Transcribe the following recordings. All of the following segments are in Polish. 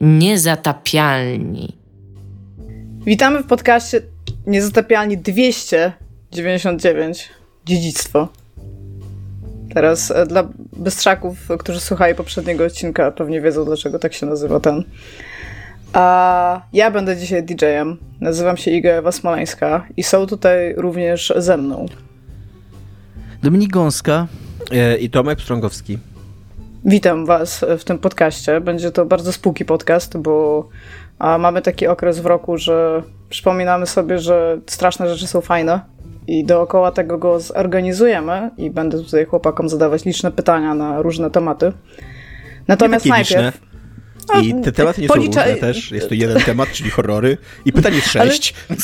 Niezatapialni. Witamy w podcaście Niezatapialni 299 Dziedzictwo. Teraz e, dla bystrzaków, którzy słuchają poprzedniego odcinka, pewnie wiedzą, dlaczego tak się nazywa ten. A ja będę dzisiaj DJ-em. Nazywam się Iga Ewa Smoleńska i są tutaj również ze mną. Dominik Gąska e, i Tomek Pstrągowski. Witam Was w tym podcaście. Będzie to bardzo spółki podcast, bo mamy taki okres w roku, że przypominamy sobie, że straszne rzeczy są fajne i dookoła tego go zorganizujemy i będę tutaj chłopakom zadawać liczne pytania na różne tematy. Natomiast najpierw... Liczne. I te tematy nie są Policza... różne też. Jest to jeden temat, czyli horrory. I pytanie jest sześć. Ale...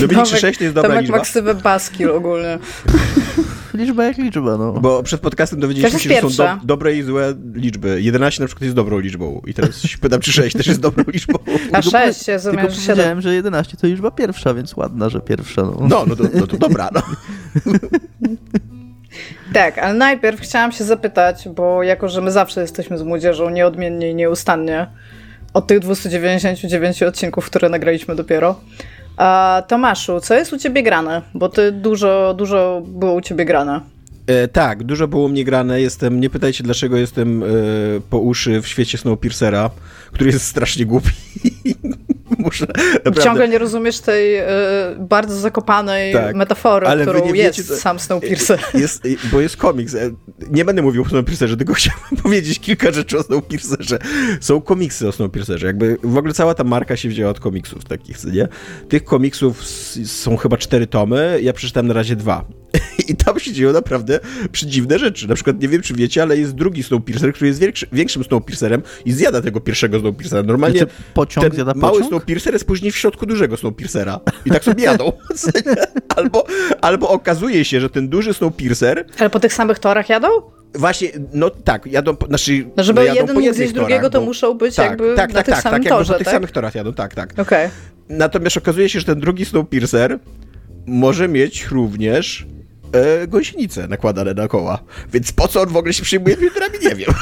Dominik 6 to jest dobra Tomek liczba. maksywę Baskil ogólnie. liczba jak liczba, no. Bo przed podcastem dowiedzieliśmy się, że są do, dobre i złe liczby. 11 na przykład jest dobrą liczbą. I teraz się pytam, czy 6 też jest dobrą liczbą. A 6, ja rozumiem, Tylko że powiedziałem, że 11 to liczba pierwsza, więc ładna, że pierwsza. No, no, no, to, no to dobra, no. Tak, ale najpierw chciałam się zapytać, bo jako, że my zawsze jesteśmy z młodzieżą nieodmiennie i nieustannie od tych 299 odcinków, które nagraliśmy dopiero, a Tomaszu, co jest u ciebie grane? Bo ty dużo, dużo było u ciebie grane. E, tak, dużo było mnie grane. Jestem, nie pytajcie dlaczego jestem e, po uszy w świecie Snowpiercera, który jest strasznie głupi. Muszę, naprawdę. Ciągle nie rozumiesz tej e, bardzo zakopanej tak, metafory, którą jest sam Snowpiercer. Jest, bo jest komiks. E, nie będę mówił o Snowpiercerze, tylko chciałem powiedzieć kilka rzeczy o Snowpiercerze. Są komiksy o Snowpiercerze. Jakby w ogóle cała ta marka się wzięła od komiksów takich, nie? Tych komiksów są chyba cztery tomy, ja przeczytałem na razie dwa. I tam się dzieją naprawdę przedziwne rzeczy. Na przykład, nie wiem czy wiecie, ale jest drugi Snowpiercer, który jest większy, większym Snowpiercerem i zjada tego pierwszego Snowpiercera. Normalnie pociąg ten zjada mały pociąg? Snowpiercer jest później w środku dużego Snowpiercera. I tak sobie jadą. albo, albo okazuje się, że ten duży Snowpiercer... Ale po tych samych torach jadą? Właśnie, no tak, jadą, znaczy, no żeby no jadą jeden mógł zjeść drugiego, to bo... muszą być tak, jakby tak, na tak, tych tak, samym tak, torze, po tych tak? samych torach jadą, tak, tak. Okay. Natomiast okazuje się, że ten drugi Snowpiercer może mieć również e, gąsienice nakładane na koła. Więc po co on w ogóle się przyjmuje filtrami, nie wiem.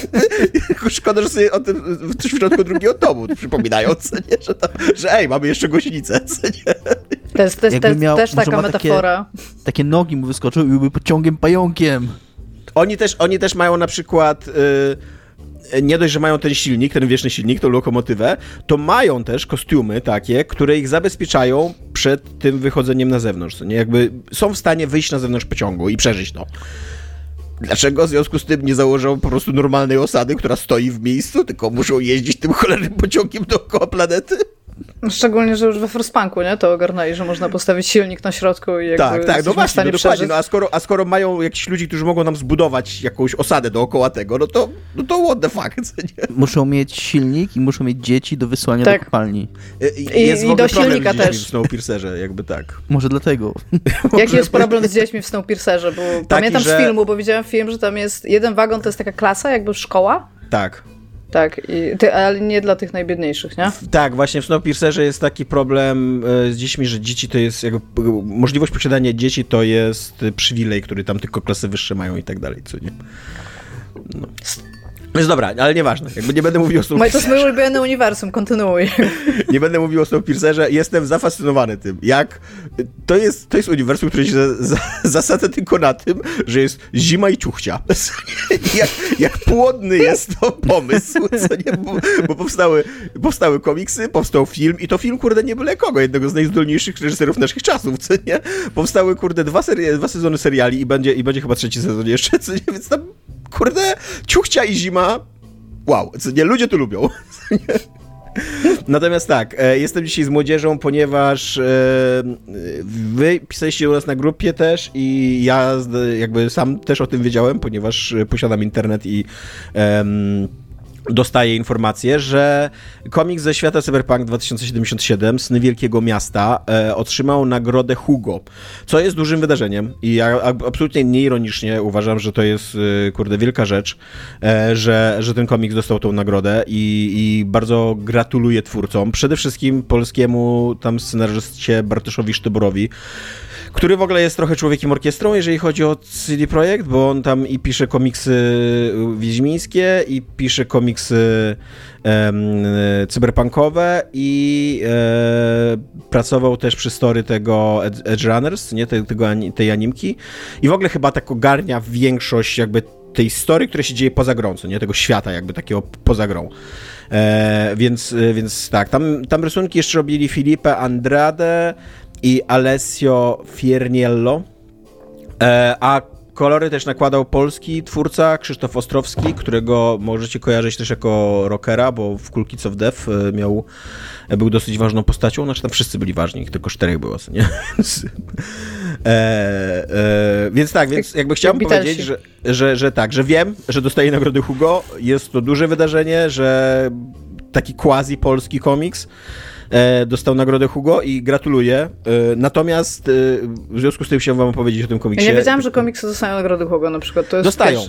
Szkoda, że sobie o tym w środku drugiego domu przypominają, co nie? Że, to, że ej, mamy jeszcze gąsienicę, co nie? To jest, to jest, to jest miał, też taka metafora. Takie, takie, nogi mu wyskoczyły i byłby pociągiem pająkiem. Oni też, oni też mają na przykład... Y, nie dość, że mają ten silnik, ten wieczny silnik, tą lokomotywę, to mają też kostiumy takie, które ich zabezpieczają przed tym wychodzeniem na zewnątrz. Nie? Jakby są w stanie wyjść na zewnątrz pociągu i przeżyć to. Dlaczego w związku z tym nie założą po prostu normalnej osady, która stoi w miejscu, tylko muszą jeździć tym cholernym pociągiem dookoła planety? Szczególnie, że już we Frostpunku, nie? To ogarnęli, że można postawić silnik na środku i jakby Tak, tak, no właśnie, no dokładnie. No, a, skoro, a skoro mają jakichś ludzi, którzy mogą nam zbudować jakąś osadę dookoła tego, no to, no to what the fuck, co nie? Muszą mieć silnik i muszą mieć dzieci do wysłania tak. do kopalni. I, jest I, i do silnika też. w Snowpiercerze, jakby tak. Może dlatego. Jaki jest problem z dziećmi w Snowpiercerze? Bo Taki, pamiętam że... z filmu, bo widziałem film, że tam jest jeden wagon, to jest taka klasa, jakby szkoła. Tak. Tak, i ty, ale nie dla tych najbiedniejszych, nie? Tak, właśnie w Snowpiercerze jest taki problem e, z dziećmi, że dzieci to jest, jakby, możliwość posiadania dzieci to jest przywilej, który tam tylko klasy wyższe mają i tak dalej, co nie? No. Jest dobra, ale nieważne. Jakby nie będę mówił o Snowpiercerze. To jest mój ulubiony uniwersum, kontynuuj. nie będę mówił o Snowpiercerze. Jestem zafascynowany tym, jak... To jest, to jest uniwersum, które się za, za, zasadza tylko na tym, że jest zima i ciuchcia. jak, jak płodny jest to pomysł, co nie? Bo, bo, powstały, powstały komiksy, powstał film i to film, kurde, nie byle kogo, jednego z najzdolniejszych reżyserów naszych czasów, co nie? Powstały, kurde, dwa, serie, dwa sezony seriali i będzie, i będzie chyba trzeci sezon jeszcze, co nie? Więc tam kurde, ciuchcia i zima, wow, nie, ludzie to lubią. Natomiast tak, e, jestem dzisiaj z młodzieżą, ponieważ e, wy pisaliście u nas na grupie też i ja jakby sam też o tym wiedziałem, ponieważ posiadam internet i dostaje informację, że komiks ze świata Cyberpunk 2077, Sny Wielkiego Miasta, e, otrzymał nagrodę Hugo, co jest dużym wydarzeniem. I ja absolutnie nieironicznie uważam, że to jest, e, kurde, wielka rzecz, e, że, że ten komiks dostał tą nagrodę i, i bardzo gratuluję twórcom, przede wszystkim polskiemu tam scenarzyście Bartoszowi Sztyborowi, który w ogóle jest trochę człowiekiem orkiestrą, jeżeli chodzi o CD Projekt, bo on tam i pisze komiksy wiedźmińskie, i pisze komiksy cyberpunkowe i e, pracował też przy story tego Edge Runners, nie, Te, tego, tej animki i w ogóle chyba tak ogarnia większość jakby tej story, która się dzieje poza grą, co nie, tego świata jakby takiego poza grą. E, więc, więc tak, tam, tam rysunki jeszcze robili Filipe Andrade i Alessio Fierniello, e, a Kolory też nakładał polski twórca Krzysztof Ostrowski, którego możecie kojarzyć też jako rockera, bo w Cool Kids of Death miał, e, był dosyć ważną postacią, znaczy tam wszyscy byli ważni, tylko czterech było, nie? e, e, więc tak, więc jakby chciałbym powiedzieć, że, że, że tak, że wiem, że dostaje nagrody Hugo, jest to duże wydarzenie, że taki quasi polski komiks, dostał nagrodę Hugo i gratuluję. E, natomiast e, w związku z tym chciałem wam powiedzieć o tym komiksie. Ja nie wiedziałam, że komiksy dostają nagrody Hugo na przykład. To jest Dostają.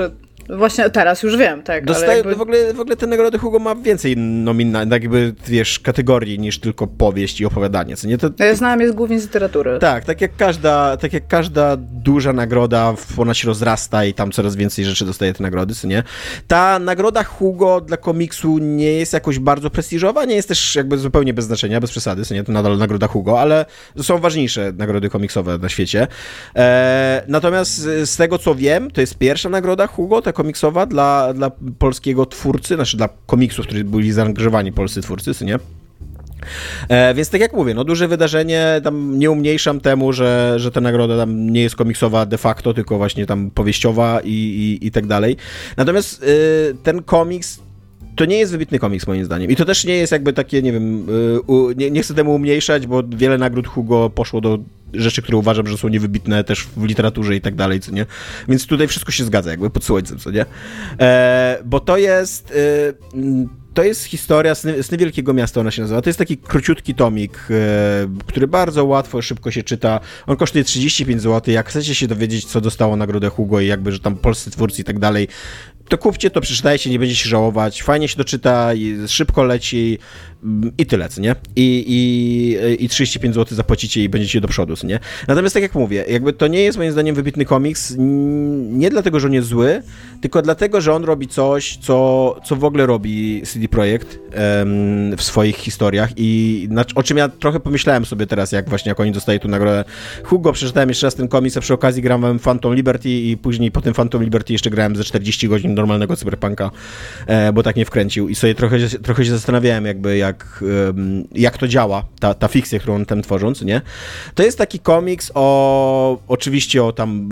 Właśnie teraz już wiem, tak. Dostaje, jakby... w, ogóle, w ogóle te nagrody Hugo ma więcej nominacji, jakby, wiesz, kategorii niż tylko powieść i opowiadanie, co nie? To, ja znałem jest głównie z literatury. Tak, tak jak każda, tak jak każda duża nagroda, ona się rozrasta i tam coraz więcej rzeczy dostaje te nagrody, co nie? Ta nagroda Hugo dla komiksu nie jest jakoś bardzo prestiżowa, nie jest też jakby zupełnie bez znaczenia, bez przesady, nie? To nadal nagroda Hugo, ale są ważniejsze nagrody komiksowe na świecie. E, natomiast z tego, co wiem, to jest pierwsza nagroda Hugo, tak komiksowa dla, dla polskiego twórcy, znaczy dla komiksów, którzy byli zaangażowani polscy twórcy, nie? E, więc tak jak mówię, no duże wydarzenie, tam nie umniejszam temu, że, że ta nagroda tam nie jest komiksowa de facto, tylko właśnie tam powieściowa i, i, i tak dalej. Natomiast y, ten komiks to nie jest wybitny komiks moim zdaniem. I to też nie jest jakby takie, nie wiem, y, u, nie, nie, chcę temu umniejszać, bo wiele nagród Hugo poszło do rzeczy, które uważam, że są niewybitne też w literaturze i tak dalej, co nie? Więc tutaj wszystko się zgadza, jakby pod słońcem, co nie? E, bo to jest... Y, to jest historia Sny, Sny, Wielkiego Miasta, ona się nazywa. To jest taki króciutki tomik, e, który bardzo łatwo, szybko się czyta. On kosztuje 35 zł. Jak chcecie się dowiedzieć, co dostało nagrodę Hugo i jakby, że tam polscy twórcy i tak dalej, to kupcie to, przeczytajcie, nie będziecie żałować. Fajnie się doczyta, szybko leci i tyle, co nie? I, i, i 35 zł zapłacicie i będziecie do przodu, co nie? Natomiast tak jak mówię, jakby to nie jest moim zdaniem wybitny komiks, nie dlatego, że on jest zły, tylko dlatego, że on robi coś, co, co w ogóle robi CD Projekt um, w swoich historiach i na, o czym ja trochę pomyślałem sobie teraz, jak właśnie jak oni dostają tu nagrodę Hugo, przeczytałem jeszcze raz ten komiks, a przy okazji grałem Phantom Liberty i później po tym Phantom Liberty jeszcze grałem ze 40 godzin normalnego cyberpunka, e, bo tak nie wkręcił i sobie trochę, trochę się zastanawiałem jakby jak, jak to działa, ta, ta fikcja, którą on tam tworząc, nie? To jest taki komiks o, oczywiście o tam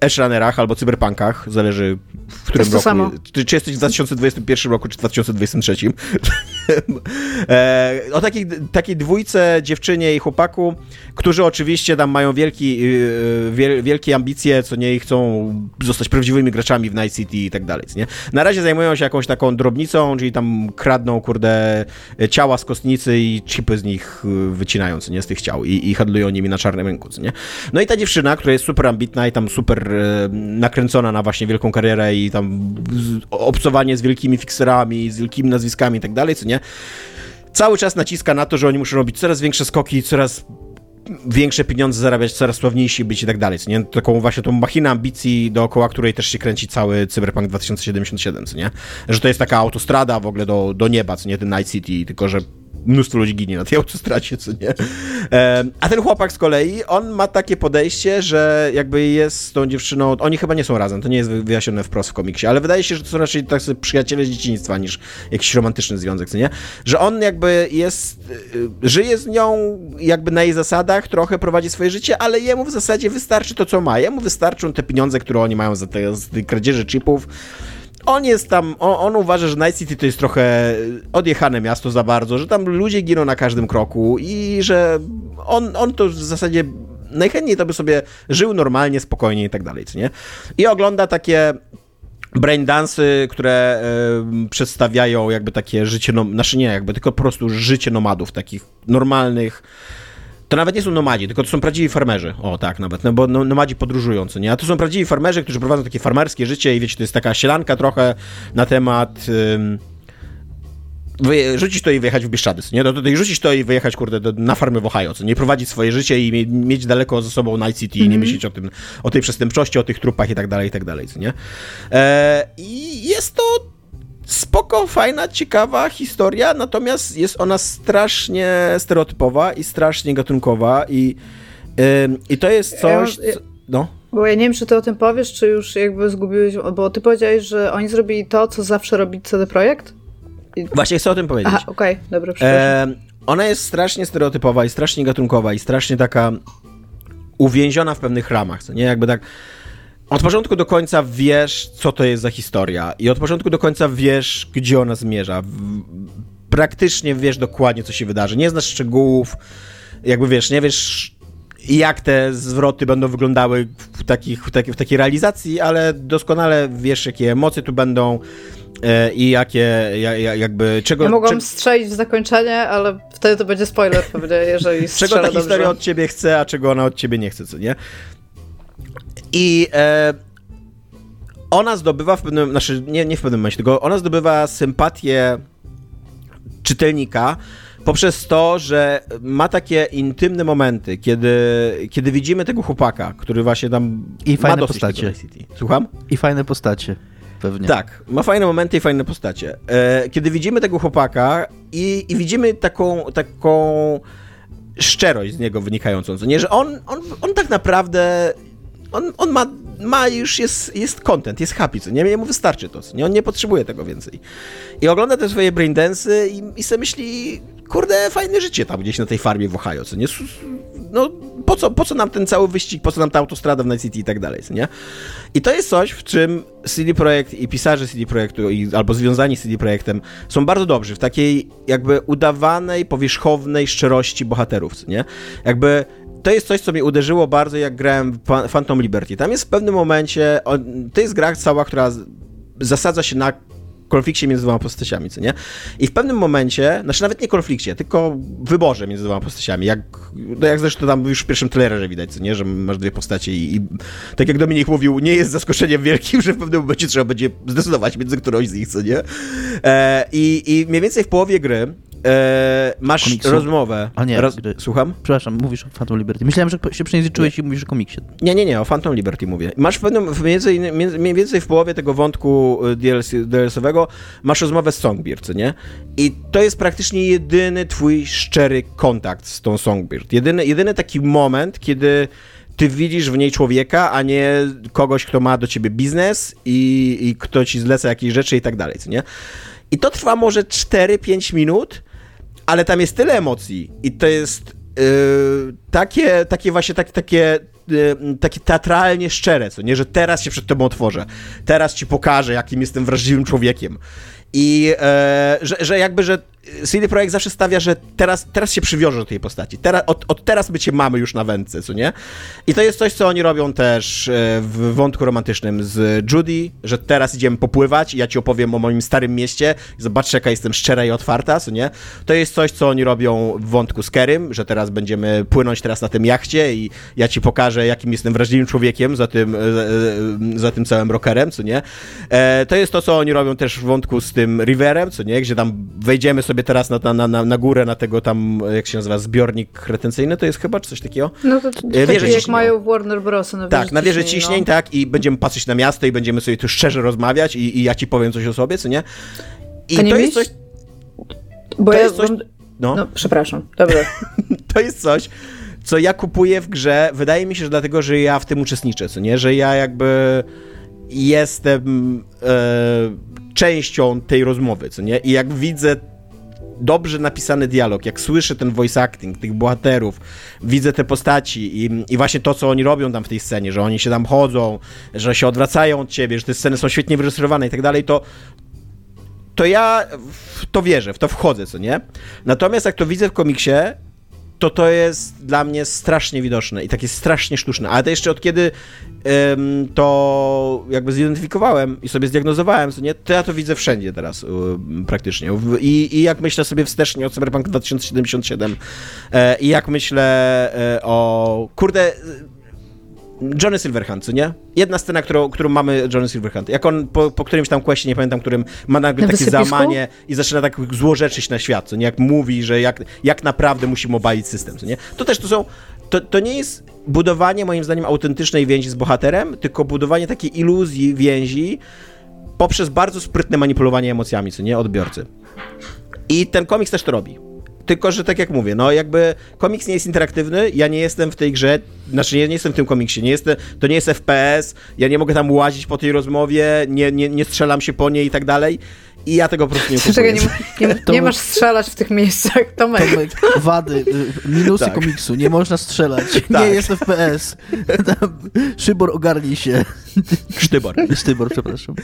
Edge Runnerach albo cyberpunkach, zależy w którym roku. Samo. Czy, czy jesteś w 2021 roku, czy w 2023. e, o takiej, takiej dwójce, dziewczynie i chłopaku, którzy oczywiście tam mają wielki, y, wiel, wielkie ambicje, co nie, i chcą zostać prawdziwymi graczami w Night City i tak dalej, nie? Na razie zajmują się jakąś taką drobnicą, czyli tam kradną, kurde, ciała z kostnicy i chipy z nich y, wycinając, nie, z tych ciał i, i handlują nimi na czarnym rynku, nie? No i ta dziewczyna, która jest super ambitna i tam super e, nakręcona na właśnie wielką karierę i tam obcowanie z wielkimi fikserami, z wielkimi nazwiskami i tak dalej, co nie? Cały czas naciska na to, że oni muszą robić coraz większe skoki, coraz większe pieniądze zarabiać, coraz sławniejsi być i tak dalej, co nie? Taką właśnie tą machinę ambicji, dookoła której też się kręci cały Cyberpunk 2077, co nie? Że to jest taka autostrada w ogóle do, do nieba, co nie? Ten Night City, tylko że mnóstwo ludzi ginie na tej autostracie, co nie? A ten chłopak z kolei, on ma takie podejście, że jakby jest z tą dziewczyną, oni chyba nie są razem, to nie jest wyjaśnione wprost w komiksie, ale wydaje się, że to są raczej tak przyjaciele z dzieciństwa niż jakiś romantyczny związek, co nie? Że on jakby jest, y, żyje z nią jakby na jej zasadach, trochę prowadzi swoje życie, ale jemu w zasadzie wystarczy to, co ma. Jemu wystarczą te pieniądze, które oni mają za te, za te kradzieży chipów, on jest tam, on, on, uważa, że Night City to jest trochę odjechane miasto za bardzo, że tam ludzie giną na każdym kroku i że on, on to w zasadzie najchętniej to by sobie żył normalnie, spokojnie i tak dalej, nie? I ogląda takie braindansy, które y, przedstawiają jakby takie życie, no, znaczy nie jakby, tylko po prostu życie nomadów, takich normalnych, to nawet nie są nomadzi, tylko to są prawdziwi farmerzy. O, tak, nawet, no bo no, nomadzi podróżujący, nie? A to są prawdziwi farmerzy, którzy prowadzą takie farmerskie życie i wiecie, to jest taka sielanka trochę na temat... Ym, rzucić to i wyjechać w Bieszczady, nie? Do, do, rzucić to i wyjechać, kurde, do, na farmy w Ohio, co nie? Prowadzić swoje życie i mie, mieć daleko ze sobą Night City i nie myśleć o tym, o tej przestępczości, o tych trupach i tak dalej, i tak dalej, co nie? E, I jest to spoko, fajna, ciekawa historia, natomiast jest ona strasznie stereotypowa i strasznie gatunkowa i, ym, i to jest coś, co, no. Bo ja nie wiem, czy ty o tym powiesz, czy już jakby zgubiłeś, bo ty powiedziałeś, że oni zrobili to, co zawsze robi CD Projekt? Właśnie chcę o tym powiedzieć. Aha, okej, dobra, przepraszam. E, ona jest strasznie stereotypowa i strasznie gatunkowa i strasznie taka uwięziona w pewnych ramach, co nie? Jakby tak od początku do końca wiesz, co to jest za historia i od początku do końca wiesz, gdzie ona zmierza. Praktycznie wiesz dokładnie, co się wydarzy. Nie znasz szczegółów, jakby wiesz, nie wiesz jak te zwroty będą wyglądały w, takich, w, taki, w takiej realizacji, ale doskonale wiesz, jakie emocje tu będą e, i jakie, ja, ja, jakby, czego... ja mogłam czego- strzelić w zakończenie, ale wtedy to będzie spoiler pewnie, jeżeli czego ta dobrze. historia od ciebie chce, a czego ona od ciebie nie chce, co nie? I e, ona zdobywa w pewnym, znaczy nie, nie w pewnym momencie, tylko ona zdobywa sympatię czytelnika poprzez to, że ma takie intymne momenty, kiedy, kiedy widzimy tego chłopaka, który właśnie tam I ma fajne postacie. Słucham? I fajne postacie. Pewnie. Tak, ma fajne momenty i fajne postacie. E, kiedy widzimy tego chłopaka i, i widzimy taką, taką szczerość z niego wynikającą, co nie, że on, on, on tak naprawdę, on, on ma, ma już, jest, jest content, jest happy, co nie, jemu wystarczy to, nie, on nie potrzebuje tego więcej. I ogląda te swoje braindensy i, i sobie myśli, kurde, fajne życie tam gdzieś na tej farmie w Ohio, co nie, no po co, po co nam ten cały wyścig, po co nam ta autostrada w Night City i tak dalej, co nie? I to jest coś, w czym CD Projekt i pisarze CD Projektu, i, albo związani z CD Projektem są bardzo dobrzy w takiej jakby udawanej, powierzchownej szczerości bohaterów, co nie? Jakby to jest coś, co mnie uderzyło bardzo, jak grałem w Phantom Liberty. Tam jest w pewnym momencie, to jest gra cała, która zasadza się na konflikcie między dwoma postaciami, co nie? I w pewnym momencie, znaczy nawet nie konflikcie, tylko wyborze między dwoma postaciami, jak, no jak zresztą tam już w pierwszym trailerze widać, co nie? Że masz dwie postacie i, i tak jak Dominik mówił, nie jest zaskoczeniem wielkim, że w pewnym momencie trzeba będzie zdecydować między którąś z nich, co nie? E, i, I mniej więcej w połowie gry e, masz Komiksu? rozmowę. A nie, Roz... gry. Słucham? Przepraszam, mówisz o Phantom Liberty. Myślałem, że się przejęzyczyłeś i mówisz o komiksie. Nie, nie, nie, o Phantom Liberty mówię. Masz w pewnym, między, między, mniej więcej w połowie tego wątku DLC, DLC-owego masz rozmowę z Songbird, nie? I to jest praktycznie jedyny twój szczery kontakt z tą Songbird. Jedyny, jedyny taki moment, kiedy ty widzisz w niej człowieka, a nie kogoś, kto ma do ciebie biznes i, i kto ci zleca jakieś rzeczy i tak dalej, co nie? I to trwa może 4-5 minut, ale tam jest tyle emocji i to jest yy, takie, takie właśnie tak, takie, yy, takie teatralnie szczere, co nie, że teraz się przed tobą otworzę, teraz ci pokażę, jakim jestem wrażliwym człowiekiem. I e, że, że jakby, że CD Projekt zawsze stawia, że teraz, teraz się przywiąże do tej postaci. Teraz, od, od teraz my cię mamy już na wędce, co nie? I to jest coś, co oni robią też e, w wątku romantycznym z Judy, że teraz idziemy popływać i ja ci opowiem o moim starym mieście. Zobaczcie, jaka jestem szczera i otwarta, co nie? To jest coś, co oni robią w wątku z Kerym, że teraz będziemy płynąć teraz na tym jachcie i ja ci pokażę, jakim jestem wrażliwym człowiekiem za tym, e, e, za tym całym rockerem, co nie? To jest to, co oni robią też w wątku z tym Riverem, co nie? Gdzie tam wejdziemy sobie teraz na, na, na, na górę, na tego tam, jak się nazywa, zbiornik retencyjny, to jest chyba, czy coś takiego? No to, to wieże takie jak mają Warner Bros. Na Tak, na wieży ciśnień, ciśnień, no. tak, i będziemy patrzeć na miasto i będziemy sobie tu szczerze rozmawiać i, i ja ci powiem coś o sobie, co nie? I A nie to jest coś, Bo to ja jest coś, no, No, przepraszam. Dobra. to jest coś, co ja kupuję w grze, wydaje mi się, że dlatego, że ja w tym uczestniczę, co nie? Że ja jakby jestem e, częścią tej rozmowy, co nie? I jak widzę dobrze napisany dialog, jak słyszę ten voice acting tych bohaterów, widzę te postaci i, i właśnie to, co oni robią tam w tej scenie, że oni się tam chodzą, że się odwracają od ciebie, że te sceny są świetnie wyreżyserowane i tak dalej, to to ja w to wierzę, w to wchodzę, co nie? Natomiast jak to widzę w komiksie, to to jest dla mnie strasznie widoczne i takie strasznie sztuczne. Ale to jeszcze od kiedy to jakby zidentyfikowałem i sobie zdiagnozowałem, co nie, to ja to widzę wszędzie teraz praktycznie. I, I jak myślę sobie wstecznie o Cyberpunk 2077 e, i jak myślę e, o... Kurde... Johnny Silverhand, co nie? Jedna scena, którą, którą mamy Johnny Silverhand. Jak on po, po którymś tam questie, nie pamiętam, którym ma nagle Na takie wysypisku? załamanie i zaczyna tak złorzeczyć na świat, co nie? Jak mówi, że jak, jak naprawdę musimy obalić system, co nie? To też to są... To, to nie jest budowanie, moim zdaniem, autentycznej więzi z bohaterem, tylko budowanie takiej iluzji więzi poprzez bardzo sprytne manipulowanie emocjami, co nie? Odbiorcy. I ten komiks też to robi. Tylko, że tak jak mówię, no jakby komiks nie jest interaktywny, ja nie jestem w tej grze, znaczy ja nie jestem w tym komiksie, nie jestem, to nie jest FPS, ja nie mogę tam łazić po tej rozmowie, nie, nie, nie strzelam się po niej i tak dalej. I ja tego po prostu nie kupuję. Czekaj, nie, nie, nie masz strzelać w tych miejscach, Tomek. Tomek, wady, y, minusy Tak. komiksu, nie można strzelać, Tak. nie jest FPS. Tam, Szybor ogarnij się. Sztybor. Sztybor, przepraszam.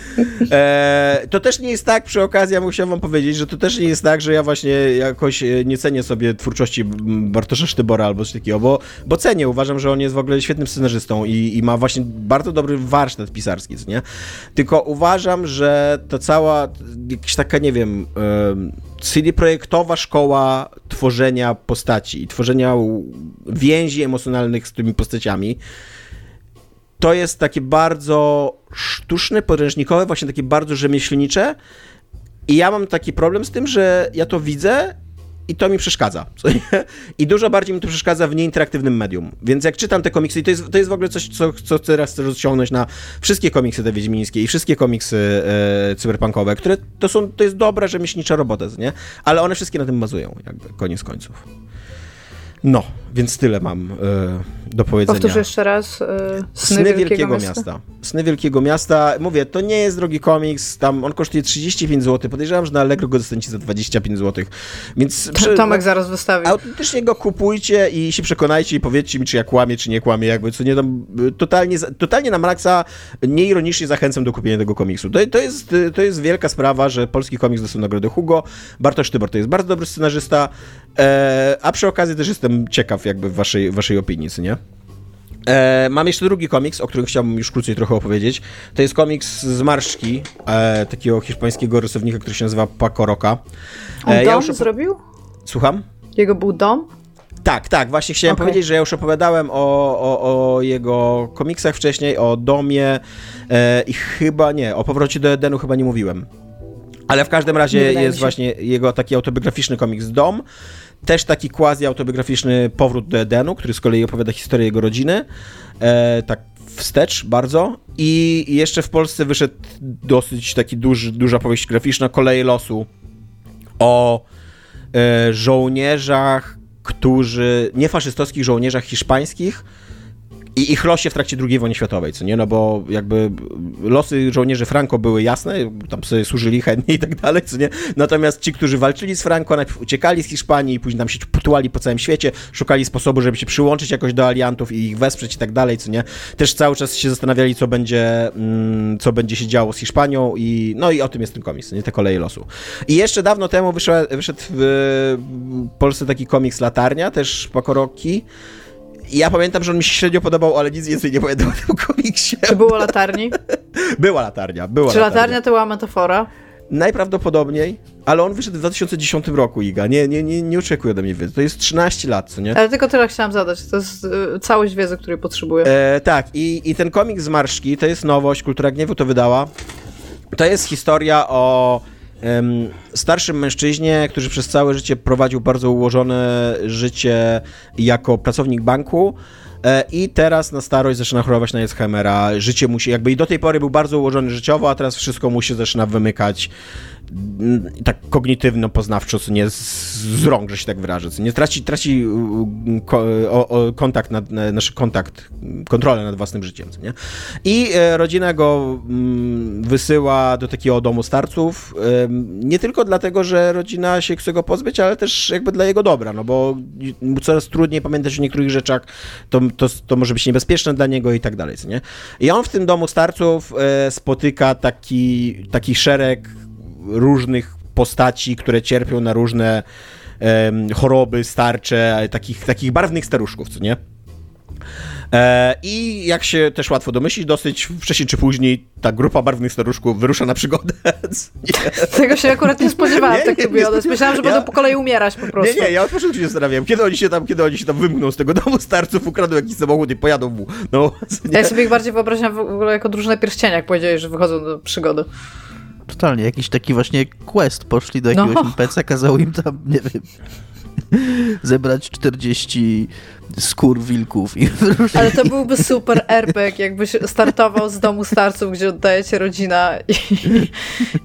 E, to też nie jest tak, przy okazji ja musiałem wam powiedzieć, że to też nie jest tak, że ja właśnie jakoś e, nie cenię sobie twórczości Bartosza Sztybora albo coś takiego, bo, bo cenię, uważam, że on jest w ogóle świetnym scenarzystą i, i ma właśnie bardzo dobry warsztat pisarski, nie? Tylko uważam, że to cała jakaś taka, nie wiem, em, CD Projektowa szkoła tworzenia postaci i tworzenia więzi emocjonalnych z tymi postaciami, to jest takie bardzo sztuczne, podręcznikowe, właśnie takie bardzo rzemieślnicze. I ja mam taki problem z tym, że ja to widzę i to mi przeszkadza. I dużo bardziej mi to przeszkadza w nieinteraktywnym medium. Więc jak czytam te komiksy, i to jest, to jest w ogóle coś, co, co teraz chcę rozciągnąć na wszystkie komiksy te wiedźmińskie i wszystkie komiksy e, cyberpunkowe, które to są, to jest dobra rzemieślnicza robota, nie? Ale one wszystkie na tym bazują, jakby, koniec końców. No, więc tyle mam e, do powiedzenia. Powtórz jeszcze raz. y, Sny, Sny Wielkiego, Wielkiego Miasta. Miasta. Sny Wielkiego Miasta. Mówię, to nie jest drogi komiks, tam on kosztuje 35 zł. Podejrzewam, że na Allegro go dostaniecie za 25 zł. Więc przy, Tomek zaraz wystawi. autentycznie go kupujcie i się przekonajcie i powiedzcie mi, czy ja kłamię, czy nie kłamię. Jakby co nie tam, y, totalnie, totalnie na Maxa nieironicznie zachęcam do kupienia tego komiksu. To, to, jest, y, to jest wielka sprawa, że polski komiks dostał nagrodę Hugo. Bartosz Tybor to jest bardzo dobry scenarzysta, e, a przy okazji też jestem ciekaw jakby waszej, waszej opinii, co nie? E, mam jeszcze drugi komiks, o którym chciałbym już krócej trochę opowiedzieć. To jest komiks z Marszki, e, takiego hiszpańskiego rysownika, który się nazywa Paco Roca. On E, dom już opo- zrobił? Słucham? Jego był dom? Tak, tak, właśnie chciałem Okej. powiedzieć, że ja już opowiadałem o, o, o jego komiksach wcześniej, o Domie e, i chyba nie, o powrocie do Edenu chyba nie mówiłem. Ale w każdym razie jest właśnie jego taki autobiograficzny komiks Dom, też taki quasi-autobiograficzny Powrót do Edenu, który z kolei opowiada historię jego rodziny, e, tak wstecz bardzo. I jeszcze w Polsce wyszedł dosyć taki duży, duża powieść graficzna Koleje Losu o e, żołnierzach, którzy, nie faszystowskich żołnierzach hiszpańskich i ich losie w trakcie II wojny światowej, co nie? No bo jakby losy żołnierzy Franco były jasne, tam sobie służyli chętnie i tak dalej, co nie? Natomiast ci, którzy walczyli z Franco, najpierw uciekali z Hiszpanii i później tam się putuali po całym świecie, szukali sposobu, żeby się przyłączyć jakoś do aliantów i ich wesprzeć i tak dalej, co nie? Też cały czas się zastanawiali, co będzie, mm, co będzie się działo z Hiszpanią i no i o tym jest ten komiks, nie? Te koleje losu. I jeszcze dawno temu wyszedł, wyszedł w Polsce taki komiks Latarnia, też Pakoroki, ja pamiętam, że on mi się średnio podobał, ale nic więcej nie pamiętam o tym komiksie. Czy było latarni? Była latarnia, była Czy latarnia. latarnia to była metafora? Najprawdopodobniej, ale on wyszedł w 2010 roku, Iga. Nie, nie, nie, nie oczekuję ode mnie wiedzy. To jest 13 lat, co nie? Ale tylko tyle chciałam zadać. To jest y, całość wiedzy, której potrzebuję. E, tak, i, i ten komik z Marszki, to jest nowość, Kultura Gniewu to wydała. To jest historia o starszym mężczyźnie, który przez całe życie prowadził bardzo ułożone życie jako pracownik banku. E, I teraz na starość zaczyna chorować na Alzheimera. Życie musi, jakby i do tej pory był bardzo ułożony życiowo, a teraz wszystko mu się zaczyna wymykać mm, tak kognitywno-poznawczo, co nie z, rąk, że się tak wyrażę. Co nie traci, traci kontakt, nad, na- nasz kontakt, kontrolę nad własnym życiem, nie? I e, rodzina go mm, wysyła do takiego domu starców, nie tylko dlatego, że rodzina się chce go pozbyć, ale też jakby dla jego dobra, no bo coraz trudniej pamiętać o niektórych rzeczach, to, to, to może być niebezpieczne dla niego i tak dalej, nie? I on w tym domu starców e, spotyka taki, taki szereg różnych postaci, które cierpią na różne choroby starcze, takich, takich barwnych staruszków, co nie? E, I jak się też łatwo domyślić, dosyć wcześniej czy później ta grupa barwnych staruszków wyrusza na przygodę. Nie. Tego się akurat nie spodziewałam, nie, tak nie, nie, Myślałam, że ja... będą po kolei umierać po prostu. Nie, nie, ja od początku się zastanawiam, kiedy oni się tam, kiedy oni się tam wymkną z tego domu starców, ukradną jakiś samochód i pojadą mu. No, ja sobie ich bardziej wyobrażam w ogóle jako drużynę pierścienia, jak powiedzieli, że wychodzą do przygody. Totalnie, jakiś taki właśnie quest. Poszli do jakiegoś no. NPC, kazał im tam, nie wiem, zebrać 40 skór wilków i Ale to byłby super RPG, jakbyś startował z domu starców, gdzie oddaje cię rodzina i,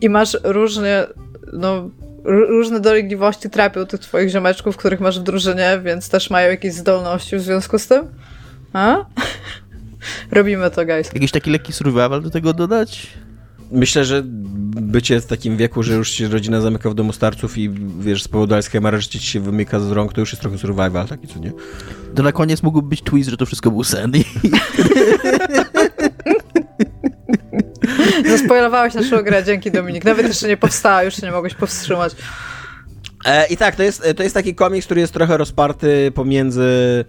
i masz różne, no, różne dolegliwości trapią tych twoich ziomeczków, których masz w drużynie, więc też mają jakieś zdolności w związku z tym. A? Robimy to, guys. Jakiś taki lekki survival do tego dodać? Myślę, że bycie w takim wieku, że już się rodzina zamyka w domu starców i wiesz, z powodu Alzheimera życie ci się wymyka z rąk, to już jest trochę survival taki, co nie? To na koniec mógłby być twist, że to wszystko był sen. Zaspoilowałeś naszą grę, dzięki Dominik. Nawet jeszcze nie powstała, już się nie mogłeś powstrzymać. E, I tak, to jest, to jest taki komiks, który jest trochę rozparty pomiędzy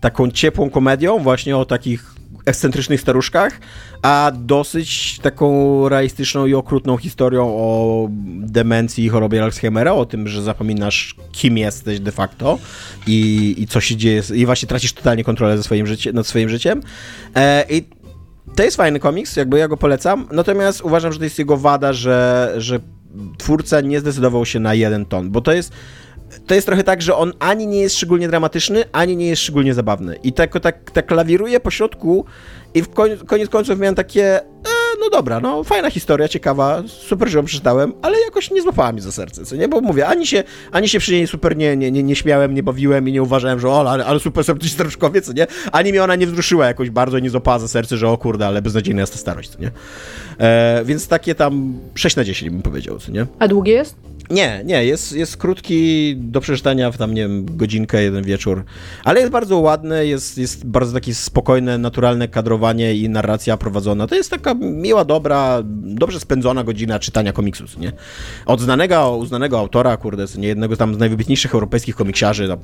taką ciepłą komedią, właśnie o takich ekscentrycznych staruszkach, a dosyć taką realistyczną i okrutną historią o demencji i chorobie Alzheimera, o tym, że zapominasz, kim jesteś de facto i, i co się dzieje, i właśnie tracisz totalnie kontrolę ze swoim życie, nad swoim życiem. E, I to jest fajny komiks, jakby ja go polecam, natomiast uważam, że to jest jego wada, że, że twórca nie zdecydował się na jeden ton, bo to jest to jest trochę tak, że on ani nie jest szczególnie dramatyczny, ani nie jest szczególnie zabawny. I tak, tak, tak lawiruje po środku i w koniec, koniec końców miałem takie, e, no dobra, no fajna historia, ciekawa, super, że ją przeczytałem, ale jakoś nie złapała mi za serce, co nie? Bo mówię, ani się, ani się przy niej super nie, nie, nie, nie śmiałem, nie bawiłem i nie uważałem, że o, ale, ale super ci staruszkowie, co nie? Ani mnie ona nie wzruszyła jakoś bardzo, nie złapała za serce, że o kurde, ale beznadziejna jest ta starość, co nie? E, więc takie tam 6 na 10 bym powiedział, co nie? A długi jest? Nie, nie, jest, jest krótki do przeczytania w tam, nie wiem, godzinkę, jeden wieczór, ale jest bardzo ładny, jest, jest bardzo takie spokojne, naturalne kadrowanie i narracja prowadzona. To jest taka miła, dobra, dobrze spędzona godzina czytania komiksu, nie? Od znanego, uznanego autora, kurde, nie jednego tam z najwybitniejszych europejskich komiksiarzy, no,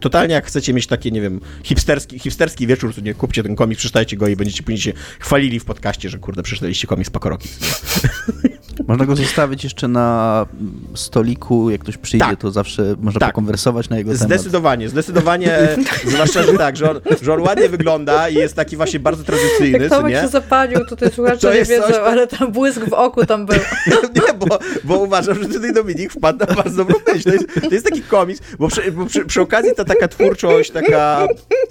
totalnie jak chcecie mieć takie, nie wiem, hipsterski, hipsterski wieczór, to nie kupcie ten komiks, przeczytajcie go i będziecie później się chwalili w podcaście, że kurde, przeczytaliście komiks Pakoroki. Można go zostawić jeszcze na stoliku, jak ktoś przyjdzie, tak. to zawsze można tak. pokonwersować na jego temat. Zdecydowanie, zdecydowanie, zwłaszcza, że tak, że on, że on ładnie wygląda i jest taki właśnie bardzo tradycyjny, jak Tomek się zapalił, tutaj słuchacze nie wiedzą, coś, to... ale tam błysk w oku tam był. nie, bo, bo uważam, że tutaj Dominik wpadł na bardzo dobrą myśl. To jest, to jest taki komiks, bo przy, bo przy, przy okazji ta taka twórczość, taka,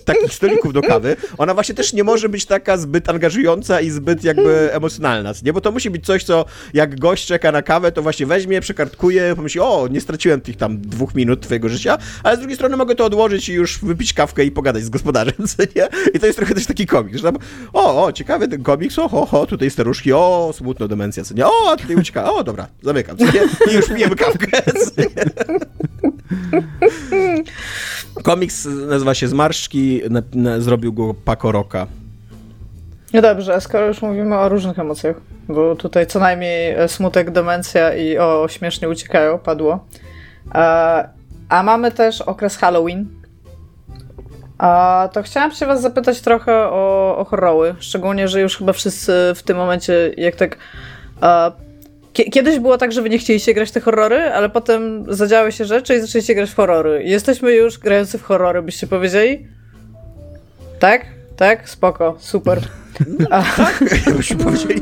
takich stolików do kawy, ona właśnie też nie może być taka zbyt angażująca i zbyt jakby emocjonalna, nie? Bo to musi być coś, co jak gość czeka na kawę, to właśnie weźmie, przekartkuje, pomyśli, o, nie straciłem tych tam dwóch minut twojego życia, ale z drugiej strony mogę to odłożyć i już wypić kawkę i pogadać z gospodarzem, co nie? I to jest trochę też taki komiks, że tam, o, o, ciekawy ten komiks, o, ho, ho, tutaj staruszki, o, smutno demencja, co nie? O, tutaj ucieka, o, dobra, zamykam, co nie? I już pijemy kawkę, co nie? Komiks nazywa się Zmarszczki, na, na, zrobił go Paco Roca. No dobrze, skoro już mówimy o różnych emocjach, bo tutaj co najmniej smutek, demencja i o śmiesznie uciekają padło. A, a mamy też okres Halloween. A to chciałam się was zapytać trochę o, o horrory, szczególnie, że już chyba wszyscy w tym momencie, jak tak a, Kiedyś było tak, że wy nie chcieliście grać te horrory, ale potem zadziały się rzeczy i zaczęliście grać w horrory. Jesteśmy już grający w horrory, byście powiedzieli? Tak? Tak? Spoko, super. No, tak, powiedzieli.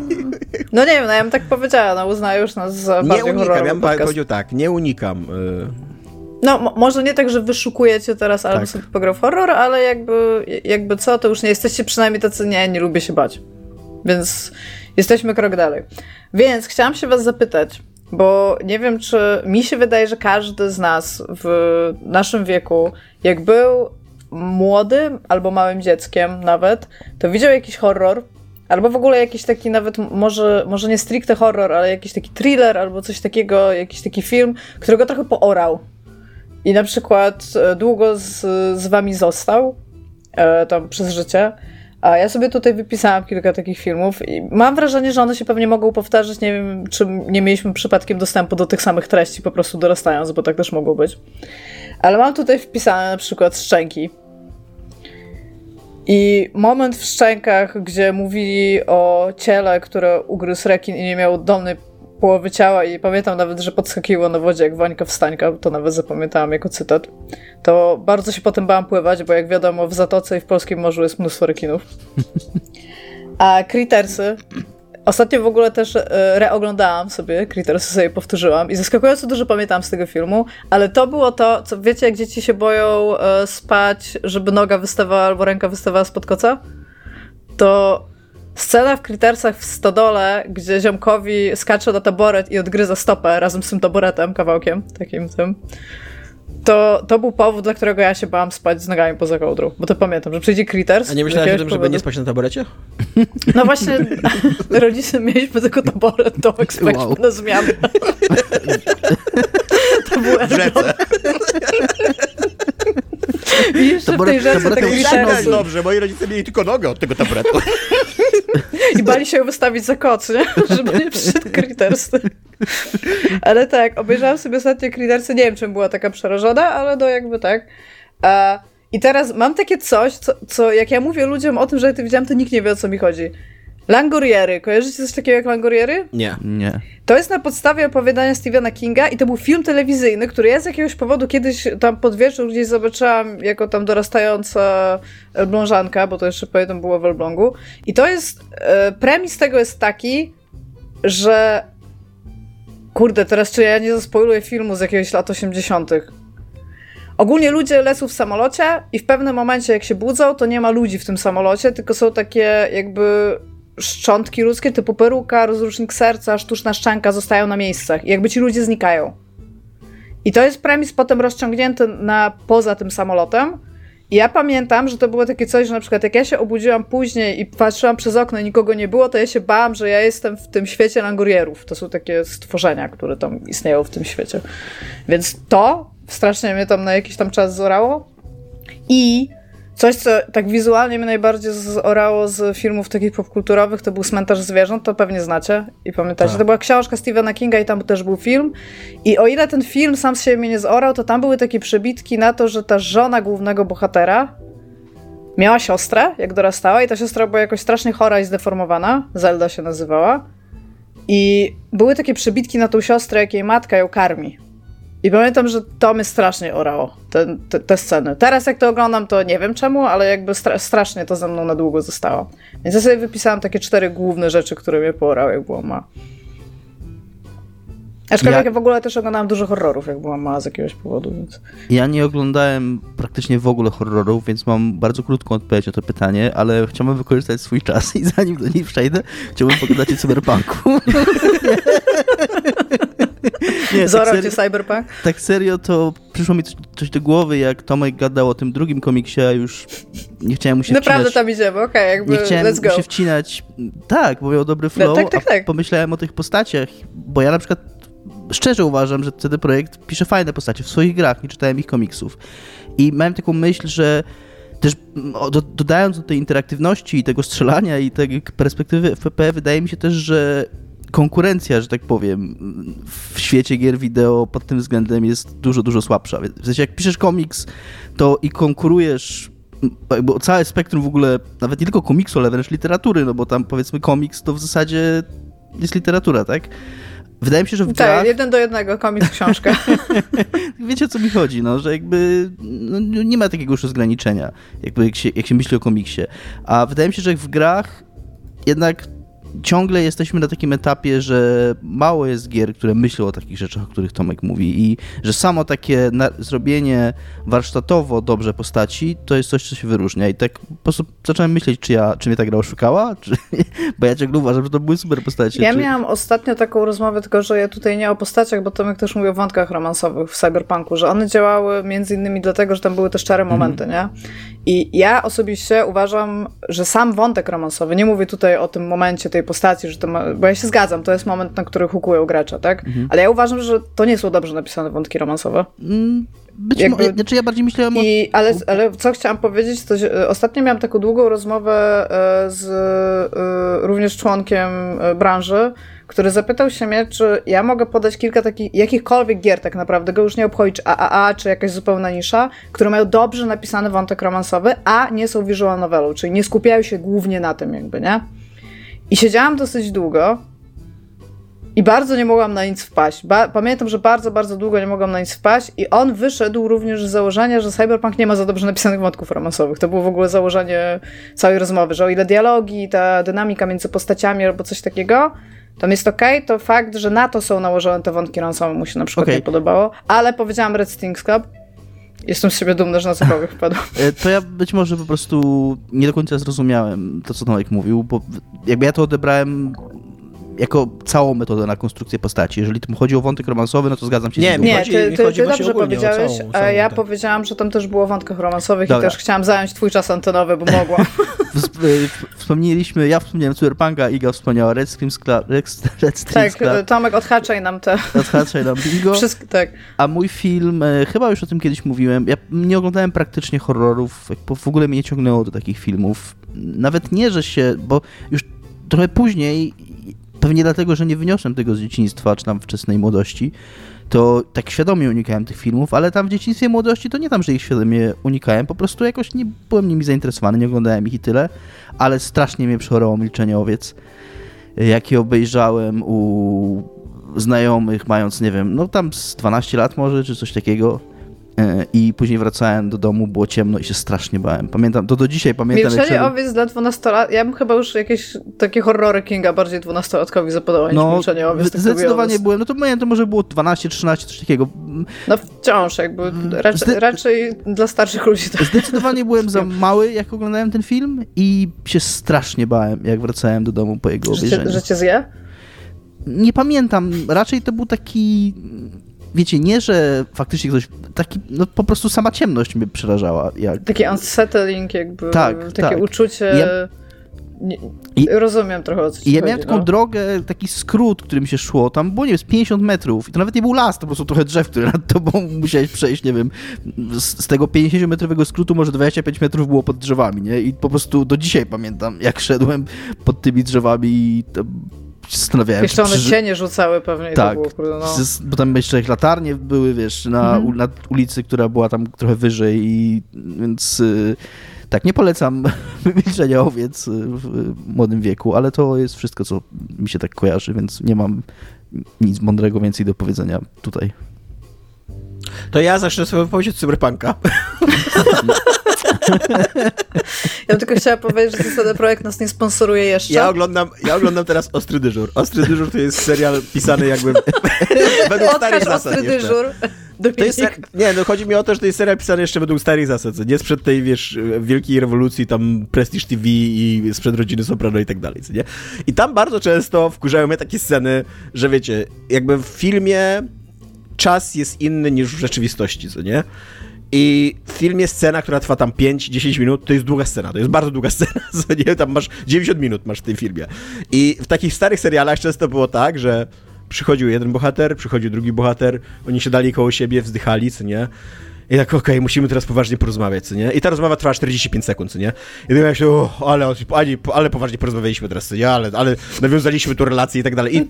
No nie wiem, no ja bym tak powiedziała, no uznaję już nas za Nie unikam, ja bym powiedział tak, nie unikam. Y... No, może nie tak, że wyszukujecie teraz, tak. sobie pograł w horror, ale jakby, jakby co, to już nie jesteście przynajmniej tacy, nie, nie lubię się bać. Więc jesteśmy krok dalej. Więc chciałam się was zapytać, bo nie wiem, czy mi się wydaje, że każdy z nas w naszym wieku, jak był młodym albo małym dzieckiem nawet, to widział jakiś horror, albo w ogóle jakiś taki nawet, może, może nie stricte horror, ale jakiś taki thriller albo coś takiego, jakiś taki film, którego trochę poorał. I na przykład e, długo z, z wami został, e, tam przez życie. A ja sobie tutaj wypisałam kilka takich filmów i mam wrażenie, że one się pewnie mogą powtarzać. Nie wiem, czy nie mieliśmy przypadkiem dostępu do tych samych treści, po prostu dorastając, bo tak też mogło być. Ale mam tutaj wpisane na przykład Szczęki. I moment w szczękach, gdzie mówili o ciele, które ugryzł rekin i nie miał dolnej połowy ciała i pamiętam nawet, że podskakiło na wodzie jak Wańka wstańka, to nawet zapamiętałam jako cytat. To bardzo się potem bałam pływać, bo jak wiadomo w Zatoce i w Polskim Morzu jest mnóstwo rekinów. A Crittersy Ostatnio w ogóle też e, reoglądałam sobie, Crittersy sobie powtórzyłam i zaskakująco dużo pamiętam z tego filmu, ale to było to, co wiecie, jak dzieci się boją e, spać, żeby noga wystawała albo ręka wystawała spod koca? To Scena w Crittersach w stodole, gdzie ziomkowi skacze na taboret i odgryza stopę razem z tym taboretem, kawałkiem, takim tym. To, to był powód, dla którego ja się bałam spać z nogami poza kołdrą. Bo to pamiętam, że przyjdzie Critters. A nie myślałeś o tym, żeby nie spać na taborecie? No właśnie, rodzice mieliśmy tylko taboret, Tomek spaliśmy wow. na zmianę. to był. I jeszcze taboret, w tej rzece tak dobrze, moi rodzice mieli tylko nogę od tego taboretu. I bali się ją wystawić za koc, nie? Żeby nie przyszedł Critters. Ale tak, obejrzałam sobie ostatnio Crittersy, nie wiem, czym była taka przerażona, ale no jakby tak. I teraz mam takie coś, co, co jak ja mówię ludziom o tym, że ja to widziałam, to nikt nie wie, o co mi chodzi. Langoriery. Kojarzycie coś takiego jak Langoriery? Nie. Nie. To jest na podstawie opowiadania Stephena Kinga i to był film telewizyjny, który ja z jakiegoś powodu kiedyś tam pod wieczór gdzieś zobaczyłam jako tam dorastająca elblążanka, bo to jeszcze pamiętam było w Elblągu. I to jest, e, premis tego jest taki, że kurde, teraz czy ja nie zaspoiluję filmu z jakiegoś lat 80. Ogólnie ludzie lecą w samolocie i w pewnym momencie jak się budzą, to nie ma ludzi w tym samolocie, tylko są takie jakby szczątki ludzkie typu peruka, rozrusznik serca, sztuczna szczęka zostają na miejscach jakby ci ludzie znikają. I to jest premis potem rozciągnięty na poza tym samolotem. I ja pamiętam, że to było takie coś, że na przykład jak ja się obudziłam później i patrzyłam przez okno i nikogo nie było, to ja się bałam, że ja jestem w tym świecie langurierów. To są takie stworzenia, które tam istnieją w tym świecie. Więc to strasznie mnie tam na jakiś tam czas zorało. I Coś, co tak wizualnie mnie najbardziej zorało z filmów takich popkulturowych, to był Cmentarz Zwierząt, to pewnie znacie i pamiętacie. Tak. To była książka Stephena Kinga i tam też był film. I o ile ten film sam z siebie mnie nie zorał, to tam były takie przebitki na to, że ta żona głównego bohatera miała siostrę, jak dorastała i ta siostra była jakoś strasznie chora i zdeformowana. Zelda się nazywała. I były takie przebitki na tą siostrę, jak jej matka ją karmi. I pamiętam, że to mnie strasznie orało, te, te, te, sceny. Teraz jak to oglądam, to nie wiem czemu, ale jakby stra strasznie to ze mną na długo zostało. Więc ja sobie wypisałam takie cztery główne rzeczy, które mnie poorały, jak byłam ma. Aczkolwiek ja... w ogóle też oglądałam dużo horrorów, jak byłam mała z jakiegoś powodu, więc... Ja nie oglądałem praktycznie w ogóle horrorów, więc mam bardzo krótką odpowiedź na to pytanie, ale chciałbym wykorzystać swój czas i zanim do niej przejdę, chciałbym pogadać o cyberpunku. Nie, tak cię Cyberpunk? Tak serio, to przyszło mi coś, coś, do głowy, jak Tomek gadał o tym drugim komiksie, a już nie chciałem mu się Naprawdę wcinać. tam idziemy, okej, okay, jakby Nie chciałem let's go. się wcinać, tak, bo miał dobry flow, no, tak, tak, tak. pomyślałem o tych postaciach, bo ja na przykład szczerze uważam, że CD Projekt pisze fajne postacie w swoich grach, nie czytałem ich komiksów. I miałem taką myśl, że też dodając do tej interaktywności i tego strzelania i tej perspektywy FPP, wydaje mi się też, że konkurencja, że tak powiem, w świecie gier wideo pod tym względem jest dużo, dużo słabsza. W sensie, jak piszesz komiks, to i konkurujesz jakby o całe spektrum w ogóle, nawet nie tylko komiksu, ale wręcz literatury, no bo tam powiedzmy komiks to w zasadzie jest literatura, tak? Wydaje mi się, że w tak, grach... jeden do jednego, komiks, książka. Wiecie, o co mi chodzi, no, że jakby no, nie ma takiego już rozgraniczenia, jakby jak się, jak się myśli o komiksie. A wydaje mi się, że w grach jednak ciągle jesteśmy na takim etapie, że mało jest gier, które myślą o takich rzeczach, o których Tomek mówi i że samo takie zrobienie warsztatowo dobrze postaci, to jest coś, co się wyróżnia i tak po prostu zacząłem myśleć, czy, ja, czy mnie ta gra oszukała, czy, bo ja ciągle uważam, że to były super postacie. Ja czy... miałam ostatnio taką rozmowę, tylko że ja tutaj nie o postaciach, bo Tomek też mówi o wątkach romansowych w Cyberpunku, że one działały między innymi dlatego, że tam były też czare mhm. momenty, mm. nie? I ja osobiście uważam, że sam wątek romansowy, nie mówię tutaj o tym momencie tej tej postaci, że to ma, bo ja się zgadzam, to jest moment, na który hukują gracza, tak? Mhm. Ale ja uważam, że to nie są dobrze napisane wątki romansowe. Mm, być Jakby... może, znaczy ja bardziej myślałem o... I, ale, ale co chciałam powiedzieć, to że ostatnio miałam taką długą rozmowę e, z e, również członkiem e, branży, który zapytał się mnie, czy ja mogę podać kilka takich, jakichkolwiek gier tak naprawdę, go już nie obchodzi, czy AAA, czy jakaś zupełna nisza, które mają dobrze napisany wątek romansowy, a nie są visual novelą, czyli nie skupiają się głównie na tym jakby, nie? I siedziałam dosyć długo i bardzo nie mogłam na nic wpaść. Ba pamiętam, że bardzo, bardzo długo nie mogłam na nic wpaść i on wyszedł również z założenia, że Cyberpunk nie ma za dobrze napisanych wątków romansowych. To było w ogóle założenie całej rozmowy, że o ile dialogi, ta dynamika między postaciami albo coś takiego, tam jest ok, to fakt, że na to są nałożone te wątki romansowe mu się na przykład okay. nie podobało, ale powiedziałam Red Stings Club, Jestem z siebie dumny, że na cokolwiek wpadł. E, to ja być może po prostu nie do końca zrozumiałem to, co Tomek mówił, bo jakby ja to odebrałem jako całą metodę na konstrukcję postaci. Jeżeli tu chodzi o wątek romansowy, no to zgadzam się nie, z tym. Nie, ty, ty, ty dobrze powiedziałeś, całą, całą, a ja tak. powiedziałam, że tam też było o wątkach romansowych Dobra. i też chciałam zająć twój czas antenowy, bo mogłam. Wspomnieliśmy, ja wspomniałem Cyberpunka, Iga wspomniała Red Scream Red, Red Tak, Tomek, odhaczaj nam te... Odhaczaj nam bingo. Wszystko, tak. A mój film, e, chyba już o tym kiedyś mówiłem, ja nie oglądałem praktycznie horrorów, w ogóle mnie nie ciągnęło do takich filmów. Nawet nie, że się, bo już trochę później pewnie dlatego, że nie wyniosłem tego z dzieciństwa, czy tam wczesnej młodości, to tak świadomie unikałem tych filmów, ale tam w dzieciństwie młodości to nie tam, że ich świadomie unikałem, po prostu jakoś nie byłem nimi zainteresowany, nie oglądałem ich i tyle, ale strasznie mnie przechorowało Milczenie Owiec, jakie obejrzałem u znajomych, mając, nie wiem, no tam z 12 lat może, czy coś takiego I później wracałem do domu, było ciemno i się strasznie bałem. Pamiętam, to do dzisiaj pamiętam. Milczenie jak owiec dla 12 lat. Ja bym chyba już jakieś takie horrory Kinga bardziej 12-latkowi zapodała no, niż Milczenie owiec. Tak zdecydowanie byłem, no to pamiętam, to może było 12, 13, coś takiego. No wciąż jakby, raczej, Zde raczej dla starszych ludzi. To zdecydowanie byłem za mały, jak oglądałem ten film i się strasznie bałem, jak wracałem do domu po jego obejrzeniu. Że cię, że cię zje? Nie pamiętam, raczej to był taki wiecie, nie, że faktycznie ktoś, taki, no po prostu sama ciemność mnie przerażała. Jak... Taki unsettling jakby, tak, takie tak. uczucie... Ja... Nie, I, rozumiem trochę o co ci ja chodzi, miałem taką no. drogę, taki skrót, którym się szło, tam było, nie wiem, z 50 metrów i to nawet nie był las, to po prostu trochę drzew, które nad tobą musiałeś przejść, nie wiem, z, z tego 50-metrowego skrótu może 25 metrów było pod drzewami, nie? I po prostu do dzisiaj pamiętam, jak szedłem pod tymi drzewami i zastanawiałem Jeszcze one przy... cienie rzucały pewnie. Tak, było, no. bo tam jeszcze latarnie były, wiesz, na, mhm. na ulicy, która była tam trochę wyżej i więc y, tak, nie polecam milczenia owiec w młodym wieku, ale to jest wszystko, co mi się tak kojarzy, więc nie mam nic mądrego więcej do powiedzenia tutaj. To ja zacznę swoją wypowiedź od Cyberpunka. Ja bym tylko chciała powiedzieć, że ten projekt nas nie sponsoruje jeszcze. Ja oglądam, ja oglądam teraz Ostry Dyżur. Ostry Dyżur to jest serial pisany jakby według starych zasad Ostry Dyżur. To jest, nie, no chodzi mi o to, że to jest serial pisany jeszcze według starych zasad, nie sprzed tej, wiesz, wielkiej rewolucji, tam Prestige TV i sprzed Rodziny Soprano i tak dalej, nie? I tam bardzo często wkurzają mnie takie sceny, że wiecie, jakby w filmie czas jest inny niż w rzeczywistości, co nie? I w filmie scena, która trwa tam 5-10 minut, to jest długa scena, to jest bardzo długa scena, co nie? Tam masz 90 minut masz w tym filmie. I w takich starych serialach często było tak, że przychodził jeden bohater, przychodził drugi bohater, oni się dali koło siebie, wzdychali, co nie? I tak, okej, okay, musimy teraz poważnie porozmawiać, co nie? I ta rozmowa trwa 45 sekund, co nie? I ja się, ale, ale, poważnie porozmawialiśmy teraz, co nie? Ale, ale nawiązaliśmy tu relacje i tak dalej. I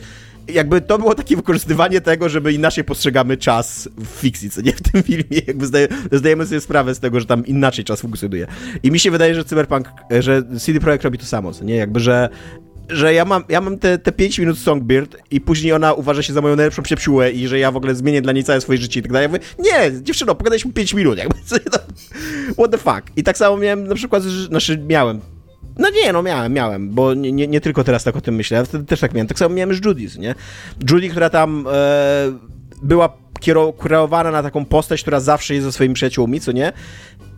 jakby to było takie wykorzystywanie tego, żeby inaczej postrzegamy czas w fikcji, co nie? W tym filmie jakby zdaje, zdajemy sobie sprawę z tego, że tam inaczej czas funkcjonuje. I mi się wydaje, że Cyberpunk, że CD Projekt robi to samo, co nie? Jakby, że że ja mam, ja mam te, te 5 minut Songbird i później ona uważa się za moją najlepszą psiepsiłę i że ja w ogóle zmienię dla niej całe swoje życie i tak dalej. Ja mówię, nie, dziewczyno, pogadaliśmy 5 minut, jakby, nie, what the fuck. I tak samo miałem na przykład, znaczy miałem, no nie, no miałem, miałem, bo nie, nie, nie, tylko teraz tak o tym myślę, wtedy też tak miałem. Tak samo miałem z Judy, nie? Judy, która tam e, była kreowana na taką postać, która zawsze jest ze swoimi przyjaciółmi, co nie?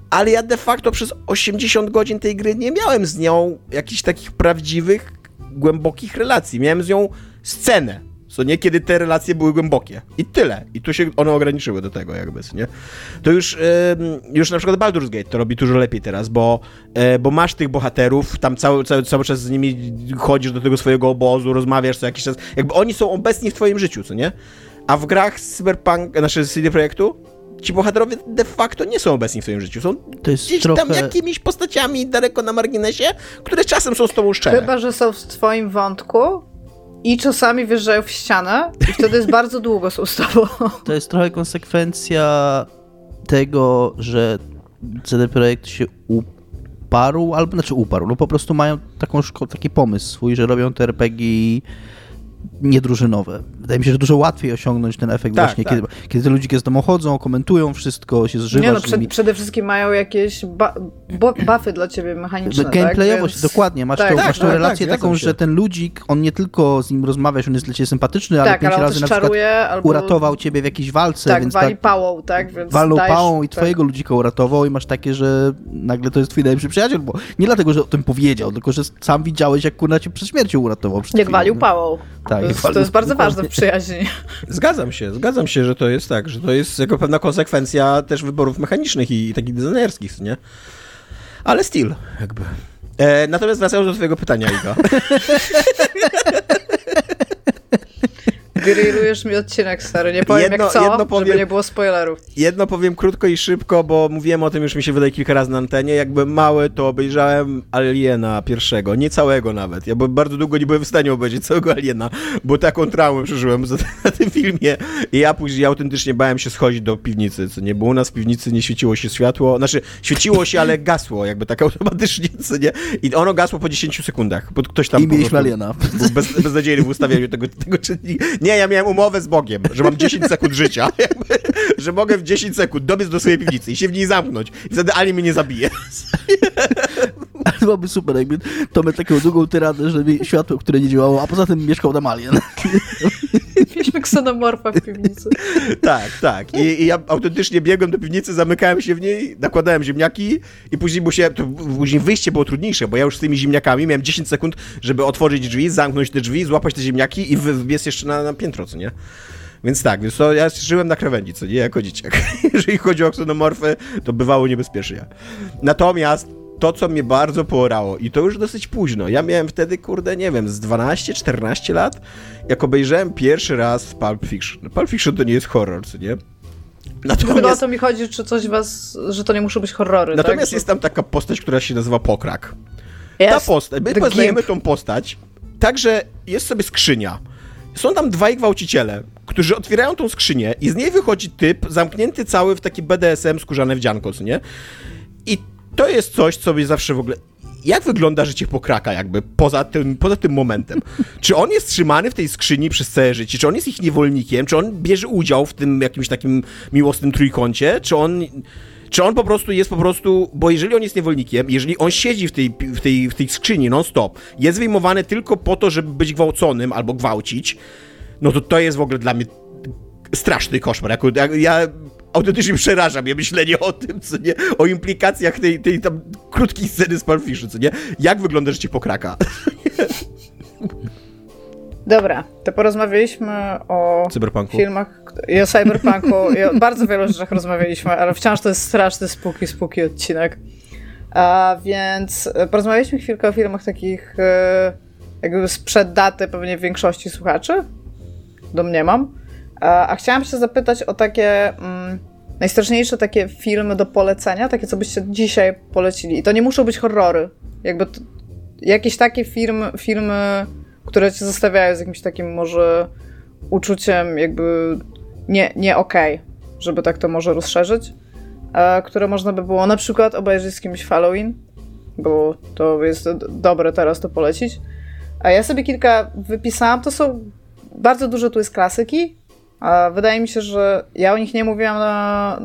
Ale ja de facto przez 80 godzin tej gry nie miałem z nią jakichś takich prawdziwych głębokich relacji. Miałem z nią scenę, co nie? Kiedy te relacje były głębokie. I tyle. I tu się one ograniczyły do tego jakby, nie? To już, już na przykład Baldur's Gate to robi dużo lepiej teraz, bo, e, bo masz tych bohaterów, tam cały, cały, cały czas z nimi chodzisz do tego swojego obozu, rozmawiasz co jakiś czas. Jakby oni są obecni w twoim życiu, co nie? A w grach Cyberpunk, znaczy CD Projektu, ci bohaterowie de facto nie są obecni w swoim życiu. Są gdzieś trochę... tam jakimiś postaciami daleko na marginesie, które czasem są z tobą szczere. Chyba, że są w twoim wątku i czasami wjeżdżają w ścianę i wtedy jest bardzo długo są z tobą. To jest trochę konsekwencja tego, że CD Projekt się uparł, albo znaczy uparł, no po prostu mają taką, taki pomysł swój, że robią te RPG niedrużynowe. Wydaje mi się, że dużo łatwiej osiągnąć ten efekt tak, właśnie, tak. Kiedy, kiedy te ludzie z domu chodzą, komentują wszystko, się zżywasz. Nie no, przed, przede wszystkim mają jakieś ba buffy dla ciebie mechaniczne, tak? Gameplayowość, tak? Więc... dokładnie. Masz, tak, tą, masz tą tak, relację tak, taką, że ten ludzik, on nie tylko z nim rozmawiasz, on jest dla ciebie sympatyczny, ale pięć ale razy na przykład albo... uratował ciebie w jakiejś walce. Tak, więc wali tak, pałą, tak? Więc walą dajesz, pałą i twojego ludzika uratował i masz takie, że nagle to jest twój najlepszy przyjaciel, bo nie dlatego, że o tym powiedział, tylko, że sam widziałeś, jak kurna cię przed śmiercią uratował. Jak walił pałą. Tak, to jest bardzo ważne w przyjaźni. Zgadzam się, zgadzam się, że to jest tak, że to jest jako pewna konsekwencja też wyborów mechanicznych i, i takich designerskich, nie? Ale still, jakby. E, natomiast wracając do twojego pytania, Iga. Grillujesz mi odcinek, stary. Nie powiem jedno, jak co, jedno powiem, żeby nie było spoilerów. Jedno powiem krótko i szybko, bo mówiłem o tym już mi się wydaje kilka razy na antenie. Jakby mały, to obejrzałem Aliena pierwszego, nie całego nawet. Ja bardzo długo nie byłem w stanie obejrzeć całego Aliena, bo taką traumę przeżyłem na tym filmie. I ja później autentycznie bałem się schodzić do piwnicy, co nie? Bo u nas w piwnicy nie świeciło się światło. Znaczy, świeciło się, ale gasło jakby tak automatycznie, co nie? I ono gasło po 10 sekundach, bo ktoś tam... I mieliśmy Aliena. Bez, beznadziejny w ustawieniu tego, tego czynnika. Nie, ja miałem umowę z Bogiem, że mam 10 sekund życia, jakby, że mogę w 10 sekund dobiec do swojej piwnicy i się w niej zamknąć. I wtedy Ali mnie nie zabije. Ale byłoby super, jakby Tomek taką długą tyradę, że światło, które nie działało, a poza tym mieszkał tam alien. Mieliśmy ksenomorfa w piwnicy. tak, tak. I, I, ja autentycznie biegłem do piwnicy, zamykałem się w niej, nakładałem ziemniaki i później musiałem, to później wyjście było trudniejsze, bo ja już z tymi ziemniakami miałem 10 sekund, żeby otworzyć drzwi, zamknąć te drzwi, złapać te ziemniaki i wybiec jeszcze na, na piętro, co nie? Więc tak, więc to ja żyłem na krawędzi, co nie, jako dzieciak. Jeżeli chodzi o ksenomorfy, to bywało niebezpiecznie. Natomiast to, co mnie bardzo porało i to już dosyć późno. Ja miałem wtedy, kurde, nie wiem, z 12-14 lat, jak obejrzałem pierwszy raz Pulp Fiction. Pulp Fiction to nie jest horror, co nie? Natomiast... Chyba o to mi chodzi, czy coś was, że to nie muszą być horrory, Natomiast tak? jest tam taka postać, która się nazywa Pokrak. Yes, Ta postać, my poznajemy tą postać, także jest sobie skrzynia. Są tam dwaj gwałciciele, którzy otwierają tą skrzynię i z niej wychodzi typ zamknięty cały w taki BDSM skórzane wdzianko, co nie? To jest coś, co mnie zawsze w ogóle... Jak wygląda życie pokraka jakby poza tym, poza tym momentem? Czy on jest trzymany w tej skrzyni przez całe życie? Czy on jest ich niewolnikiem? Czy on bierze udział w tym jakimś takim miłosnym trójkącie? Czy on... Czy on po prostu jest po prostu, bo jeżeli on jest niewolnikiem, jeżeli on siedzi w tej, w tej, w tej skrzyni non-stop, jest wyjmowany tylko po to, żeby być gwałconym albo gwałcić, no to to jest w ogóle dla mnie straszny koszmar. Jako, ja autentycznie przeraża mnie myślenie o tym, co nie, o implikacjach tej, tej tam krótkiej sceny z Pulp co nie, jak wygląda życie pokraka. Dobra, to porozmawialiśmy o cyberpunku. filmach i o cyberpunku i o bardzo wielu rzeczach rozmawialiśmy, ale wciąż to jest straszny, spooky, spooky odcinek. A więc porozmawialiśmy chwilkę o filmach takich e, jakby sprzed daty pewnie większości słuchaczy. Domniemam. A chciałam się zapytać o takie mm, najstraszniejsze takie filmy do polecenia, takie co byście dzisiaj polecili. I to nie muszą być horrory. Jakby to, jakieś takie film, filmy, które cię zostawiają z jakimś takim może uczuciem jakby nie, nie okej, okay, żeby tak to może rozszerzyć, e, które można by było na przykład obejrzeć z kimś Halloween, bo to jest dobre teraz to polecić. A ja sobie kilka wypisałam, to są bardzo dużo tu jest klasyki, Wydaje mi się, że ja o nich nie mówiłam na.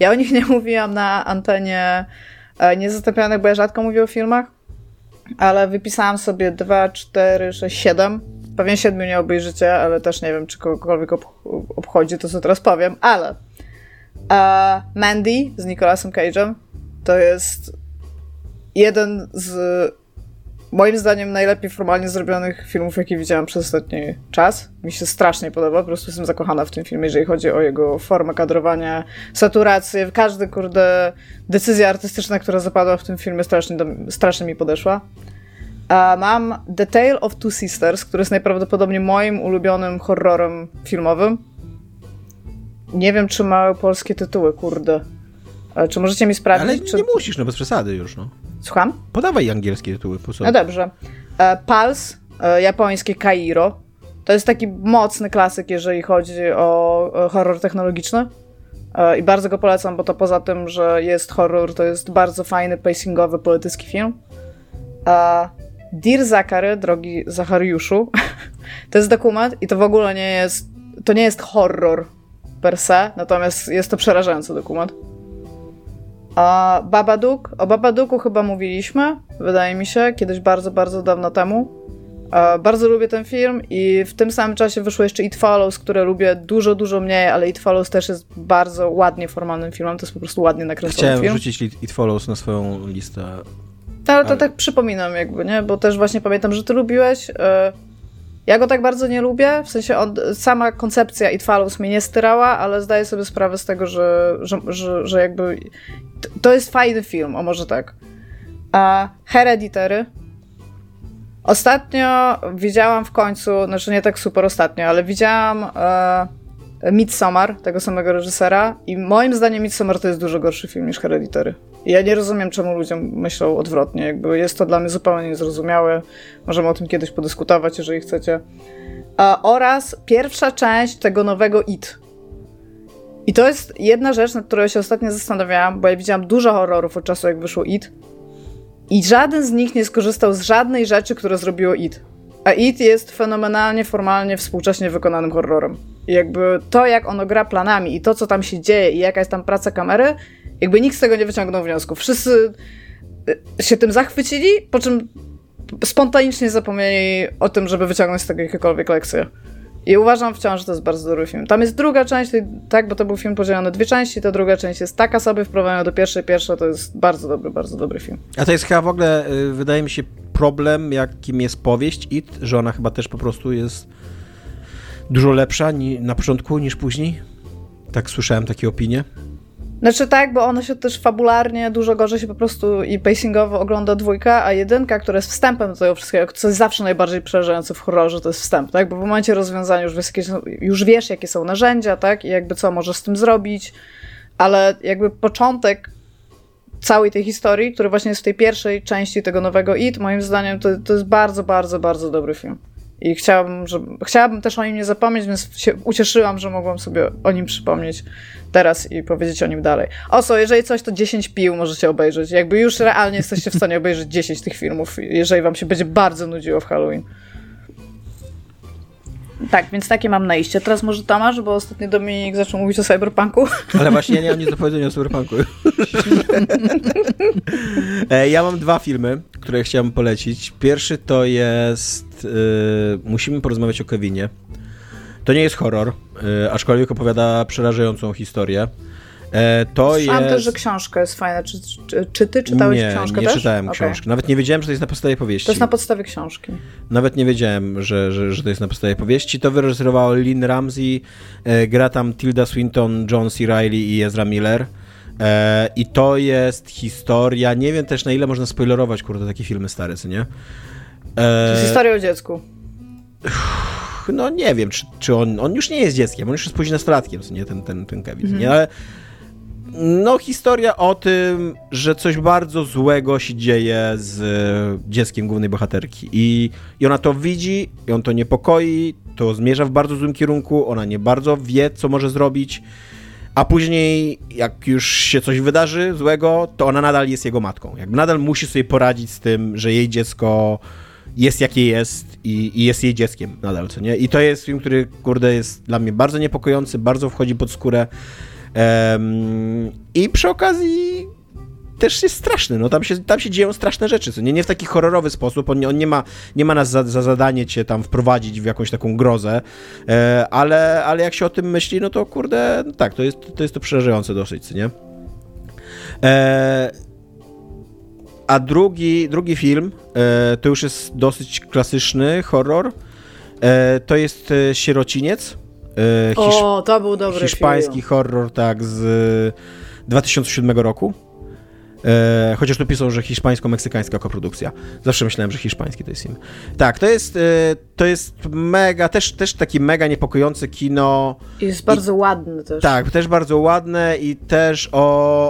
Ja o nich nie mówiłam na antenie e, niezastąpionych, bo ja rzadko mówię o filmach, ale wypisałam sobie 2, 4, 6, 7. Pewnie 7 nie obejrzycie, ale też nie wiem, czy kogokolwiek obchodzi to, co teraz powiem, ale uh, Mandy z Nicolasem Cage'em to jest jeden z moim zdaniem najlepiej formalnie zrobionych filmów, jakie widziałam przez ostatni czas. Mi się strasznie podoba, po prostu jestem zakochana w tym filmie, jeżeli chodzi o jego formę kadrowania, saturację, każdy, kurde, decyzja artystyczna, która zapadła w tym filmie strasznie, strasznie mi podeszła. A mam The Tale of Two Sisters, który jest najprawdopodobniej moim ulubionym horrorem filmowym. Nie wiem, czy ma polskie tytuły, kurde. Czy możecie mi sprawdzić? Ale czy... nie musisz, no bez przesady już, no. Słucham? Podawaj angielskie tytuły, po? No dobrze. E, Pulse, e, japońskie Kairo. To jest taki mocny klasyk, jeżeli chodzi o horror technologiczny. E, I bardzo go polecam, bo to poza tym, że jest horror, to jest bardzo fajny, pacingowy, poetycki film. Dear Zachary, drogi Zachariuszu, to jest dokument i to w ogóle nie jest, to nie jest horror per se, natomiast jest to przerażający dokument. A Babadook, o Babadooku chyba mówiliśmy, wydaje mi się, kiedyś bardzo, bardzo dawno temu. Bardzo lubię ten film i w tym samym czasie wyszło jeszcze It Follows, które lubię dużo, dużo mniej, ale It Follows też jest bardzo ładnie formalnym filmem, to jest po prostu ładnie nakręcony Chciałem film. Chciałem wrzucić It Follows na swoją listę. Ale to ale... tak przypominam jakby, nie? Bo też właśnie pamiętam, że ty lubiłeś. Ja go tak bardzo nie lubię, w sensie on, sama koncepcja It Follows mnie nie styrała, ale zdaję sobie sprawę z tego, że, że, że, że jakby to jest fajny film, o może tak. A Hereditary. Ostatnio widziałam w końcu, znaczy nie tak super ostatnio, ale widziałam e, Midsommar, tego samego reżysera i moim zdaniem Midsommar to jest dużo gorszy film niż Hereditary. Ja nie rozumiem, czemu ludziom myślą odwrotnie. Jakby jest to dla mnie zupełnie niezrozumiałe. Możemy o tym kiedyś podyskutować, jeżeli chcecie. A, oraz pierwsza część tego nowego It. I to jest jedna rzecz, nad którą się ostatnio zastanawiałam, bo ja widziałam dużo horrorów od czasu, jak wyszło It. I żaden z nich nie skorzystał z żadnej rzeczy, które zrobiło It. A It jest fenomenalnie, formalnie, współcześnie wykonanym horrorem. I jakby to, jak ono gra planami i to, co tam się dzieje i jaka jest tam praca kamery, jakby nikt z tego nie wyciągnął wniosków. Wszyscy y, się tym zachwycili, po czym spontanicznie zapomnieli o tym, żeby wyciągnąć z tego jakiekolwiek lekcje. I uważam wciąż, że to jest bardzo dobry film. Tam jest druga część, tak, bo to był film podzielony na dwie części, ta druga część jest taka sobie wprowadzona do pierwszej, pierwsza to jest bardzo dobry, bardzo dobry film. A to jest chyba w ogóle, y, wydaje mi się, problem, jakim jest powieść It, że ona chyba też po prostu jest dużo lepsza ni na początku niż później. Tak słyszałem takie opinie. Znaczy tak, bo ona się też fabularnie dużo gorzej się po prostu i pacingowo ogląda dwójka, a jedynka, która jest wstępem do tego wszystkiego, co jest zawsze najbardziej przerażające w horrorze, to jest wstęp, tak? Bo w momencie rozwiązania już wiesz, jakie są, już wiesz, jakie są narzędzia, tak? I jakby co możesz z tym zrobić, ale jakby początek całej tej historii, który właśnie jest w tej pierwszej części tego nowego IT, moim zdaniem to, to jest bardzo, bardzo, bardzo dobry film. I chciałabym, żeby, chciałabym też o nim nie zapomnieć, więc się ucieszyłam, że mogłam sobie o nim przypomnieć teraz i powiedzieć o nim dalej. Oso, jeżeli coś, to 10 pił możecie obejrzeć. Jakby już realnie jesteście w stanie obejrzeć 10 tych filmów, jeżeli wam się będzie bardzo nudziło w Halloween. Tak, więc takie mam najście. Teraz może Tomasz, bo ostatnio Dominik zaczął mówić o cyberpunku. Ale właśnie ja nie mam nic do powiedzenia o cyberpunku. E, ja mam dwa filmy, które chciałem polecić. Pierwszy to jest... Yy, musimy porozmawiać o Kevinie. To nie jest horror, yy, aczkolwiek opowiada przerażającą historię. E, to Słyszałam jest... też, że książka jest fajna. Czy, czy, czy ty czytałeś nie, książkę nie też? czytałem okay. książki. Nawet nie wiedziałem, że to jest na podstawie powieści. To jest na podstawie książki. Nawet nie wiedziałem, że, że, że to jest na podstawie powieści. To wyreżyserował Lynn Ramsey, e, gra tam Tilda Swinton, John C. Reilly i Ezra Miller. E, I to jest historia, nie wiem też na ile można spoilerować, kurde, takie filmy stare, co nie? To jest historia o dziecku. No nie wiem, czy, czy on, on już nie jest dzieckiem, on już jest później nastolatkiem, nie, ten, ten, ten Kevin, mhm. nie? Ale no, historia o tym, że coś bardzo złego się dzieje z dzieckiem głównej bohaterki. I, I ona to widzi, i on to niepokoi, to zmierza w bardzo złym kierunku, ona nie bardzo wie, co może zrobić. A później, jak już się coś wydarzy złego, to ona nadal jest jego matką. Jakby nadal musi sobie poradzić z tym, że jej dziecko jest jakie jest i, i, jest jej dzieckiem nadal, co nie? I to jest film, który, kurde, jest dla mnie bardzo niepokojący, bardzo wchodzi pod skórę. Um, I przy okazji też jest straszny, no tam się, tam się dzieją straszne rzeczy, co nie, nie w taki horrorowy sposób, on, on nie, ma, nie ma nas za, za, zadanie cię tam wprowadzić w jakąś taką grozę, e, ale, ale jak się o tym myśli, no to kurde, no tak, to jest to, jest to przerażające dosyć, co nie? E, a drugi, drugi film e, to już jest dosyć klasyczny horror. E, to jest e, Sierociniec. E, o, to był dobry Hiszpański film. horror, tak, z 2007 roku. E, chociaż tu piszą, że hiszpańsko-meksykańska koprodukcja. Zawsze myślałem, że hiszpański to jest film. Tak, to jest, e, to jest mega, też, też taki mega niepokojące kino. Jest bardzo I, ładny też. Tak, też bardzo ładne i też o,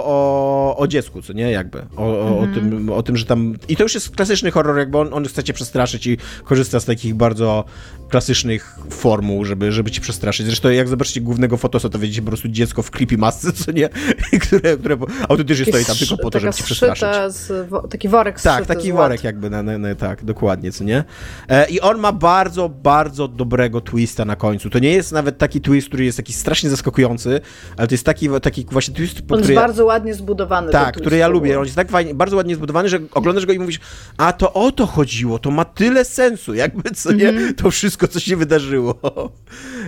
o, o dziecku, co nie, jakby. O, mhm. o, tym, o tym, że tam... I to już jest klasyczny horror, jakby on, on chce cię przestraszyć i korzysta z takich bardzo klasycznych formuł, żeby, żeby cię przestraszyć. Zresztą jak zobaczycie głównego fotosa, to widzicie po prostu dziecko w creepy masce, co nie? które, które autentycznie stoi tam tylko po to, żeby cię przestraszyć. Z, taki worek Tak, taki worek jakby, na, na, na, tak, dokładnie, co nie? E, I on ma bardzo, bardzo dobrego twista na końcu. To nie jest nawet taki twist, który jest taki strasznie zaskakujący, ale to jest taki, taki właśnie twist, On jest bardzo ładnie zbudowany. Tak, który ja lubię. On jest tak fajnie, bardzo ładnie zbudowany, że oglądasz go i mówisz, a to o to chodziło, to ma tyle sensu, jakby, co nie? Mm -hmm. To wszystko, co się wydarzyło.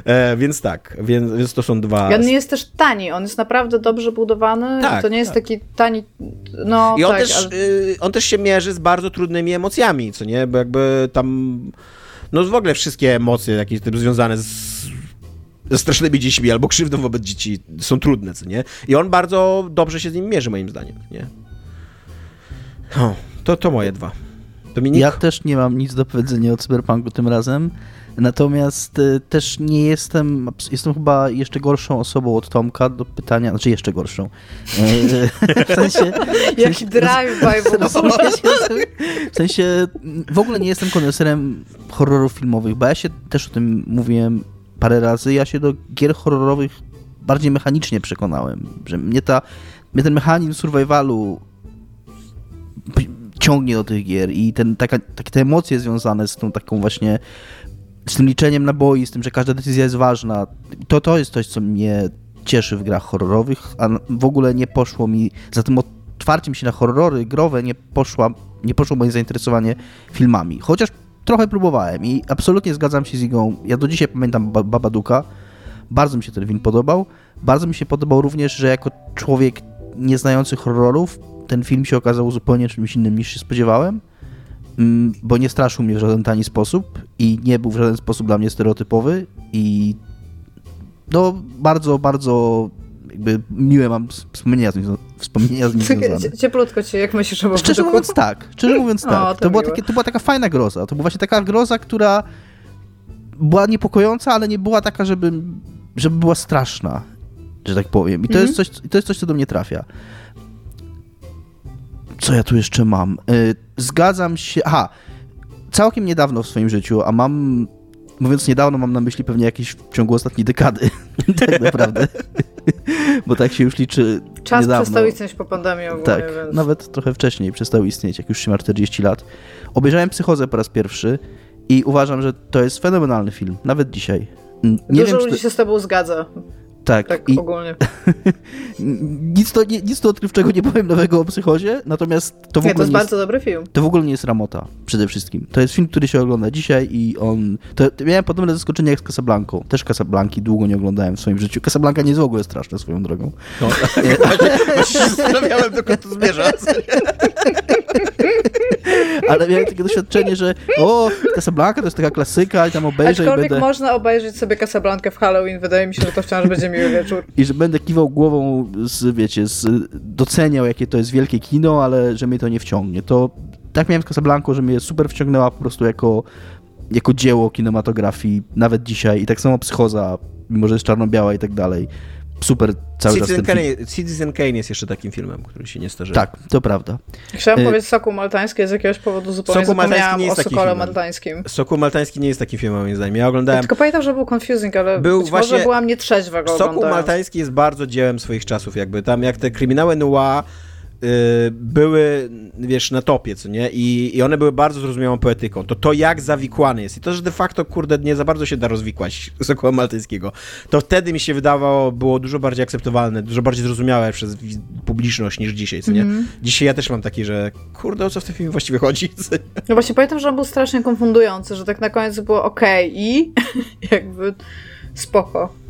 E, więc tak, więc, więc to są dwa... I on nie jest też tani, on jest naprawdę dobrze budowany. Tak, to nie jest tak. taki tani no, I on, tak, też, ale... y, on też się mierzy z bardzo trudnymi emocjami, co nie? Bo jakby tam, no w ogóle wszystkie emocje jakieś tym związane z ze strasznymi dziećmi albo krzywdą wobec dzieci są trudne, co nie? I on bardzo dobrze się z nim mierzy, moim zdaniem, nie? O, to, to moje dwa. Dominik? Ja też nie mam nic do powiedzenia o Cyberpunku tym razem. Natomiast y, też nie jestem, jestem chyba jeszcze gorszą osobą od Tomka do pytania, znaczy jeszcze gorszą. E, w sensie... Jaki drive-by W sensie w ogóle nie jestem koneserem horrorów filmowych, bo ja się też o tym mówiłem parę razy, ja się do gier horrorowych bardziej mechanicznie przekonałem, że mnie ta, mnie ten mechanizm survivalu ciągnie do tych gier i ten, taka, takie te emocje związane z tą taką właśnie z tym liczeniem naboi, z tym, że każda decyzja jest ważna, to, to jest coś, co mnie cieszy w grach horrorowych, a w ogóle nie poszło mi, za tym otwarciem się na horrory growe nie, poszła, nie poszło moje zainteresowanie filmami. Chociaż trochę próbowałem i absolutnie zgadzam się z Igą. Ja do dzisiaj pamiętam Babaduka. Bardzo mi się ten film podobał. Bardzo mi się podobał również, że jako człowiek nieznający horrorów ten film się okazał zupełnie czymś innym niż się spodziewałem. Mm, bo nie straszył mnie w żaden tani sposób i nie był w żaden sposób dla mnie stereotypowy i no bardzo, bardzo jakby miłe mam wspomnienia z nim, wspomnienia z nim związane. Cieplutko cię, jak myślisz o Szczerze mówiąc tak, szczerze mówiąc tak. to, była takie, to była taka fajna groza, to była właśnie taka groza, która była niepokojąca, ale nie była taka, żeby, żeby była straszna, że tak powiem. I to, mm -hmm. jest coś, to jest coś, co do mnie trafia. Co ja tu jeszcze mam? Y, zgadzam się. Aha, całkiem niedawno w swoim życiu, a mam. Mówiąc niedawno, mam na myśli pewnie jakieś w ciągu ostatniej dekady. tak naprawdę. Bo tak się już liczy. Czas niedawno. przestał istnieć po pandemii ogólnie, Tak, więc... nawet trochę wcześniej przestał istnieć, jak już się ma 40 lat. Obejrzałem Psychozę po raz pierwszy i uważam, że to jest fenomenalny film, nawet dzisiaj. Nie Dużo wiem, ludzi to... się z tobą zgadza. Tak, tak I ogólnie. nic, to, nie, nic to odkrywczego nie powiem nowego o psychozie, natomiast to w nie, ogóle. To jest bardzo dobry film. To w ogóle nie jest ramota, przede wszystkim. To jest film, który się ogląda dzisiaj i on. To, miałem podobne zaskoczenie jak z Casablanką. Też Casablanki długo nie oglądałem w swoim życiu. Casablanka nie jest w ogóle straszna swoją drogą. No, tak. zastanawiałem, dokąd to zmierza. Ale miałem takie doświadczenie, że o, Casablanca to jest taka klasyka i tam obejrzę Aczkolwiek i będę... można obejrzeć sobie Casablankę w Halloween. Wydaje mi się, że to wciąż będzie miły wieczór. I że będę kiwał głową, z, wiecie, z, doceniał, jakie to jest wielkie kino, ale że mnie to nie wciągnie. To tak miałem z Casablanką, że mnie super wciągnęła po prostu jako, jako dzieło kinematografii, nawet dzisiaj. I tak samo Psychoza, mimo że jest czarno-biała i tak dalej super cały Citizen czas Kane, Citizen Kane jest jeszcze takim filmem, który się nie starzeje. Tak, to prawda. Chciałem y powiedzieć Soku Maltański, z jakiegoś powodu zupełnie Soku Maltański nie jest o Sokole Maltańskim. Soku Maltański nie jest takim filmem, moim zdaniem. Ja oglądałem... Ja tylko pamiętam, że był confusing, ale był być właśnie... może byłam nietrzeźwa go Soku Maltański jest bardzo dziełem swoich czasów, jakby tam jak te kryminały noir były, wiesz, na topie, co nie? I, I one były bardzo zrozumiałą poetyką. To to, jak zawikłany jest. I to, że de facto, kurde, nie za bardzo się da rozwikłać Sokoła Maltańskiego. To wtedy mi się wydawało, było dużo bardziej akceptowalne, dużo bardziej zrozumiałe przez publiczność niż dzisiaj, co nie? Mm. Dzisiaj ja też mam taki, że kurde, o co w tym filmie właściwie chodzi? No właśnie pamiętam, że on był strasznie konfundujący, że tak na koniec było ok i jakby spoko.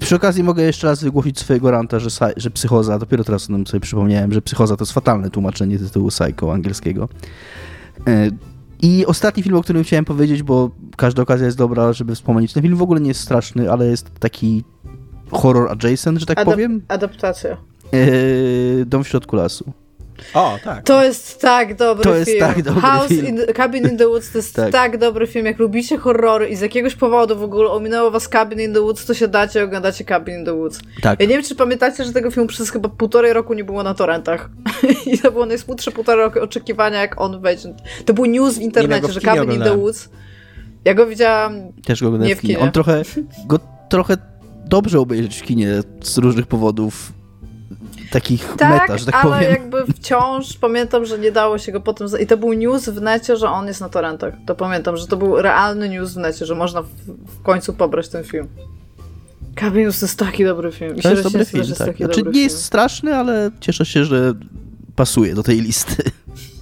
Przy okazji mogę jeszcze raz wygłosić swojego ranta, że, że psychoza, dopiero teraz sobie przypomniałem, że psychoza to jest fatalne tłumaczenie tytułu Psycho angielskiego. E, I ostatni film, o którym chciałem powiedzieć, bo każda okazja jest dobra, żeby wspomnieć. Ten film w ogóle nie jest straszny, ale jest taki horror adjacent, że tak Adap powiem. Adaptacja. Yy, Dom w środku lasu. O, tak. To jest tak dobry to film. To jest tak dobry House film. In the, Cabin in the Woods to jest tak. tak. dobry film. Jak lubicie horrory i z jakiegoś powodu w ogóle ominęło was Cabin in the Woods, to się dacie, oglądacie Cabin in the Woods. Tak. Ja nie wiem, czy pamiętacie, że tego filmu przez chyba półtorej roku nie było na torrentach. I to było najsmutsze półtorej roku oczekiwania, jak on wejdzie. To był news w internecie, w że Cabin in the Woods. Ja go widziałam Też go nie w kinie. On trochę, go trochę dobrze obejrzeć w kinie z różnych powodów takich tak, meta, że tak ale powiem. jakby wciąż pamiętam, że nie dało się go potem... I to był news w necie, że on jest na torrentach. To pamiętam, że to był realny news w necie, że można w, w końcu pobrać ten film. Cabinus to jest taki dobry film. to jest dobry film, jest tak. Znaczy, nie jest straszny, ale cieszę się, że pasuje do tej listy.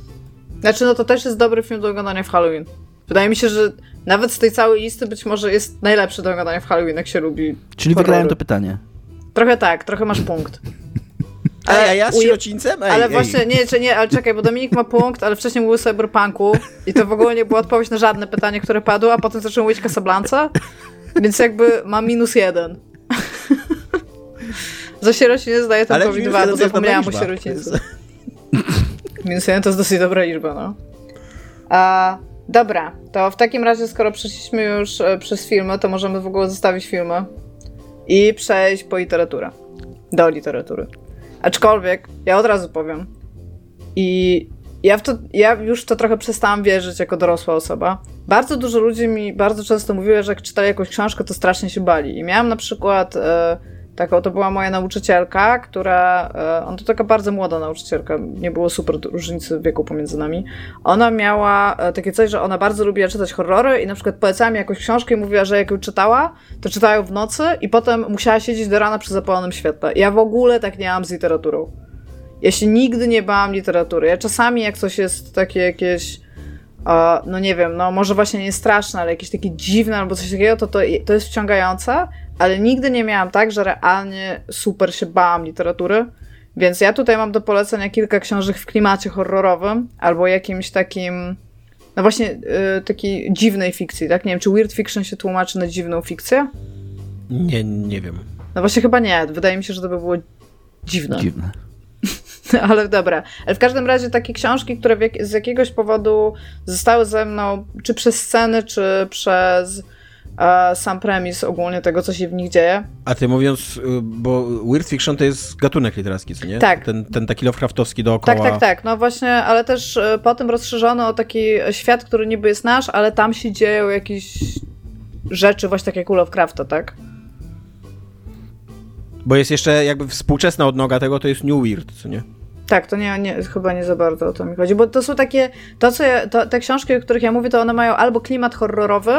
Znaczy, no to też jest dobry film do oglądania w Halloween. Wydaje mi się, że nawet z tej całej listy być może jest najlepszy do oglądania w Halloween, jak się lubi. Czyli horrory. wygrałem to pytanie. Trochę tak, trochę masz punkt. Ale, a ja z sierocińcem? Ej, ale ej. właśnie, nie, czy nie, ale czekaj, bo Dominik ma punkt, ale wcześniej mówił o Cyberpunku i to w ogóle nie była odpowiedź na żadne pytanie, które padło, a potem zaczął mówić Casablanca, więc jakby ma minus jeden. Za sierocinie zdaje tylko dwa, bo zapomniałam o sierocińcu. minus jeden to jest dosyć dobra liczba, no. A, dobra, to w takim razie, skoro przeszliśmy już e, przez filmy, to możemy w ogóle zostawić filmy i przejść po literaturę. Do literatury. Aczkolwiek, ja od razu powiem. I ja, w to, ja już to trochę przestałam wierzyć jako dorosła osoba. Bardzo dużo ludzi mi bardzo często mówiło, że jak czytali jakąś książkę, to strasznie się bali. I miałam na przykład e, taką, to była moja nauczycielka, która, e, ona to taka bardzo młoda nauczycielka, nie było super różnicy wieku pomiędzy nami. Ona miała e, takie coś, że ona bardzo lubiła czytać horrory i na przykład polecała mi jakąś książkę i mówiła, że jak ją czytała, to czytała ją w nocy i potem musiała siedzieć do rana przy zapalonym świetle. Ja w ogóle tak nie mam z literaturą. Ja się nigdy nie bałam literatury. Ja czasami jak coś jest takie jakieś no nie wiem, no może właśnie nie straszne, ale jakieś takie dziwne albo coś takiego, to, to, to jest wciągające, ale nigdy nie miałam tak, że realnie super się bałam literatury. Więc ja tutaj mam do polecenia kilka książek w klimacie horrorowym albo jakimś takim, no właśnie yy, takiej dziwnej fikcji, tak? Nie wiem, czy weird fiction się tłumaczy na dziwną fikcję? Nie, nie wiem. No właśnie chyba nie. Wydaje mi się, że to by było dziwne. Dziwne. Ale dobra. Ale w każdym razie takie książki, które jak, z jakiegoś powodu zostały ze mną, czy przez sceny, czy przez sam premis ogólnie tego, co się w nich dzieje. A ty mówiąc, y, bo weird fiction to jest gatunek literacki, co nie? Tak. Ten, ten taki Lovecraftowski dookoła. Tak, tak, tak. No właśnie, ale też e, potem rozszerzono o taki świat, który niby jest nasz, ale tam się dzieją jakieś rzeczy właśnie tak jak u Lovecrafta, tak? Bo jest jeszcze jakby współczesna odnoga tego, to jest New Weird, co nie? Tak, to nie, nie, chyba nie za bardzo o to mi chodzi, bo to są takie, to co ja, to, te książki, o których ja mówię, to one mają albo klimat horrorowy,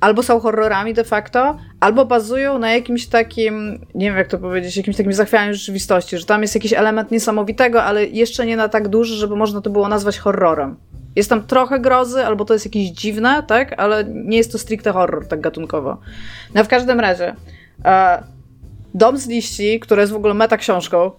albo są horrorami de facto, albo bazują na jakimś takim, nie wiem jak to powiedzieć, jakimś takim zachwianiu rzeczywistości, że tam jest jakiś element niesamowitego, ale jeszcze nie na tak duży, żeby można to było nazwać horrorem. Jest tam trochę grozy, albo to jest jakieś dziwne, tak, ale nie jest to stricte horror, tak gatunkowo. No w każdym razie, e, Dom z liści, który jest w ogóle meta książką,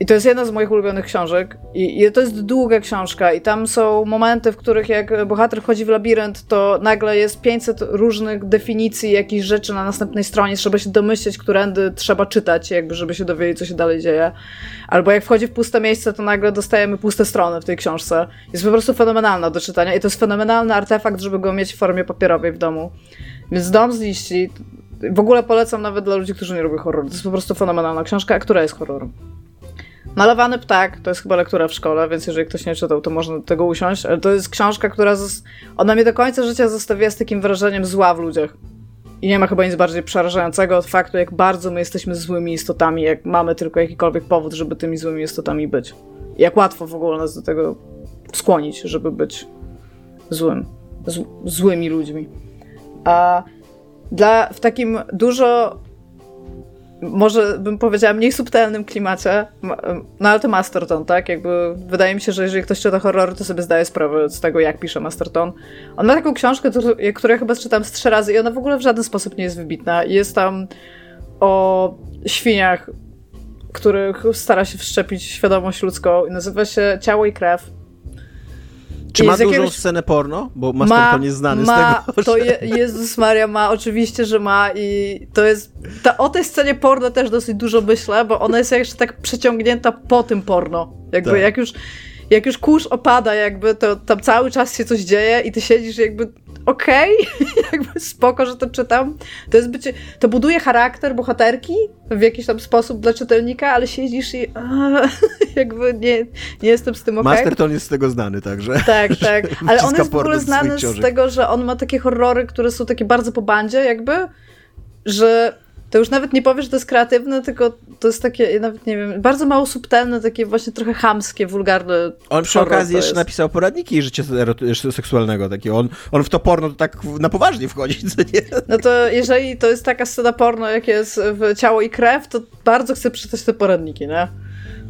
i to jest jedna z moich ulubionych książek. I, I, to jest długa książka, i tam są momenty, w których jak bohater wchodzi w labirynt, to nagle jest 500 różnych definicji jakichś rzeczy na następnej stronie. Trzeba się domyśleć, którędy trzeba czytać, jakby, żeby się dowiedzieć, co się dalej dzieje. Albo jak wchodzi w puste miejsce, to nagle dostajemy puste strony w tej książce. Jest po prostu fenomenalna do czytania, i to jest fenomenalny artefakt, żeby go mieć w formie papierowej w domu. Więc Dom z liści w ogóle polecam nawet dla ludzi, którzy nie lubią horroru. To jest po prostu fenomenalna książka, a która jest horrorem. Malowany ptak to jest chyba lektura w szkole, więc jeżeli ktoś nie czytał, to można do tego usiąść. Ale to jest książka, która ona mnie do końca życia zostawiła z takim wrażeniem zła w ludziach. I nie ma chyba nic bardziej przerażającego od faktu, jak bardzo my jesteśmy złymi istotami, jak mamy tylko jakikolwiek powód, żeby tymi złymi istotami być. Jak łatwo w ogóle nas do tego skłonić, żeby być złym. Z, złymi ludźmi. A dla, w takim dużo może bym powiedziała mniej subtelnym klimacie, no ale to Masterton, tak? Jakby wydaje mi się, że jeżeli ktoś czyta horror, to sobie zdaje sprawę z tego, jak pisze Masterton. On ma taką książkę, którą ja chyba czytam z trzy razy i ona w ogóle w żaden sposób nie jest wybitna. Jest tam o świniach, których stara się wszczepić świadomość ludzką i nazywa się Ciało i Krew. Czy ma dużą jakiegoś... scenę porno? Bo Masterton jest znany ma, z tego, to je, Jezus Maria ma, oczywiście, że ma i to jest... Ta, o tej scenie porno też dosyć dużo myślę, bo ona jest jeszcze tak przeciągnięta po tym porno. Jakby tak. jak już jak już kurz opada jakby, to tam cały czas się coś dzieje i ty siedzisz jakby okej, okay, jakby spoko, że to czytam. To jest bycie, to buduje charakter bohaterki w jakiś tam sposób dla czytelnika, ale siedzisz i a, jakby nie, nie jestem z tym okej. Okay. Masterton jest z tego znany, także. Tak, tak. Ale on jest w ogóle znany z tego, że on ma takie horrory, które są takie bardzo po bandzie jakby, że to już nawet nie powiesz, że to jest kreatywne, tylko to jest takie, ja nawet nie wiem, bardzo mało subtelne, takie właśnie trochę chamskie, wulgarne. On przy okazji jeszcze napisał poradniki życia seksualnego, takie on, on w to porno to tak na poważnie wchodzi, co nie? No to jeżeli to jest taka scena porno, jak jest w Ciało i Krew, to bardzo chcę przeczytać te poradniki, nie?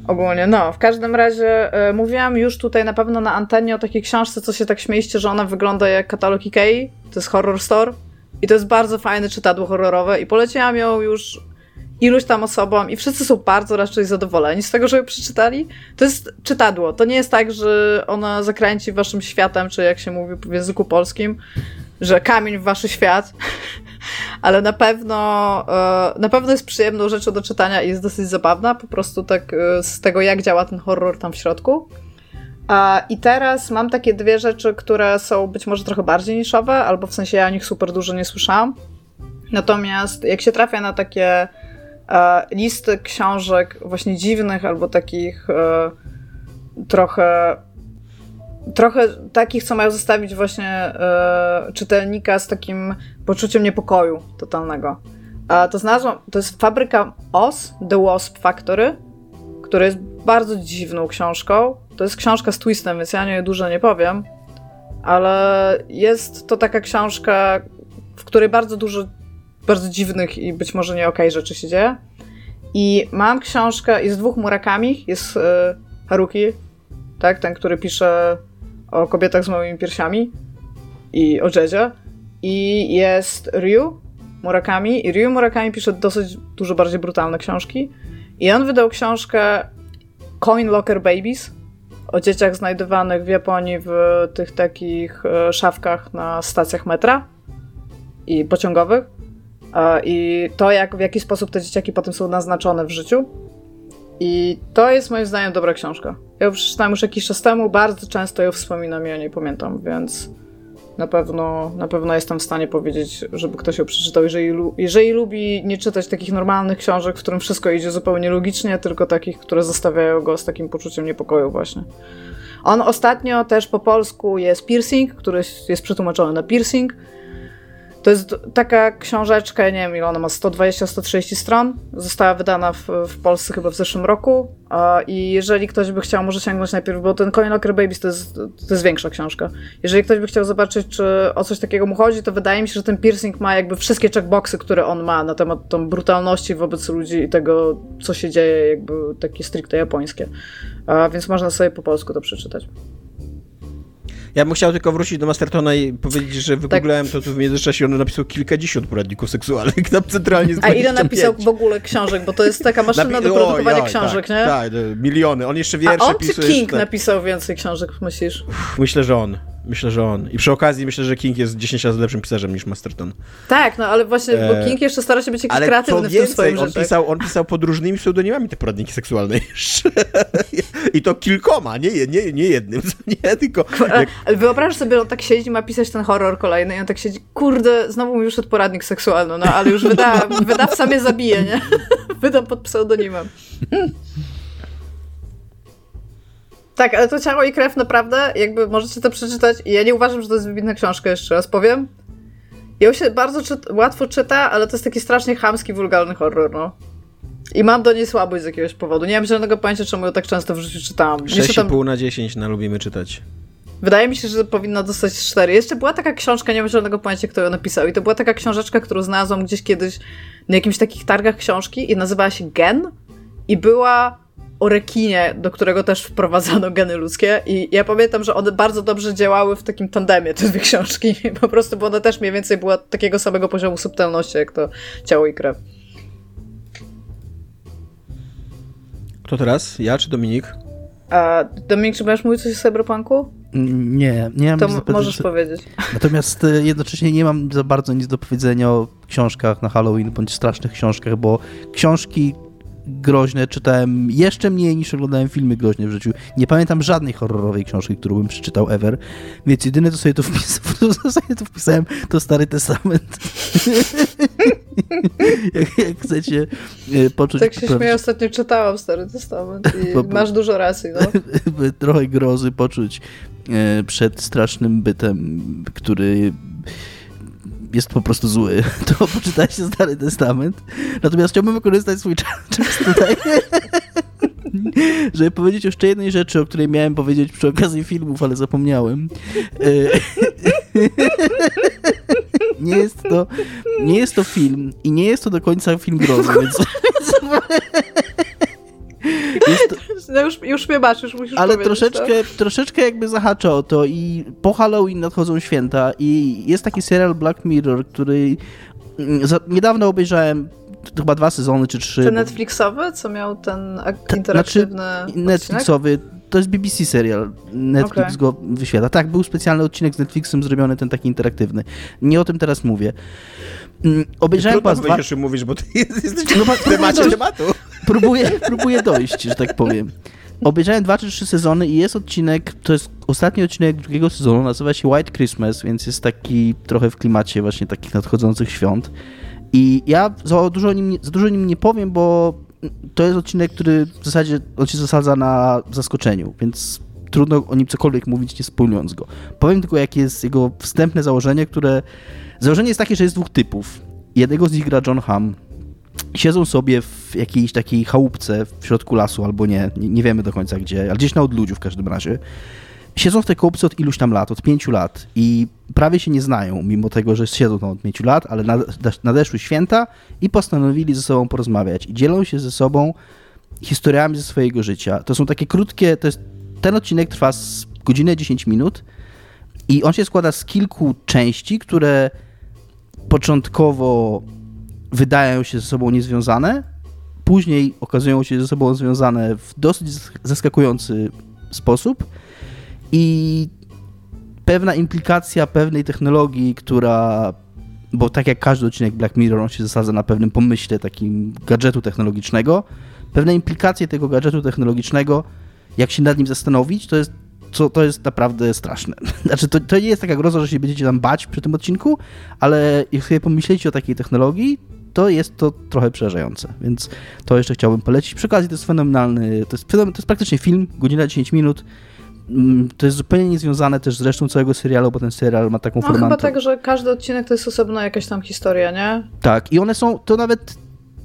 Ogólnie, no, w każdym razie y, mówiłam już tutaj na pewno na antenie o takiej książce, co się tak śmiejście, że ona wygląda jak katalog Ikei, to jest Horror Store i to jest bardzo fajne czytadło horrorowe i poleciłam ją już iluś tam osobom i wszyscy są bardzo raczej zadowoleni z tego, że ją przeczytali. To jest czytadło. To nie jest tak, że ona zakręci waszym światem, czy jak się mówi w języku polskim, że kamień w wasz świat, ale na pewno e, na pewno jest przyjemną rzeczą do czytania i jest dosyć zabawna, po prostu tak e, z tego, jak działa ten horror tam w środku. I teraz mam takie dwie rzeczy, które są być może trochę bardziej niszowe, albo w sensie ja o nich super dużo nie słyszałam. Natomiast jak się trafia na takie e, listy książek właśnie dziwnych, albo takich e, trochę trochę takich, co mają zostawić właśnie e, czytelnika z takim poczuciem niepokoju totalnego. to znalazłam, to jest fabryka OS, The Wasp Factory, który jest bardzo dziwną książką. To jest książka z twistem, więc ja nie dużo nie powiem, ale jest to taka książka, w której bardzo dużo bardzo dziwnych i być może nie okej okay rzeczy się dzieje. I mam książkę, jest dwóch Murakami, jest y, Haruki, tak, ten, który pisze o kobietach z małymi piersiami i o jazzie. I jest Ryu Murakami i Ryu Murakami pisze dosyć dużo bardziej brutalne książki. I on wydał książkę Coin Locker Babies o dzieciach znajdowanych w Japonii w tych takich e, szafkach na stacjach metra i pociągowych. E, I to, jak, w jaki sposób te dzieciaki potem są naznaczone w życiu. I to jest moim zdaniem dobra książka. Ja ją przeczytałam już jakiś czas temu, bardzo często ją wspominam i o niej pamiętam, więc na pewno, na pewno jestem w stanie powiedzieć, żeby ktoś ją przeczytał. Jeżeli, jeżeli lubi nie czytać takich normalnych książek, w którym wszystko idzie zupełnie logicznie, tylko takich, które zostawiają go z takim poczuciem niepokoju właśnie. On ostatnio też po polsku jest Piercing, który jest przetłumaczony na piercing. To jest taka książeczka, nie wiem ile ona ma, 120-130 stron. Została wydana w, w Polsce chyba w zeszłym roku. I jeżeli ktoś by chciał, może sięgnąć najpierw, bo ten Coin Locker Babies to jest, to jest większa książka. Jeżeli ktoś by chciał zobaczyć, czy o coś takiego mu chodzi, to wydaje mi się, że ten piercing ma jakby wszystkie checkboxy, które on ma na temat tą brutalności wobec ludzi i tego, co się dzieje, jakby takie stricte japońskie. Więc można sobie po polsku to przeczytać. Ja bym chciał tylko wrócić do Mastertona i powiedzieć, że wygooglałem tak. to, w międzyczasie on napisał kilkadziesiąt poradników seksualnych, tam centralnie A ile napisał w ogóle książek, bo to jest taka maszyna do produkowania o, książek, tak, nie? Tak, miliony. On jeszcze wiersze A on czy King napisał więcej książek, myślisz? Myślę, że on. Myślę, że on. I przy okazji myślę, że King jest 10 razy lepszym pisarzem niż Masterton. Tak, no ale właśnie, bo e, King jeszcze stara się być jakiś ale kreatywny więcej, w tym swoim on pisał, on pisał pod różnymi pseudonimami te poradniki seksualne jeszcze. I to kilkoma, nie, nie, nie jednym, nie, tylko... Ale, ale wyobrażasz sobie, on tak siedzi, ma pisać ten horror kolejny i on tak siedzi, kurde, znowu mi wyszedł poradnik seksualny, no ale już wyda, wydawca mnie zabije, nie? Wydam pod pseudonimem. Tak, ale to Ciało i Krew naprawdę, jakby możecie to przeczytać ja nie uważam, że to jest wybitna książka, jeszcze raz powiem. Ją się bardzo łatwo czyta, ale to jest taki strasznie chamski, wulgarny horror, no. I mam do niej słabość z jakiegoś powodu. Nie mam żadnego pojęcia, czemu ją tak często w życiu czytałam. 6,5 tam... na 10 na lubimy czytać. Wydaje mi się, że powinna dostać 4. Jeszcze była taka książka, nie mam żadnego pojęcia, kto ją napisał. I to była taka książeczka, którą znalazłam gdzieś kiedyś na jakimś takich targach książki i nazywała się Gen. I była o rekinie, do którego też wprowadzano geny ludzkie i ja pamiętam, że one bardzo dobrze działały w takim tandemie, te dwie książki, po prostu, bo one też mniej więcej była takiego samego poziomu subtelności, jak to ciało i krew. Kto teraz? Ja czy Dominik? A Dominik, czy będziesz mówił coś o cyberpunku? Nie, nie mam. To nic do możesz powiedzieć. Natomiast e, jednocześnie nie mam za bardzo nic do powiedzenia o książkach na Halloween bądź strasznych książkach, bo książki groźne czytałem jeszcze mniej niż oglądałem filmy groźne w życiu. Nie pamiętam żadnej horrorowej książki, którą bym przeczytał ever, więc jedyne co sobie to, wpis to, sobie to wpisałem to Stary Testament. jak, jak, chcecie e, poczuć... Tak się śmieję, ostatnio czytałam Stary Testament i bo, masz dużo racji, no. Trochę grozy poczuć e, przed strasznym bytem, który jest po prostu zły, to poczytajcie Stary Testament. Natomiast chciałbym wykorzystać swój czas tutaj, żeby powiedzieć jeszcze jednej rzeczy, o której miałem powiedzieć przy okazji filmów, ale zapomniałem. E, nie jest to, nie jest to film i nie jest to do końca film grozy, więc... To... No już, już mnie masz, już musisz Ale troszeczkę, to? troszeczkę jakby zahacza o to i po Halloween nadchodzą święta i jest taki serial Black Mirror, który mm, niedawno obejrzałem chyba dwa sezony czy trzy. Ten Netflixowy, co miał ten interaktywny znaczy, Netflixowy, to jest BBC serial. Netflix okay. go wyświetla. Tak, był specjalny odcinek z Netflixem zrobiony, ten taki interaktywny. Nie o tym teraz mówię. Mm, obejrzałem chyba dwa... jeszcze mówisz, bo ty jesteś no, w temacie tematu. Próbuję, próbuję dojść, że tak powiem. Obejrzałem dwa czy trzy sezony i jest odcinek, to jest ostatni odcinek drugiego sezonu, nazywa się White Christmas, więc jest taki trochę w klimacie właśnie takich nadchodzących świąt. I ja za dużo o nim, za dużo o nim nie powiem, bo to jest odcinek, który w zasadzie on się zasadza na zaskoczeniu, więc trudno o nim cokolwiek mówić, nie spoilując go. Powiem tylko, jakie jest jego wstępne założenie, które... Założenie jest takie, że jest dwóch typów. Jednego z nich gra John Hamm. Siedzą sobie w jakiejś takiej chałupce w środku lasu, albo nie, nie, nie wiemy do końca gdzie, ale gdzieś na odludziu w każdym razie siedzą w tej kołupce od iluś tam lat, od pięciu lat i prawie się nie znają, mimo tego, że siedzą tam od pięciu lat, ale nadeszły święta i postanowili ze sobą porozmawiać i dzielą się ze sobą historiami ze swojego życia. To są takie krótkie, to jest, ten odcinek trwa z godzinę 10 minut i on się składa z kilku części, które początkowo wydają się ze sobą niezwiązane, później okazują się ze sobą związane w dosyć zaskakujący sposób i pewna implikacja pewnej technologii, która bo tak jak każdy odcinek Black Mirror, on się zasadza na pewnym pomyśle takim gadżetu technologicznego, pewne implikacje tego gadżetu technologicznego, jak się nad nim zastanowić, to jest, to, to jest naprawdę straszne. Znaczy, to, to nie jest taka groza, że się będziecie tam bać przy tym odcinku, ale jak sobie pomyślecie o takiej technologii, to jest to trochę przerażające, więc to jeszcze chciałbym polecić. Przy okazji to jest fenomenalny, to jest, to jest praktycznie film, godzina 10 minut, to jest zupełnie niezwiązane też z resztą całego serialu, bo ten serial ma taką no, formę. chyba tak, że każdy odcinek to jest osobna jakaś tam historia, nie? Tak, i one są, to nawet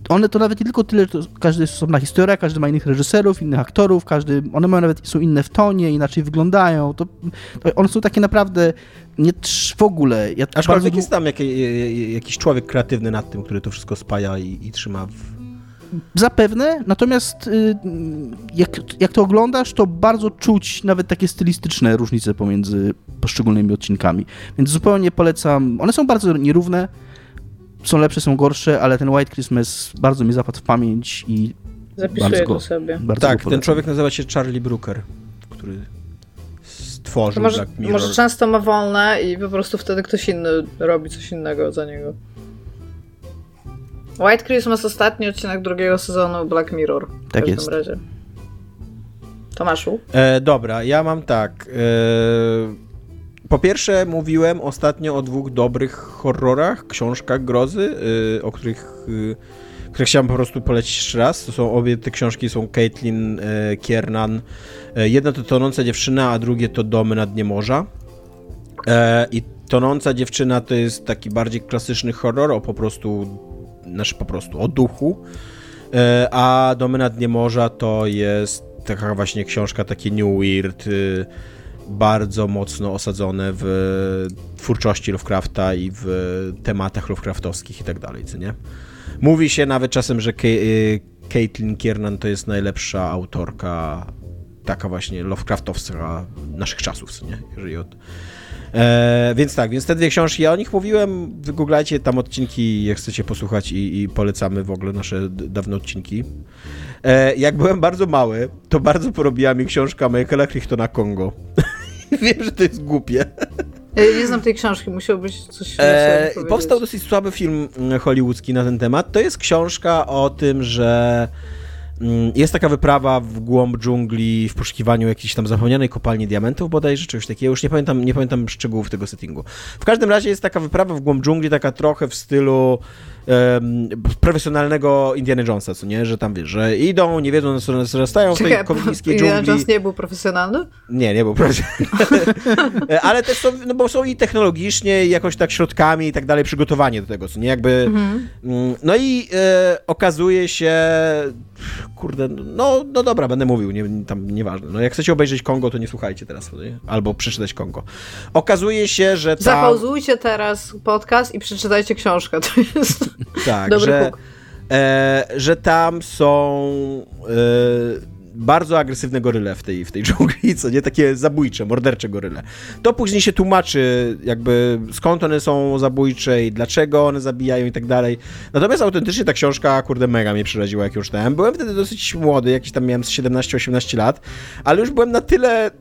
one to nawet nie tylko tyle, że każdy jest osobna historia, każdy ma innych reżyserów, innych aktorów, każdy, one mają nawet, są inne w tonie, inaczej wyglądają, to, to one są takie naprawdę nie w ogóle. Ja Aczkolwiek bardzo... jest tam jakiś, jakiś człowiek kreatywny nad tym, który to wszystko spaja i, i trzyma w Zapewne, natomiast y, jak, jak to oglądasz, to bardzo czuć nawet takie stylistyczne różnice pomiędzy poszczególnymi odcinkami. Więc zupełnie polecam. One są bardzo nierówne, są lepsze, są gorsze, ale ten White Christmas bardzo mi zapadł w pamięć i Zapisuję bardzo go, sobie. Bardzo tak, ten człowiek nazywa się Charlie Brooker, który stworzył może, Black Mirror. Może często ma wolne i po prostu wtedy ktoś inny robi coś innego za niego. White Christmas, ostatni odcinek drugiego sezonu Black Mirror. W tak jest. razie. Tomaszu? E, dobra, ja mam tak. E, po pierwsze, mówiłem ostatnio o dwóch dobrych horrorach, książkach grozy, e, o których, e, które chciałem po prostu polecić jeszcze raz. To są obie te książki są Caitlin e, Kiernan. E, jedna to Tonąca dziewczyna, a drugie to Domy na dnie morza. I Tonąca dziewczyna to jest taki bardziej klasyczny horror o po prostu znaczy po prostu o duchu, e, a Domy na dnie morza to jest taka właśnie książka, takie New Weird, y, bardzo mocno osadzone w twórczości Lovecrafta i w tematach Lovecraftowskich i tak dalej, co nie? Mówi się nawet czasem, że y, Caitlin Kiernan to jest najlepsza autorka taka właśnie Lovecraftowska naszych czasów, co nie? Jeżeli od E, więc tak, więc te dwie książki, ja o nich mówiłem, wygooglajcie tam odcinki, jak chcecie posłuchać i, i polecamy w ogóle nasze dawne odcinki. E, jak byłem bardzo mały, to bardzo porobiła mi książka Michaela Crichtona Kongo. Wiem, że to jest głupie. Ja nie znam tej książki, musiał być coś e, Powstał dosyć słaby film mm, hollywoodzki na ten temat. To jest książka o tym, że jest taka wyprawa w głąb dżungli w poszukiwaniu jakiejś tam zapomnianej kopalni diamentów bodajże, czegoś takiego. Już nie pamiętam, nie pamiętam szczegółów tego settingu. W każdym razie jest taka wyprawa w głąb dżungli, taka trochę w stylu um, profesjonalnego Indiana Jonesa, co nie? Że tam, wiesz, że idą, nie wiedzą, co zarastają w tej kowbojskiej dżungli. Indiana Jones nie był profesjonalny? Nie, nie był profesjonalny. Ale też są, no bo są i technologicznie, i jakoś tak środkami i tak dalej przygotowanie do tego, co nie? Jakby... Mhm. Mm, no i e, okazuje się kurde, no, no dobra, będę mówił, nie, tam nieważne. No jak chcecie obejrzeć Kongo, to nie słuchajcie teraz, nie? albo przeczytać Kongo. Okazuje się, że tam... Zapauzujcie teraz podcast i przeczytajcie książkę, to jest tak, dobry że, e, że tam są... E, bardzo agresywne goryle w tej, w tej dżungli, co nie takie zabójcze, mordercze goryle. To później się tłumaczy, jakby skąd one są zabójcze i dlaczego one zabijają i tak dalej. Natomiast autentycznie ta książka, kurde, mega mnie przeraziła, jak już czytałem. Byłem wtedy dosyć młody, jakiś tam miałem 17-18 lat, ale już byłem na tyle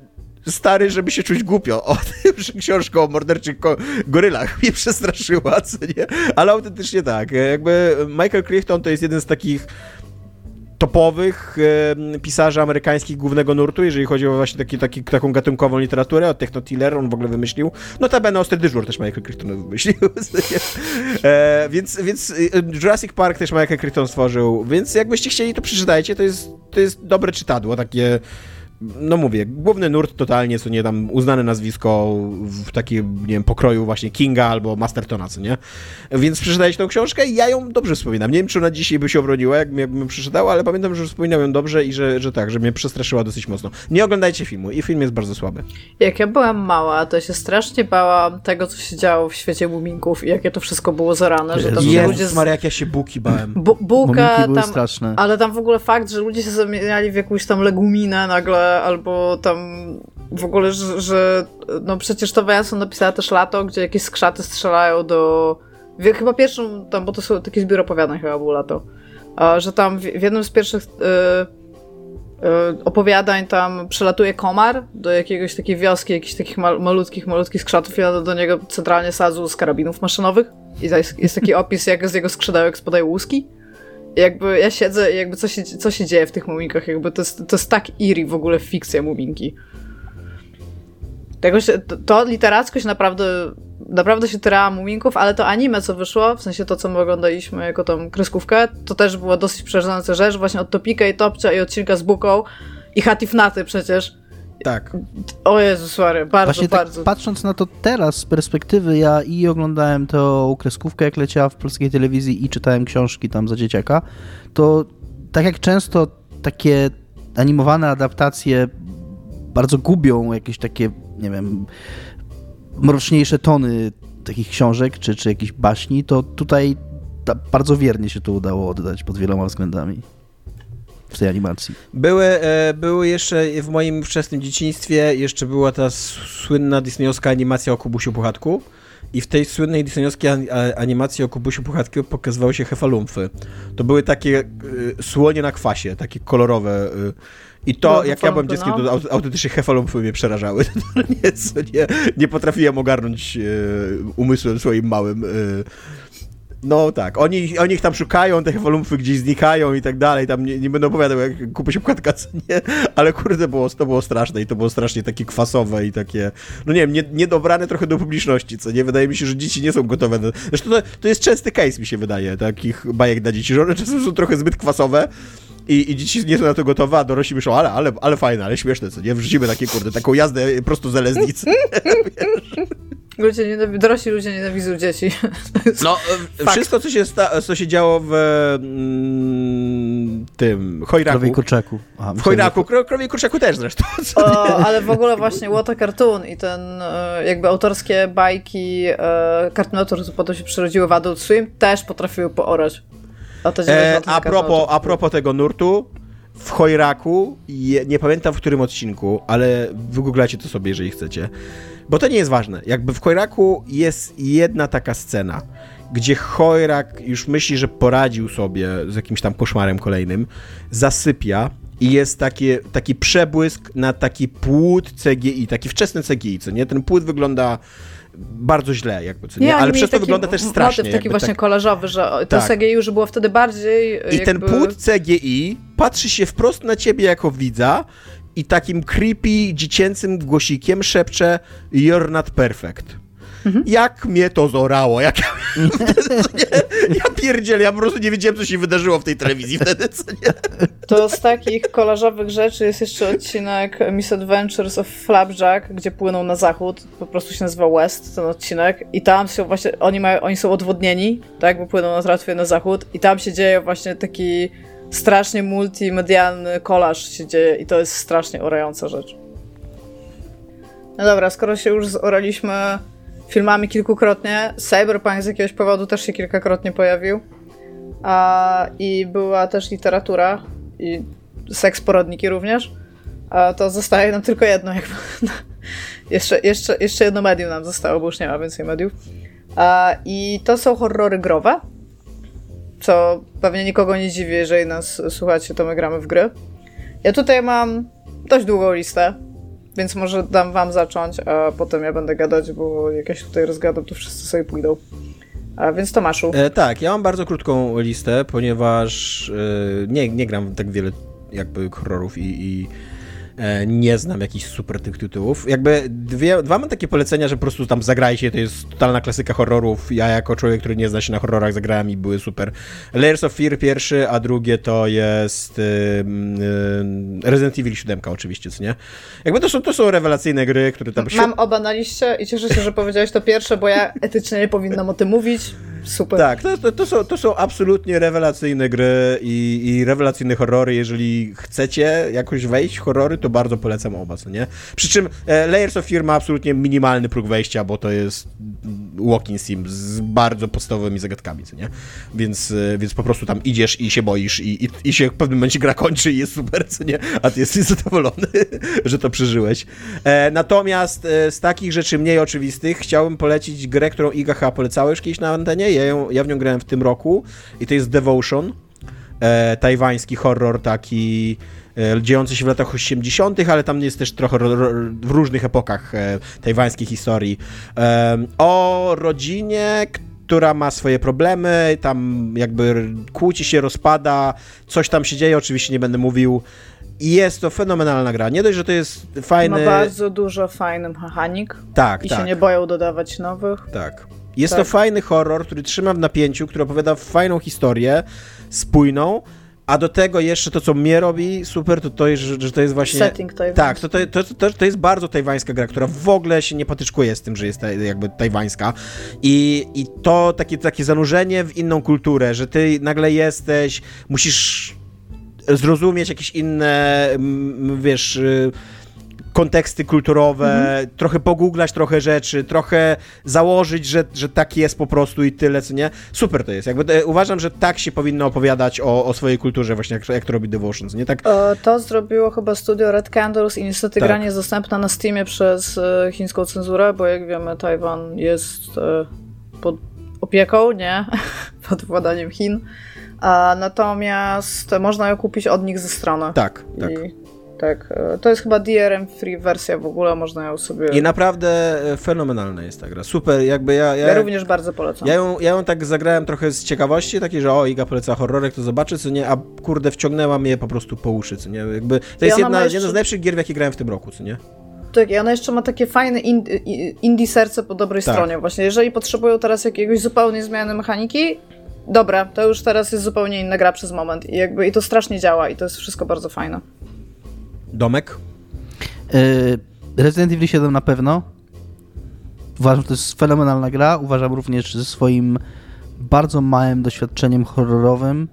stary, żeby się czuć głupio o tym, że książka o morderczych gorylach mnie przestraszyła, co nie? Ale autentycznie tak. Jakby Michael Crichton to jest jeden z takich topowych e, pisarzy amerykańskich głównego nurtu, jeżeli chodzi o właśnie taki, taki, taką gatunkową literaturę, od Techno Tiller on w ogóle wymyślił. Notabene Ostry Dyżur też Michael Crichton wymyślił. e, więc, więc Jurassic Park też Michael Crichton stworzył, więc jakbyście chcieli, to przeczytajcie, to jest, to jest dobre czytadło, takie no mówię, główny nurt totalnie, co nie tam uznane nazwisko w takim, nie wiem, pokroju właśnie Kinga albo Mastertona, co nie? Więc przeczytałeś tą książkę i ja ją dobrze wspominam. Nie wiem, czy ona dzisiaj by się obroniła, jakbym przeczytał, ale pamiętam, że wspominałem ją dobrze i że, że tak, że mnie przestraszyła dosyć mocno. Nie oglądajcie filmu i film jest bardzo słaby. Jak ja byłam mała, to się strasznie bałam tego, co się działo w świecie muminków i jakie to wszystko było zarane, że tam Jezus, ludzie... Z... Maria, jak ja się buki bałem. Bu buka tam, straszne. ale tam w ogóle fakt, że ludzie się zamieniali w jakąś tam leguminę nagle albo tam w ogóle, że, że no przecież to Węson napisała też lato, gdzie jakieś skrzaty strzelają do... Chyba pierwszą tam, bo to są takie zbiór opowiadań chyba było lato, że tam w, w jednym z pierwszych y, y, opowiadań tam przelatuje komar do jakiegoś takiej wioski, jakichś takich mal, malutkich, malutkich skrzatów i do, do niego centralnie sadzu z karabinów maszynowych i jest, jest taki opis, jak z jego skrzydełek spadają łuski jakby ja siedzę jakby co się, co się dzieje w tych muminkach, jakby to jest, to jest tak iri w ogóle fikcja muminki. Tego się, to, to literacko się naprawdę naprawdę się tyrała muminków, ale to anime, co wyszło, w sensie to, co my oglądaliśmy jako tą kreskówkę, to też była dosyć przerażająca rzecz, właśnie od Topika i Topcia i odcinka z Buką i Hatifnaty przecież tak. O Jezus Mary, bardzo, Właśnie tak bardzo. Tak patrząc na to teraz z perspektywy, ja i oglądałem tę kreskówkę, jak leciała w polskiej telewizji i czytałem książki tam za dzieciaka, to tak jak często takie animowane adaptacje bardzo gubią jakieś takie, nie wiem, mroczniejsze tony takich książek czy, czy jakichś baśni, to tutaj bardzo wiernie się to udało oddać pod wieloma względami w tej animacji. Były, e, były jeszcze w moim wczesnym dzieciństwie, jeszcze była ta słynna disneyowska animacja o Kubusiu Puchatku. I w tej słynnej disneyowskiej animacji o Kubusiu Puchatku pokazywały się hefalumfy. To były takie y, słonie na kwasie, takie kolorowe. Y, I to, no, jak ja byłem dzieckiem, no. to autentycznie hefalumfy mnie przerażały. nie, nie, nie potrafiłem ogarnąć y, umysłem swoim małym. Y, no tak, oni, oni ich tam szukają, te wolumfy gdzieś znikają i tak dalej, tam nie, nie będę opowiadał, jak kupię się płatka, nie, ale kurde, było, to było straszne i to było strasznie takie kwasowe i takie, no nie wiem, nie, niedobrane trochę do publiczności, co nie, wydaje mi się, że dzieci nie są gotowe, na, zresztą to, to jest częsty case, mi się wydaje, takich bajek dla dzieci, że one czasem są trochę zbyt kwasowe, i, i dzieci nie są na to gotowe, a dorośli myślą, ale, ale, ale fajne, ale śmieszne, co nie? Wrzucimy takie, kurde, taką jazdę prosto z Eleznicy. Ludzie nienawi- dorośli ludzie nienawidzą dzieci. No, e, wszystko, co się, sta- co się działo w mm, tym chojraku. Krowie kurczaku. Aha, w chojraku, kro, krowie kurczaku też zresztą. O, ale w ogóle właśnie What a Cartoon i ten e, jakby autorskie bajki e, Cartoon Network, potem się przerodziły w Adult Swim, też potrafiły poorać. A, e, a, propos, a propos tego nurtu, w Chojraku, nie pamiętam w którym odcinku, ale wygooglacie to sobie, jeżeli chcecie, bo to nie jest ważne. Jakby w Chojraku jest jedna taka scena, gdzie Chojrak już myśli, że poradził sobie z jakimś tam koszmarem kolejnym, zasypia i jest takie, taki przebłysk na taki płód CGI, taki wczesny CGI, co nie? Ten płód wygląda bardzo źle, jakby, co nie? nie ale przez to wygląda też strasznie. Motyw taki właśnie tak... że to tak. CGI już było wtedy bardziej I jakby... ten płód CGI patrzy się wprost na ciebie jako widza i takim creepy, dziecięcym głosikiem szepcze You're not perfect. Mhm. Jak mnie to zorało, jak ja, ja pierdzielę, ja po prostu nie wiedziałem, co się wydarzyło w tej telewizji wtedy, co nie? To z takich kolażowych rzeczy jest jeszcze odcinek Misadventures of Flapjack, gdzie płyną na zachód, po prostu się nazywa West ten odcinek i tam się właśnie, oni, mają, oni są odwodnieni, tak, bo płyną na tratwie na zachód i tam się dzieje właśnie taki strasznie multimedialny kolaż się dzieje i to jest strasznie orająca rzecz. No dobra, skoro się już zoraliśmy filmami kilkukrotnie. Cyberpunk z jakiegoś powodu też się kilkakrotnie pojawił. A, I była też literatura i seks porodniki również. A to zostaje nam tylko jedno. Jakby. jeszcze, jeszcze, jeszcze jedno medium nam zostało, bo już nie ma więcej mediów. A, I to są horrory growe. Co pewnie nikogo nie dziwi, jeżeli nas słuchacie, to my gramy w gry. Ja tutaj mam dość długą listę więc może dam wam zacząć, a potem ja będę gadać, bo jak ja się tutaj rozgadam, to wszyscy sobie pójdą. A więc Tomaszu. E, tak, ja mam bardzo krótką listę, ponieważ e, nie, nie gram tak wiele jakby horrorów i, i nie znam jakichś super tych tytułów. Jakby dwie, dwa mam takie polecenia, że po prostu tam zagrajcie, to jest totalna klasyka horrorów. Ja jako człowiek, który nie zna się na horrorach, zagrałem i były super. Layers of Fear pierwszy, a drugie to jest Resident Evil 7 oczywiście, co nie? Jakby to są, to są rewelacyjne gry, które tam... Mam oba na liście i cieszę się, że powiedziałeś to pierwsze, bo ja etycznie nie powinnam o tym mówić. Super. Tak, to, to, to, są, to są absolutnie rewelacyjne gry i, i rewelacyjne horrory. Jeżeli chcecie jakoś wejść w horrory, to bardzo polecam oba, co nie? Przy czym e, Layers of Fear ma absolutnie minimalny próg wejścia, bo to jest walking sim z bardzo podstawowymi zagadkami, co nie? Więc, e, więc po prostu tam idziesz i się boisz i, i, i się w pewnym momencie gra kończy i jest super, co nie? A ty jesteś zadowolony, że to przeżyłeś. E, natomiast e, z takich rzeczy mniej oczywistych chciałbym polecić grę, którą Iga chyba polecała już kiedyś na antenie, ja, ją, ja w nią grałem w tym roku i to jest Devotion, e, tajwański horror taki e, dziejący się w latach 80., ale tam jest też trochę ro, ro, w różnych epokach e, tajwańskiej historii. O rodzinie, która ma swoje problemy, tam jakby kłóci się, rozpada, coś tam się dzieje, oczywiście nie będę mówił. I jest to fenomenalna gra. Nie dość, że to jest fajny... Ma bardzo dużo fajnych mechanik. Tak, I tak. się nie boją dodawać nowych. Tak. Jest tak. to fajny horror, który trzyma w napięciu, który opowiada fajną historię, spójną, a do tego jeszcze to, co mnie robi super, to to że, to jest właśnie... Setting tajwański. Tak, to, to, to, to, jest bardzo tajwańska gra, która w ogóle się nie patyczkuje z tym, że jest jakby tajwańska. I, i to takie, takie zanurzenie w inną kulturę, że ty nagle jesteś, musisz zrozumieć jakieś inne, wiesz y, konteksty kulturowe, mhm. trochę pogooglać trochę rzeczy, trochę założyć, że, że tak jest po prostu i tyle, co nie. Super to jest. Jakby, e, uważam, że tak się powinno opowiadać o, o swojej kulturze, właśnie jak, jak to robi Devotions, nie? Tak... E, to zrobiło chyba studio Red Candles i niestety tak. gra nie jest dostępna na Steamie przez e, chińską cenzurę, bo jak wiemy Tajwan jest pod opieką, nie? pod władaniem Chin. A natomiast można ją kupić od nich ze strony. Tak, tak. I tak, e, to jest chyba DRM free wersja w ogóle, można ją sobie... I naprawdę e, fenomenalna jest ta gra, super, jakby ja... Ja, ja również bardzo polecam. Ja ją, ja ją tak zagrałem trochę z ciekawości, takiej, że o, Iga poleca horrorek, to zobaczy, co nie, a kurde, wciągnęła mnie po prostu po uszy, co nie, jakby... To jest jedna, jeszcze... jedna z najlepszych gier, w jakie grałem w tym roku, co nie? Tak, i ona jeszcze ma takie fajne indie serce po dobrej tak. stronie. Właśnie, jeżeli potrzebują teraz jakiegoś zupełnie zmiany mechaniki, dobra, to już teraz jest zupełnie inna gra przez moment. I, jakby, I to strasznie działa i to jest wszystko bardzo fajne. Domek? E, Resident Evil 7 na pewno. Uważam, że to jest fenomenalna gra. Uważam również ze swoim bardzo małym doświadczeniem horrorowym.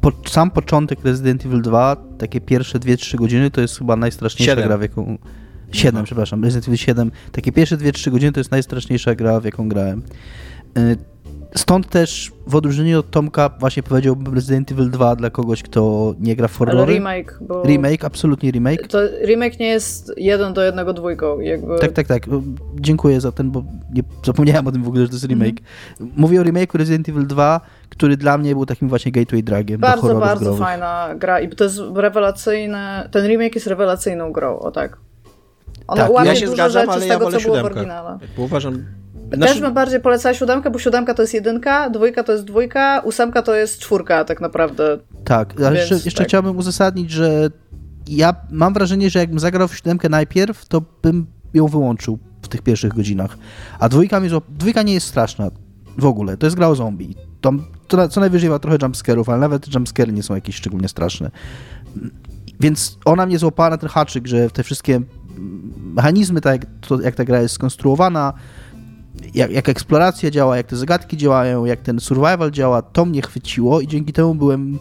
Po, sam początek Resident Evil 2, takie pierwsze 2-3 godziny, to jest chyba najstraszniejsza 7. gra, w jaką... 7, no. przepraszam, Resident Evil 7. Takie pierwsze 2-3 godziny to jest najstraszniejsza gra, w jaką grałem. Stąd też w odróżnieniu od Tomka właśnie powiedziałbym Resident Evil 2 dla kogoś, kto nie gra w horrory. Ale remake, bo... Remake, absolutnie remake. To remake nie jest jeden do jednego dwójką, jakby... Tak, tak, tak. Dziękuję za ten, bo nie zapomniałem o tym w ogóle, że to jest remake. Mm. Mówię o remake'u Resident Evil 2, który dla mnie był takim właśnie gateway dragiem Bardzo, do bardzo growych. fajna gra i to jest rewelacyjne, ten remake jest rewelacyjną grą, o tak. Ona tak, ja się zgadzam, rzeczy z tego, co było w oryginale. Bo uważam, znaczy... Też bym bardziej polecała siódemkę, bo siódemka to jest jedynka, dwójka to jest dwójka, ósemka to jest czwórka tak naprawdę. Tak, ale jeszcze, jeszcze tak. chciałbym uzasadnić, że ja mam wrażenie, że jakbym zagrał w siódemkę najpierw, to bym ją wyłączył w tych pierwszych godzinach. A dwójka, dwójka nie jest straszna w ogóle, to jest gra o zombie. Tam, to, co najwyżej ma trochę jumpscarów, ale nawet jumpscary nie są jakieś szczególnie straszne. Więc ona mnie złapała na ten haczyk, że te wszystkie mechanizmy, tak jak, to, jak ta gra jest skonstruowana, jak, jak eksploracja działa, jak te zagadki działają, jak ten survival działa, to mnie chwyciło i dzięki temu byłem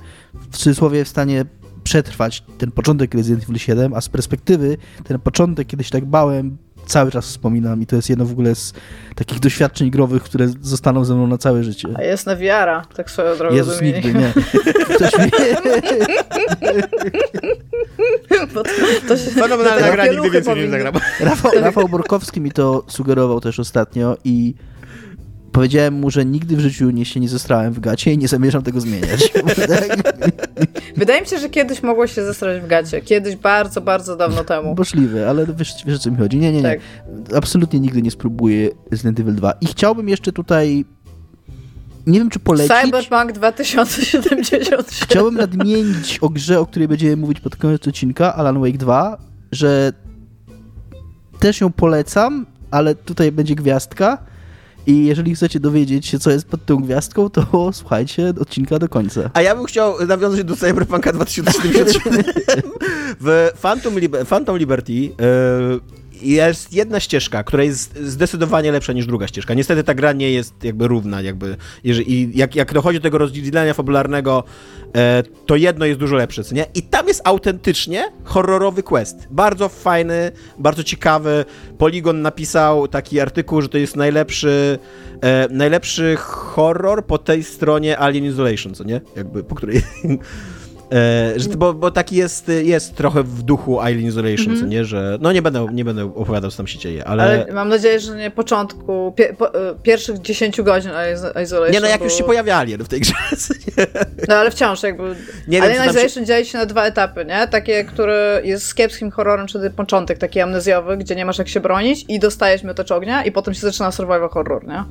w cudzysłowie w stanie przetrwać ten początek Resident Evil 7, a z perspektywy ten początek, kiedy się tak bałem, cały czas wspominam i to jest jedno w ogóle z takich doświadczeń growych, które zostaną ze mną na całe życie. A jest na wiara, tak swoją drogą. Jezus, nigdy nie. Ktoś mi... to, to się, Fenomenalna gra, nigdy więcej nie zagram. Rafał, Rafał Borkowski mi to sugerował też ostatnio i Powiedziałem mu, że nigdy w życiu nie się nie zestrałem w gacie i nie zamierzam tego zmieniać. Wydaje mi się, że kiedyś mogło się zestrać w gacie. Kiedyś, bardzo, bardzo dawno temu. Możliwe, ale wiesz, wiesz o co mi chodzi. Nie, nie, nie. Tak. Absolutnie nigdy nie spróbuję Resident Evil 2. I chciałbym jeszcze tutaj nie wiem, czy polecić. Cyberpunk 2077. Chciałbym nadmienić o grze, o której będziemy mówić pod koniec odcinka, Alan Wake 2, że też ją polecam, ale tutaj będzie gwiazdka i jeżeli chcecie dowiedzieć się, co jest pod tą gwiazdką, to słuchajcie odcinka do końca. A ja bym chciał nawiązać do Cyberpunka 2077. w Phantom, Liber Phantom Liberty yy, jest jedna ścieżka, która jest zdecydowanie lepsza niż druga ścieżka. Niestety ta gra nie jest jakby równa, jakby, jeżeli, jak, jak dochodzi do tego rozdzielenia fabularnego, e, to jedno jest dużo lepsze, co nie? I tam jest autentycznie horrorowy quest. Bardzo fajny, bardzo ciekawy. Polygon napisał taki artykuł, że to jest najlepszy, e, najlepszy horror po tej stronie Alien Isolation, co nie? Jakby, po której... E, że, bo, bo taki jest, jest trochę w duchu Island Isolation, mm -hmm. co nie, że no nie będę, nie będę opowiadał, co tam się dzieje, ale... ale mam nadzieję, że nie początku, pie, po, e, pierwszych 10 godzin Isolation, Nie, no jak już się pojawiali no, w tej grze. No ale wciąż jakby... Nie Alien Isolation się... dzieje się na dwa etapy, nie? Takie, które jest kiepskim horrorem, czyli początek taki amnezjowy, gdzie nie masz jak się bronić i dostajesz miotacz ognia i potem się zaczyna survival horror, nie?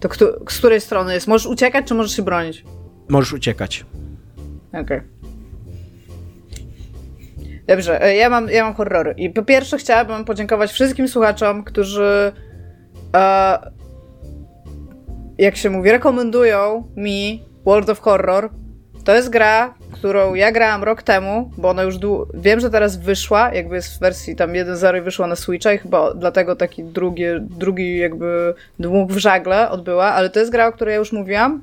To kto, z której strony jest? Możesz uciekać, czy możesz się bronić? Możesz uciekać. Okej. Okay. Dobrze, e, ja mam, ja mam horrory. I po pierwsze chciałabym podziękować wszystkim słuchaczom, którzy e, jak się mówi, rekomendują mi World of Horror. To jest gra, którą ja grałam rok temu, bo ona już wiem, że teraz wyszła, jakby jest w wersji tam 1.0 wyszła na Switcha i chyba dlatego taki drugi, drugi jakby dług w żagle odbyła, ale to jest gra, o której ja już mówiłam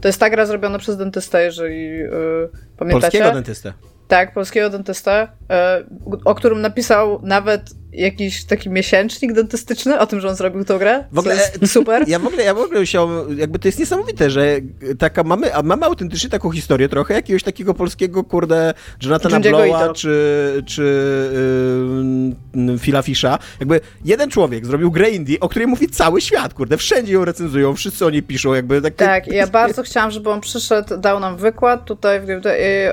to jest ta gra zrobiona przez dentystę, jeżeli yy, pamiętacie. Polskiego dentystę. Tak, polskiego dentystę, yy, o którym napisał nawet jakiś taki miesięcznik dentystyczny o tym, że on zrobił tą grę. W ogóle super. Ja w ogóle, ja w ogóle się, jakby to jest niesamowite, że taka mamy, mamy autentycznie taką historię trochę jakiegoś takiego polskiego, kurde, Jonathana Blowa czy, czy yy, Phila Fisha. Jakby jeden człowiek zrobił grę indie, o której mówi cały świat, kurde, wszędzie ją recenzują, wszyscy o niej piszą, jakby takie... Tak, ja bardzo chciałam, żeby on przyszedł, dał nam wykład tutaj,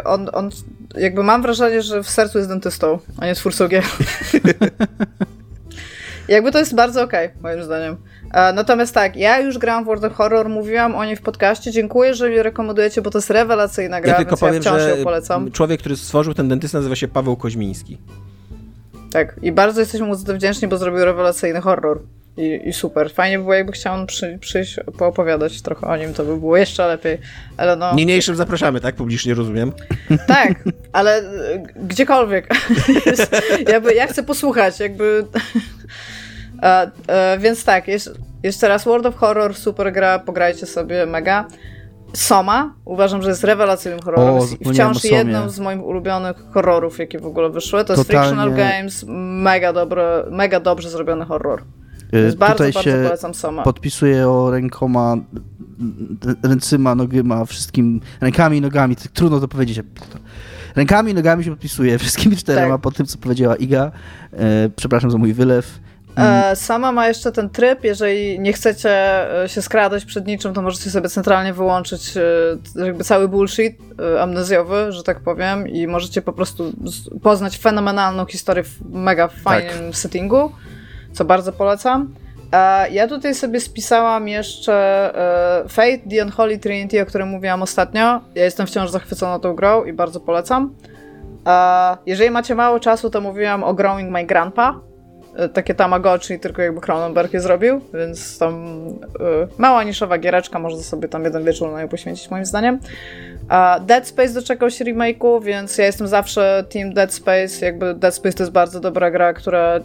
on, on jakby mam wrażenie, że w sercu jest dentystą, a nie twórcą gier. Jakby to jest bardzo okej, okay, moim zdaniem. E, natomiast tak, ja już grałam w World of Horror, mówiłam o niej w podcaście. Dziękuję, że mi rekomendujecie, bo to jest rewelacyjna gra, ja tylko powiem, ja wciąż że ją polecam. Człowiek, który stworzył ten dentysta nazywa się Paweł Koźmiński. Tak, i bardzo jesteśmy mu za to wdzięczni, bo zrobił rewelacyjny horror. I, I, super. Fajnie by było, jakby chciał on przy, przyjść, poopowiadać trochę o nim, to by było jeszcze lepiej. Ale no... Niniejszym zapraszamy, tak? Publicznie rozumiem. Tak, ale e, gdziekolwiek. jakby, ja chcę posłuchać, jakby... E, e, więc tak, jest, jeszcze raz World of Horror, super gra, pograjcie sobie, mega. Soma, uważam, że jest rewelacyjnym horrorem. O, wciąż jedną z moich ulubionych horrorów, jakie w ogóle wyszły. To Totalnie. jest Frictional Games, mega, dobre, mega dobrze zrobiony horror. Więc bardzo, Tutaj bardzo się polecam Soma. podpisuje o rękoma, ręcyma, nogyma, wszystkim, rękami i nogami, tak trudno to powiedzieć. Rękami i nogami się podpisuje, wszystkimi czterema tak. po tym, co powiedziała Iga. E, przepraszam za mój wylew. E, sama ma jeszcze ten tryb, jeżeli nie chcecie e, się skradać przed niczym, to możecie sobie centralnie wyłączyć e, jakby cały bullshit amnezjowy, że tak powiem, i możecie po prostu poznać fenomenalną historię w mega fajnym tak. settingu, co bardzo polecam. Ja tutaj sobie spisałam jeszcze Fate, The Unholy Trinity, o którym mówiłam ostatnio. Ja jestem wciąż zachwycona tą grą i bardzo polecam. Jeżeli macie mało czasu, to mówiłam o Growing My Grandpa, E, takie Tamagotchi, tylko jakby Cronenberg je zrobił, więc tam mała niszowa giereczka, można sobie tam jeden wieczór na nią poświęcić moim zdaniem. Dead Space doczekał się remake'u, więc ja jestem zawsze team Dead Space, jakby Dead Space to jest bardzo dobra gra, która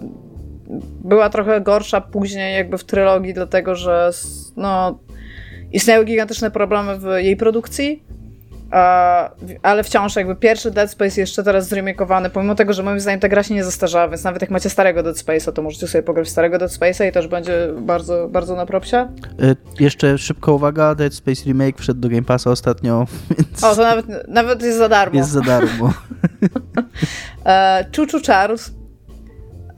była trochę gorsza później jakby w trylogii, dlatego że no, istniały gigantyczne problemy w jej produkcji, ale wciąż jakby pierwszy Dead Space jeszcze teraz zremakowany, pomimo tego, że moim zdaniem ta gra się nie zastarzała, więc nawet jak macie starego Dead Space'a, to możecie sobie pograć starego Dead Space'a i też będzie bardzo, bardzo na propsie. E, jeszcze szybka uwaga, Dead Space Remake wszedł do Game Passa ostatnio, więc... O, to nawet, nawet jest za darmo. Jest za darmo. e, Chuchu Charles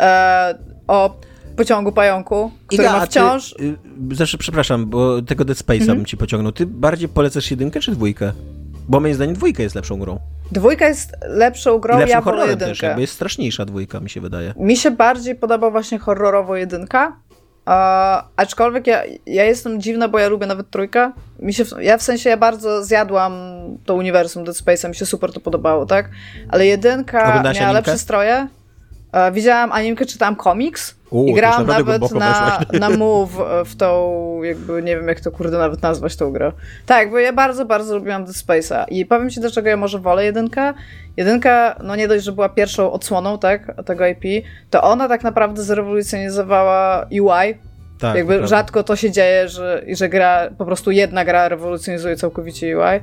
e, o pociągu pająku, który Iga, ma wciąż... Ty, y, zresztą, przepraszam, bo tego Dead Space'a -hmm. bym ci pociągnął. Ty bardziej polecasz jedynkę czy dwójkę? Bo moim zdaniem dwójka jest lepszą grą. Dwójka jest lepszą grą, I lepszym ja wolę jedynkę. też, jakby jest straszniejsza dwójka, mi się wydaje. Mi się bardziej podoba właśnie horrorowo jedynka, uh, aczkolwiek ja, ja jestem dziwna, bo ja lubię nawet trójkę. Mi się, ja w sensie, ja bardzo zjadłam to uniwersum Dead Space'a, mi się super to podobało, tak? Ale jedynka Oglądasz miała animkę? lepsze stroje. Uh, widziałam animkę, czytałam komiks, i grałam nawet na, na Move w tą, jakby nie wiem jak to kurde nawet nazwać tą grę. Tak, bo ja bardzo, bardzo lubiłam Dead Space'a i powiem ci dlaczego ja może wolę jedynkę. Jedynka, no nie dość, że była pierwszą odsłoną, tak, tego IP, to ona tak naprawdę zrewolucjonizowała UI. Tak, jakby to rzadko to się dzieje, że, że gra, po prostu jedna gra rewolucjonizuje całkowicie UI.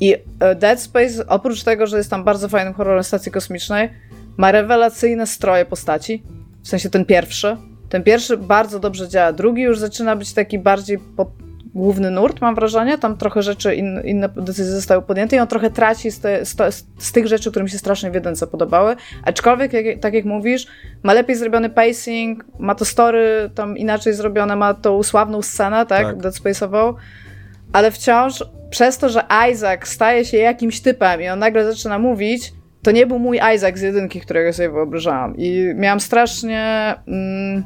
I e, Dead Space, oprócz tego, że jest tam bardzo fajnym horrorem stacji kosmicznej, ma rewelacyjne stroje postaci w sensie ten pierwszy. Ten pierwszy bardzo dobrze działa. Drugi już zaczyna być taki bardziej pod główny nurt, mam wrażenie. Tam trochę rzeczy, in, inne decyzje zostały podjęte i on trochę traci z, te, z, z, tych rzeczy, które mi się strasznie w jedynce podobały. Aczkolwiek, jak, tak jak mówisz, ma lepiej zrobiony pacing, ma to story tam inaczej zrobione, ma tą sławną scenę, tak, tak. Dead Space'ową, ale wciąż przez to, że Isaac staje się jakimś typem i on nagle zaczyna mówić, to nie był mój Isaac z jedynki, którego sobie wyobrażałam. I miałam strasznie. Mm...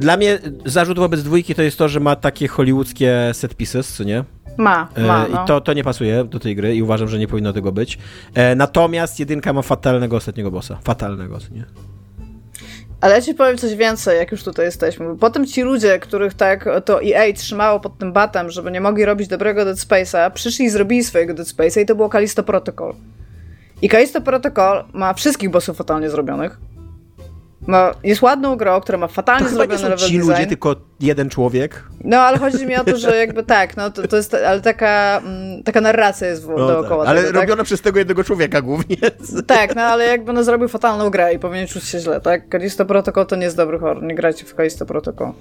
Dla mnie zarzut wobec dwójki to jest to, że ma takie hollywoodzkie set pieces, co nie? Ma, ma. No. I to, to nie pasuje do tej gry i uważam, że nie powinno tego być. E, natomiast jedynka ma fatalnego ostatniego bossa. Fatalnego, co nie? Ale ja ci powiem coś więcej, jak już tutaj jesteśmy. Potem ci ludzie, których tak to EA trzymało pod tym batem, żeby nie mogli robić dobrego Dead Space'a, przyszli i zrobili swojego Dead Space'a i to było Kalisto Protocol. I Kalisto Protocol ma wszystkich bossów fatalnie zrobionych. Ma, jest ładną grą, która ma fatalnie to zrobiony level ci design. ludzie, tylko jeden człowiek. No, ale chodzi mi o to, że jakby tak, no to, to jest, ale taka, mm, taka narracja jest no, dookoła tak. Ale tego, tak? robiona tak? przez tego jednego człowieka głównie. Tak, no ale jakby no zrobił fatalną grę i powinien czuć się źle, tak? Kalisto Protocol to nie jest dobry horror, nie grajcie w Kalisto Protocol.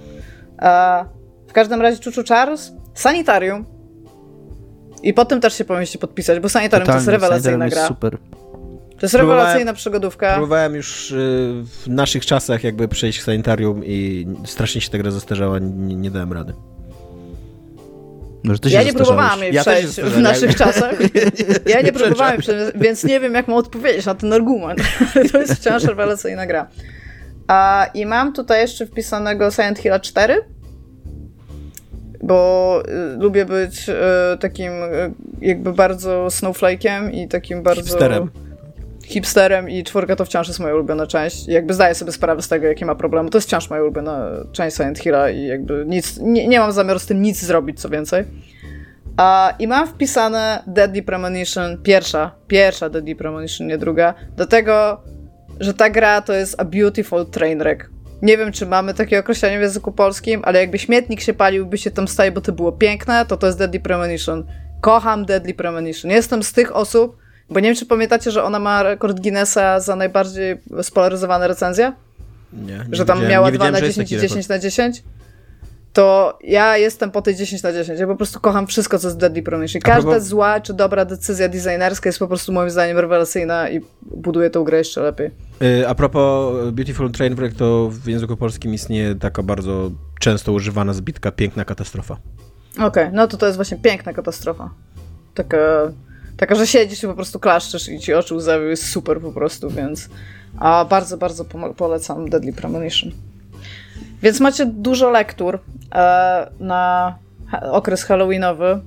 A w każdym razie Chuchu Charles, Sanitarium. I po tym też się powinniście podpisać, bo Sanitarium Totalnie, to jest rewelacyjna gra. super. To jest rewelacyjna przygodówka. Próbowałem już y, w naszych czasach jakby przejść w sanitarium i strasznie się ta gra zastarzała, nie, nie dałem rady. No, ja nie próbowałam jej ja przejść w naszych czasach. Ja nie, nie próbowałam, więc nie wiem, jak mam odpowiedzieć na ten argument. to jest wciąż rewelacyjna gra. A, I mam tutaj jeszcze wpisanego Silent Hill 4, bo y, lubię być y, takim y, jakby bardzo snowflake'iem i takim bardzo... Hipsterem hipsterem i czwórka to wciąż jest moja ulubiona część. I jakby zdaję sobie sprawę z tego, jakie ma problemy. To jest wciąż moja ulubiona część Silent Hilla i jakby nic, nie, nie mam zamiaru z tym nic zrobić, co więcej. A, I mam wpisane Deadly Premonition, pierwsza, pierwsza Deadly Premonition, nie druga, do tego, że ta gra to jest a beautiful train wreck. Nie wiem, czy mamy takie określenie w języku polskim, ale jakby śmietnik się palił, by się tam staje, bo to było piękne, to to jest Deadly Premonition. Kocham Deadly Premonition. Jestem z tych osób, bo nie wiem, czy pamiętacie, że ona ma rekord Guinnessa za najbardziej spolaryzowane recenzje? Nie, nie że tam miała 2 na 10 i 10 na 10 to ja jestem po tej 10 na 10. Ja po prostu kocham wszystko, co jest Deadly Premonition. Każda propos... zła czy dobra decyzja designerska jest po prostu moim zdaniem rewelacyjna i buduje tę grę jeszcze lepiej. Yy, a propos Beautiful Train Wreck, to w języku polskim istnieje taka bardzo często używana zbitka piękna katastrofa. Okej, okay, no to to jest właśnie piękna katastrofa. Taka, taka, że siedzisz i po prostu klaszczesz i ci oczy łzawią, jest super po prostu, więc a bardzo, bardzo polecam Deadly Premonition. Więc macie dużo lektur e, na okres halloweenowy.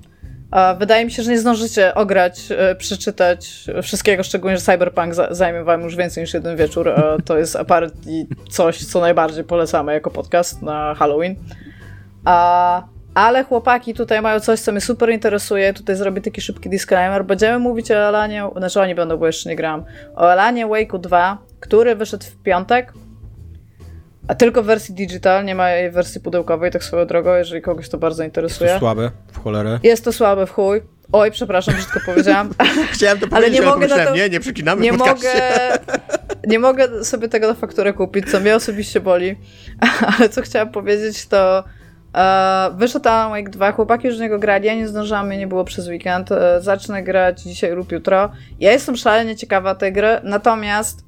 E, wydaje mi się, że nie zdążycie ograć, e, przeczytać wszystkiego, szczególnie, że Cyberpunk zajmie wam już więcej niż jeden wieczór. To jest aparat i coś, co najbardziej polecamy jako podcast na Halloween. Ale chłopaki tutaj mają coś, co mnie super interesuje. Tutaj zrobię taki szybki disclaimer. Będziemy mówić o Elanie, znaczy oni będą, bo jeszcze nie gram, o Elanie Wake'u 2, który wyszedł w piątek a tylko w wersji digital, nie ma jej wersji pudełkowej, tak swoją drogą, jeżeli kogoś to bardzo interesuje. Jest to słabe, w cholerę. Jest to słabe w chuj. Oj, przepraszam, brzydko powiedziałam. Chciałem to powiedzieć, ale nie ale mogę to, nie, nie przekinamy nie mogę, nie mogę sobie tego na fakturę kupić, co mnie osobiście boli. Ale co chciałam powiedzieć, to e, wyszedł Alan Wake 2, chłopaki już z niego grali, ja nie zdążyłam, mnie nie było przez weekend. E, zacznę grać dzisiaj lub jutro. Ja jestem szalenie ciekawa tej gry, natomiast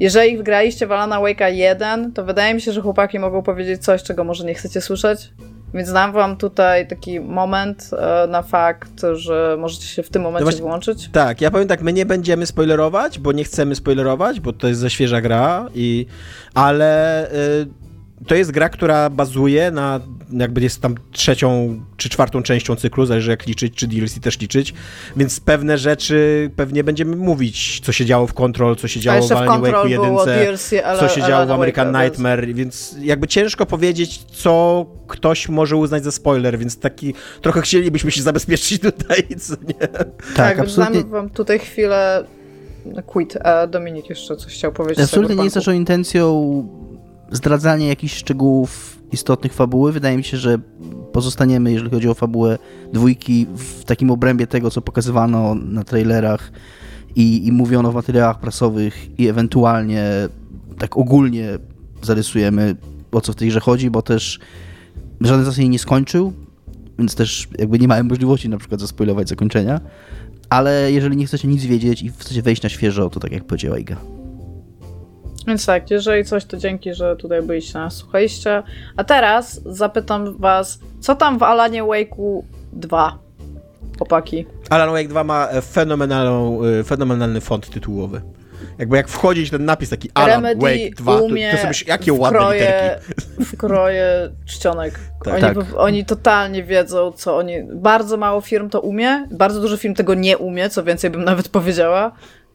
jeżeli wgraliście w Alana Wake'a 1, to wydaje mi się, że chłopaki mogą powiedzieć coś, czego może nie chcecie słyszeć. Więc dam wam tutaj taki moment e, na fakt, że możecie się w tym momencie no właśnie, włączyć. Tak, ja powiem tak, my nie będziemy spoilerować, bo nie chcemy spoilerować, bo to jest za świeża gra, i, ale y, to jest gra, która bazuje na, jakby jest tam trzecią czy czwartą częścią cyklu, zależy jak liczyć, czy DLC też liczyć, więc pewne rzeczy pewnie będziemy mówić, co się działo w Control, co się działo w Alan Wake 1, co się działo w American Nightmare, więc jakby ciężko powiedzieć, co ktoś może uznać za spoiler, więc taki trochę chcielibyśmy się zabezpieczyć tutaj, co nie? Tak, tak absolutnie. wam tutaj chwilę quit, a Dominik jeszcze coś chciał powiedzieć. Absolutnie nie jest naszą intencją zdradzanie jakichś szczegółów istotnych fabuły. Wydaje mi się, że pozostaniemy, jeżeli chodzi o fabułę dwójki, w takim obrębie tego, co pokazywano na trailerach i, i mówiono w materiałach prasowych i ewentualnie tak ogólnie zarysujemy, o co w tej grze chodzi, bo też żaden z nas jej nie skończył, więc też jakby nie mamy możliwości na przykład zaspoilować zakończenia, ale jeżeli nie chcecie nic wiedzieć i chcecie wejść na świeżo, to tak jak powiedziała Iga. Więc tak, jeżeli coś, to dzięki, że tutaj byliście na słuchaliście. A teraz zapytam was, co tam w Alanie Wake'u 2, chłopaki? Alan Wake 2 ma e, fenomenalną, e, fenomenalny font tytułowy. Jakby jak wchodzić ten napis taki Alan Remedy Wake 2, to, to sobie jakie ładne kroje, literki. Wkroje czcionek. Tak. Oni, tak. oni totalnie wiedzą, co oni... Bardzo mało firm to umie, bardzo dużo firm tego nie umie, co więcej bym nawet powiedziała.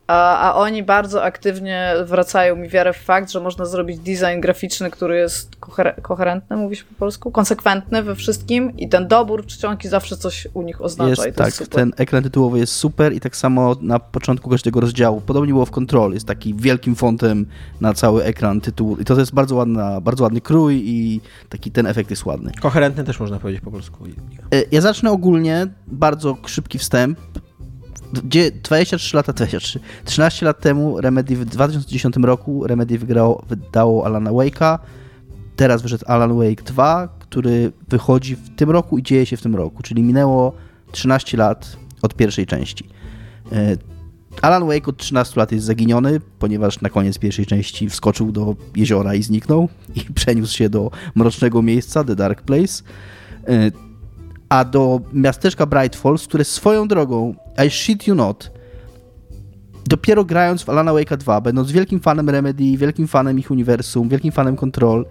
A, a, oni bardzo aktywnie wracają mi wiarę w fakt, że można zrobić design graficzny, który jest koher koherentny, mówisz po polsku, konsekwentny we wszystkim i ten dobór czcionki zawsze coś u nich oznacza. Jest, i to tak, jest ten ekran tytułowy jest super i tak samo na początku każdego rozdziału. Podobnie było w Control, jest taki wielkim fontem na cały ekran tytułu i to jest bardzo, ładna, bardzo ładny krój i taki ten efekt jest ładny. Koherentny też można powiedzieć po polsku. E, ja zacznę ogólnie, bardzo szybki wstęp. 23 lata, 23, 13 lat temu Remedy w 2010 roku Remedy wygrało, wydało Alana Wake'a. Teraz wyszedł Alan Wake 2, który wychodzi w tym roku i dzieje się w tym roku, czyli minęło 13 lat od pierwszej części. E, Alan Wake od 13 lat jest zaginiony, ponieważ na koniec pierwszej części wskoczył do jeziora i zniknął i przeniósł się do mrocznego miejsca, The Dark Place. A do miasteczka Bright Falls, które swoją drogą, I shit you not, dopiero grając w Alana Wake'a 2, będąc wielkim fanem Remedy, wielkim fanem ich uniwersum, wielkim fanem Control,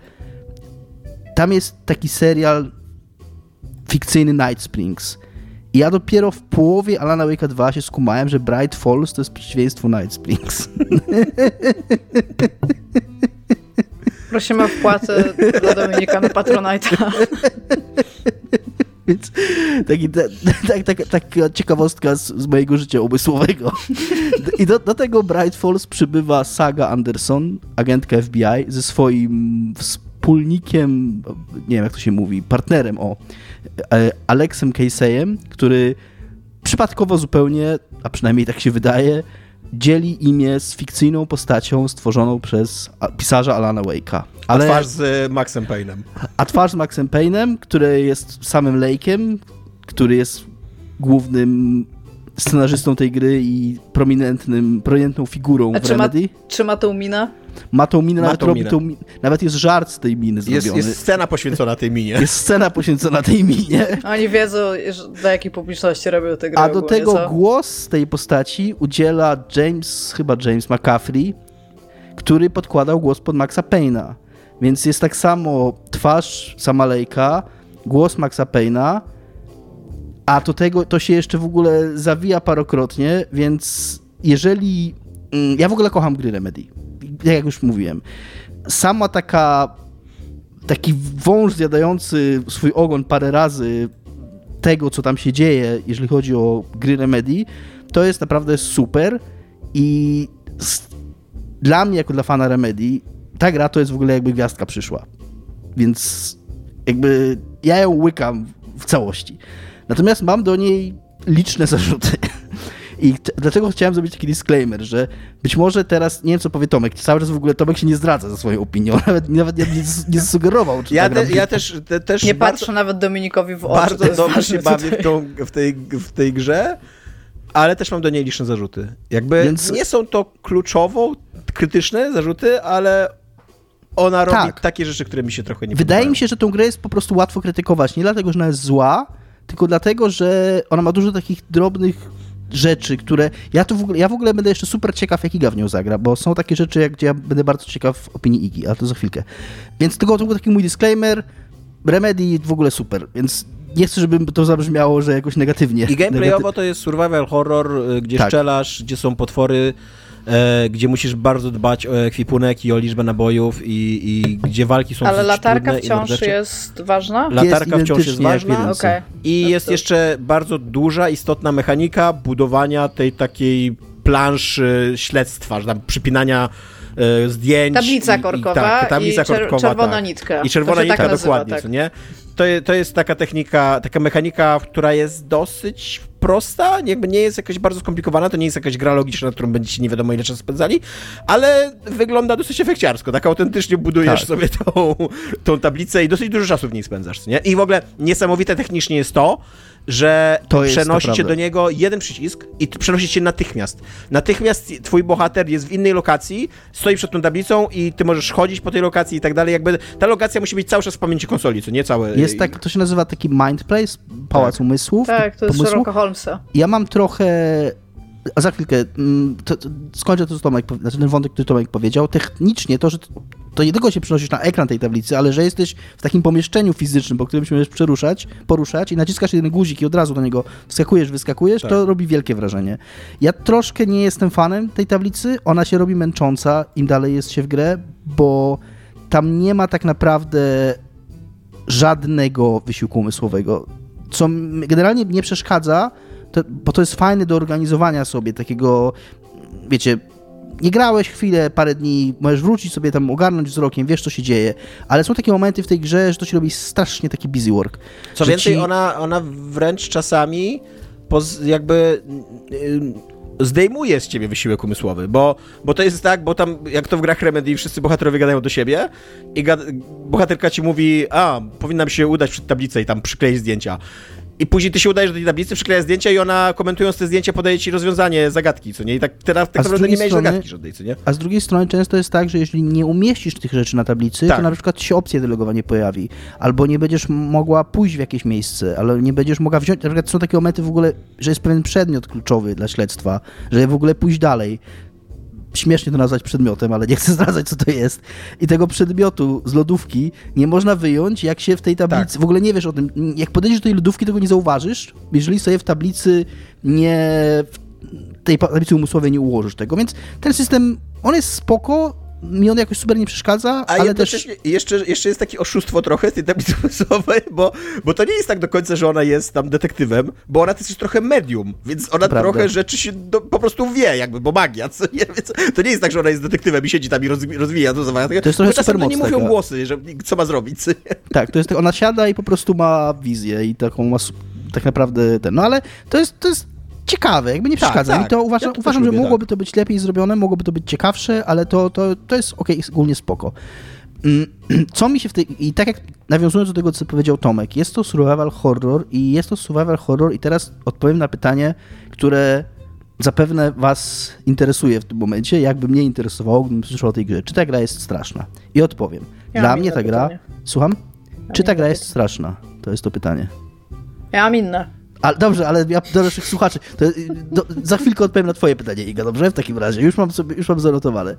tam jest taki serial fikcyjny Night Springs. I ja dopiero w połowie Alana Wake'a 2 się skumałem, że Bright Falls to jest przeciwieństwo Night Springs. Prosimy o wpłatę dla Dominika na Patronite'a. Więc taki, tak, tak, taka ciekawostka z, z, mojego życia umysłowego. I do, do, tego Bright Falls przybywa Saga Anderson, agentka FBI, ze swoim wspólnikiem, nie wiem jak to się mówi, partnerem, o, e, Alexem Caseyem, który przypadkowo zupełnie, a przynajmniej tak się wydaje, dzieli imię z fikcyjną postacią stworzoną przez pisarza Alana Wake'a. Ale... A twarz z Maxem Payne'em. A twarz z Maxem Payne'em, który jest samym Lake'em, który jest głównym scenarzystą tej gry i prominentnym, prominentną figurą A w czy Remedy. Ma, czy ma tą minę? Ma tą minę, ma nawet, tą minę. Tą, nawet jest żart z tej miny jest, zrobiony. Jest scena poświęcona tej minie. Jest scena poświęcona tej minie. Oni wiedzą, do jakiej publiczności robią tę grę. A do tego co? głos tej postaci udziela James, chyba James McCaffrey, który podkładał głos pod Maxa Payne'a. Więc jest tak samo twarz Samalejka, głos Maxa Payne'a, a do tego to się jeszcze w ogóle zawija parokrotnie, więc jeżeli. Mm, ja w ogóle kocham gry Remedy. Jak już mówiłem. Sama taka. Taki wąż zjadający swój ogon parę razy tego, co tam się dzieje, jeżeli chodzi o gry Remedy, to jest naprawdę super i dla mnie, jako dla fana Remedy, ta gra to jest w ogóle jakby gwiazdka przyszła. Więc jakby ja ją łykam w całości. Natomiast mam do niej liczne zarzuty. I dlatego chciałem zrobić taki disclaimer, że być może teraz, nie wiem co powie Tomek, cały czas w ogóle Tomek się nie zdradza za swoją opinią, nawet, nawet nie, nie sugerował. Czy ja, te, ja też, te, też Nie bardzo, patrzę nawet Dominikowi w oczy. Bardzo dobrze się bawię w, tą, w, tej, w tej grze, ale też mam do niej liczne zarzuty. Jakby Więc... nie są to kluczowo krytyczne zarzuty, ale ona robi tak. takie rzeczy, które mi się trochę nie Wydaje podobają. mi się, że tą grę jest po prostu łatwo krytykować, nie dlatego, że ona jest zła, tylko dlatego, że ona ma dużo takich drobnych rzeczy, które ja to w ogóle, ja w ogóle będę jeszcze super ciekaw, jak Iga w nią zagra, bo są takie rzeczy, jak, gdzie ja będę bardzo ciekaw opinii Igi, ale to za chwilkę. Więc tylko to był taki mój disclaimer, Remedy w ogóle super, więc nie chcę, żeby to zabrzmiało, że jakoś negatywnie. I gameplayowo to jest survival horror, y, gdzie tak. strzelasz, gdzie są potwory, e, gdzie musisz bardzo dbać o ekwipunek i o liczbę nabojów i, i gdzie walki są Ale latarka wciąż jest ważna? Latarka jest wciąż jest ważna okay. i jest jeszcze bardzo duża, istotna mechanika budowania tej takiej planszy śledztwa, że tam przypinania e, zdjęć. Tablica korkowa i, tak, tablica i czer korkowa, czerwona tak. nitka. I czerwona nitka, tak nazywa, dokładnie, tak. nie? To, to jest taka technika, taka mechanika, która jest dosyć prosta, jakby nie jest jakaś bardzo skomplikowana, to nie jest jakaś gra logiczna, którą będziecie nie wiadomo ile czasu spędzali, ale wygląda dosyć efekciarsko, tak autentycznie budujesz tak. sobie tą, tą tablicę i dosyć dużo czasu w niej spędzasz, nie? I w ogóle niesamowite technicznie jest to, że to przenosi cię do niego jeden przycisk i przenosi cię natychmiast. Natychmiast twój bohater jest w innej lokacji, stoi przed tą tablicą i ty możesz chodzić po tej lokacji i tak dalej. Jakby ta lokacja musi być cały czas w pamięci konsoli, co nie całe. Jest tak, to się nazywa taki mind place, pałac tak. umysłów. Tak, to jest Sherlocka Holmesa. Ja mam trochę a za chwilkę, mm, to, to, skończę to, co Tomek, znaczy ten wątek, który Tomek powiedział. Technicznie to, że to nie tylko się przenosisz na ekran tej tablicy, ale że jesteś w takim pomieszczeniu fizycznym, po którym się możesz przeruszać, poruszać i naciskasz jeden guzik i od razu do niego wskakujesz, wyskakujesz, tak. to robi wielkie wrażenie. Ja troszkę nie jestem fanem tej tablicy, ona się robi męcząca, im dalej jest się w grę, bo tam nie ma tak naprawdę żadnego wysiłku umysłowego, co generalnie nie przeszkadza, to, bo to jest fajne do organizowania sobie takiego, wiecie, nie grałeś chwilę, parę dni, możesz wrócić sobie tam, ogarnąć wzrokiem, wiesz co się dzieje, ale są takie momenty w tej grze, że to się robi strasznie taki busy work. Co więcej, ci... ona, ona wręcz czasami jakby y, zdejmuje z ciebie wysiłek umysłowy, bo, bo to jest tak, bo tam, jak to w grach Remedy, wszyscy bohaterowie gadają do siebie i bohaterka ci mówi, a, powinnam się udać przed tablicę i tam przykleić zdjęcia. I później ty się udajesz do tej tablicy, przyklejasz zdjęcia i ona komentując te zdjęcia podaje ci rozwiązanie zagadki, co nie? I tak teraz tak naprawdę nie miałeś strony, zagadki żadnej, co nie? A z drugiej strony często jest tak, że jeśli nie umieścisz tych rzeczy na tablicy, tak. to na przykład się opcja delegowania pojawi. Albo nie będziesz mogła pójść w jakieś miejsce, ale nie będziesz mogła wziąć, na przykład są takie momenty w ogóle, że jest pewien przedmiot kluczowy dla śledztwa, że w ogóle pójść dalej śmiesznie to nazwać przedmiotem, ale nie chcę zdradzać, co to jest. I tego przedmiotu z lodówki nie można wyjąć, jak się w tej tablicy, tak. w ogóle nie wiesz o tym, jak podejdziesz do tej lodówki, tego nie zauważysz, jeżeli sobie w tablicy nie, w tej tablicy umysłowej nie ułożysz tego, więc ten system, on jest spoko, mi on jakoś super nie przeszkadza, A ale też... Jeszcze, jeszcze jest takie oszustwo trochę tej tablicy umysłowej, bo, bo to nie jest tak do końca, że ona jest tam detektywem, bo ona też jest trochę medium, więc ona Prawda. trochę rzeczy się do, po prostu wie, jakby, bo magia, co nie? Więc to nie jest tak, że ona jest detektywem i siedzi tam i rozwija to zawołania. To jest trochę czasem nie mówią taka. głosy, że, co ma zrobić. Co tak, to jest tak, ona siada i po prostu ma wizję i taką ma tak naprawdę ten, no ale to jest, to jest ciekawe, jakby nie tak, przeszkadza tak, mi to. Uważam, ja uważam że lubię, mogłoby tak. to być lepiej zrobione, mogłoby to być ciekawsze, ale to, to, to jest okej, okay, ogólnie spoko. Mm, co mi się w tej... I tak jak nawiązując do tego, co powiedział Tomek, jest to survival horror i jest to survival horror i teraz odpowiem na pytanie, które zapewne was interesuje w tym momencie, jakby mnie interesowało, gdybym słyszał o tej grze. Czy ta gra jest straszna? I odpowiem. Ja Dla mnie ta gra... Pytanie. Słucham? Ja Czy ta gra jest straszna? To jest to pytanie. Ja mam inne. Ale dobrze, ale ja do naszych słuchaczy. To, do, za chwilkę odpowiem na Twoje pytanie, Iga, dobrze? W takim razie. Już mam sobie, już mam zanotowane.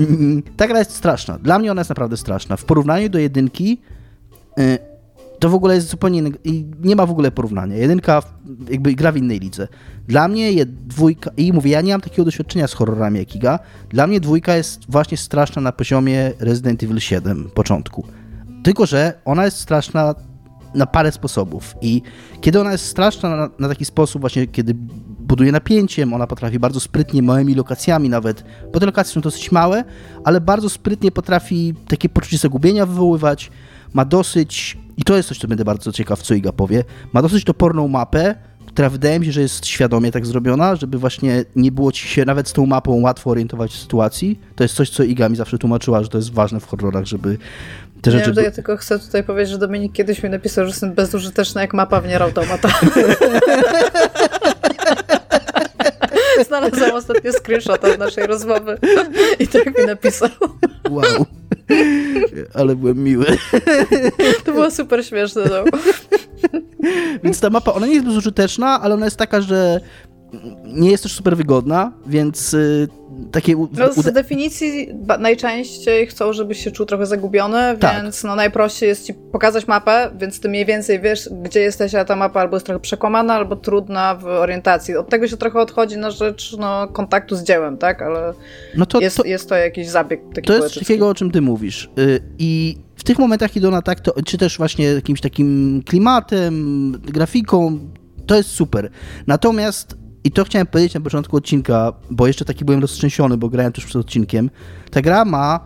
Mm, ta gra jest straszna. Dla mnie ona jest naprawdę straszna. W porównaniu do jedynki. Y, to w ogóle jest zupełnie inny, i nie ma w ogóle porównania. Jedynka jakby gra w innej lidze. Dla mnie jest dwójka, i mówię, ja nie mam takiego doświadczenia z horrorami jak Iga, dla mnie dwójka jest właśnie straszna na poziomie Resident Evil 7 początku. Tylko, że ona jest straszna na parę sposobów. I kiedy ona jest straszna na, na, taki sposób, właśnie kiedy buduje napięciem, ona potrafi bardzo sprytnie, małymi lokacjami nawet, bo te lokacje są dosyć małe, ale bardzo sprytnie potrafi takie poczucie zagubienia wywoływać. Ma dosyć, i to jest coś, co będę bardzo ciekaw, co Iga powie, ma dosyć toporną mapę, która wydaje mi się, że jest świadomie tak zrobiona, żeby właśnie nie było ci się nawet z tą mapą łatwo orientować w sytuacji. To jest coś, co Iga mi zawsze tłumaczyła, że to jest ważne w horrorach, żeby te rzeczy... Nie, ja tylko chcę tutaj powiedzieć, że Dominik kiedyś mi napisał, że jestem bezużyteczny jak mapa w Automata. Znalazłam ostatnio screenshota z naszej rozmowy i tak mi napisał. Wow. Ale byłem miły. To było super śmieszne. No. Więc ta mapa, ona nie jest bezużyteczna, ale ona jest taka, że nie jest też super wygodna, więc y, takie... No z definicji najczęściej chcą, żebyś się czuł trochę zagubiony, tak. więc no najprościej jest ci pokazać mapę, więc ty mniej więcej wiesz, gdzie jesteś, a ta mapa albo jest trochę przekłamana, albo trudna w orientacji. Od tego się trochę odchodzi na rzecz no, kontaktu z dziełem, tak? Ale no to, jest, to, jest to jakiś zabieg taki To jest takiego, o czym ty mówisz. Y, I w tych momentach idą na tak, to, czy też właśnie jakimś takim klimatem, grafiką, to jest super. Natomiast i to chciałem powiedzieć na początku odcinka, bo jeszcze taki byłem roztrzęsiony, bo grałem tuż przed odcinkiem. Ta gra ma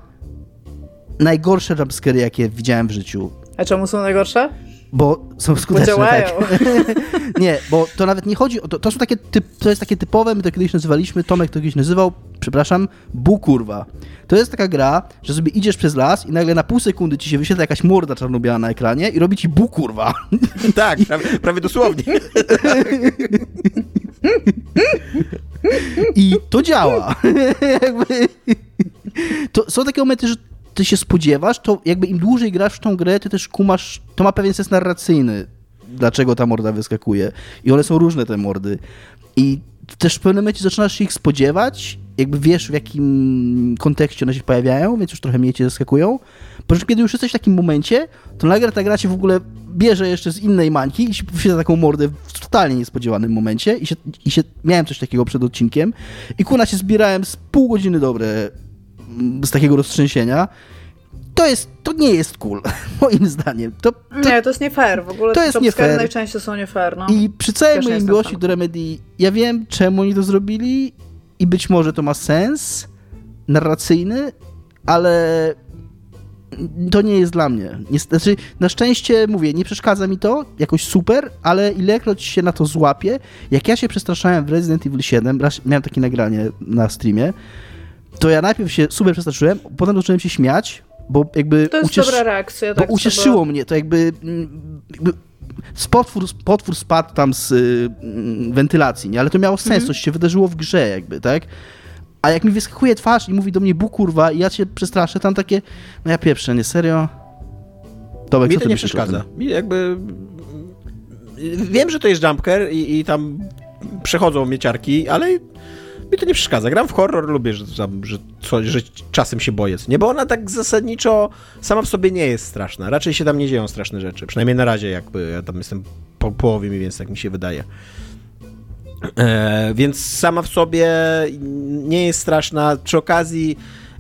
najgorsze jumpscary, jakie widziałem w życiu. A czemu są najgorsze? Bo są skuteczne. Bo działają. Tak. nie, bo to nawet nie chodzi o to. To są takie typ, to jest takie typowe, my to kiedyś nazywaliśmy, Tomek to kiedyś nazywał, przepraszam, bukurwa. To jest taka gra, że sobie idziesz przez las i nagle na pół sekundy ci się wyświetla jakaś morda czarno-biała na ekranie i robi ci bukurwa. tak, prawie, prawie dosłownie. I to działa. to są takie momenty, że ty się spodziewasz, to jakby im dłużej grasz w tą grę, ty też kumasz, to ma pewien sens narracyjny, dlaczego ta morda wyskakuje. I one są różne, te mordy. I też w pewnym momencie zaczynasz się ich spodziewać, jakby wiesz w jakim kontekście one się pojawiają, więc już trochę mniej cię zaskakują. Po czym kiedy już jesteś w takim momencie, to nagle ta gra cię w ogóle bierze jeszcze z innej mańki i się wyświetla taką mordę w totalnie niespodziewanym momencie i się, i się miałem coś takiego przed odcinkiem i kuna się zbierałem z pół godziny dobre mm, z takiego roztrzęsienia to jest, to nie jest cool, moim zdaniem. To, to, nie, to jest nie fair. W ogóle to jest nie fair. najczęściej są nie fair. No. I przy całej mojej miłości do Remedy, ja wiem, czemu oni to zrobili i być może to ma sens narracyjny, ale to nie jest dla mnie. Znaczy, na szczęście, mówię, nie przeszkadza mi to jakoś super, ale ilekroć się na to złapię, jak ja się przestraszałem w Resident Evil 7, miałem takie nagranie na streamie, to ja najpierw się super przestraszyłem, potem zacząłem się śmiać, bo jakby... To jest uciesz... dobra reakcja. Tak, bo ucieszyło mnie, to jakby, mm, jakby potwór, potwór spadł tam z y, wentylacji, nie? ale to miało sens, mhm. coś się wydarzyło w grze jakby, tak? A jak mi wyskakuje twarz i mówi do mnie bu kurwa i ja się przestraszę, tam takie, no ja pierwsze, nie serio? Tomek, mi to nie przeszkadza. Mi jakby... Wiem, że to jest jumpker i, i tam przechodzą mieciarki, ale mi to nie przeszkadza. Gram w horror, lubię, że, że, że czasem się boję. Nie, bo ona tak zasadniczo sama w sobie nie jest straszna. Raczej się tam nie dzieją straszne rzeczy. Przynajmniej na razie, jakby ja tam jestem po połowie mniej więcej, jak mi się wydaje. E, więc sama w sobie nie jest straszna. Przy okazji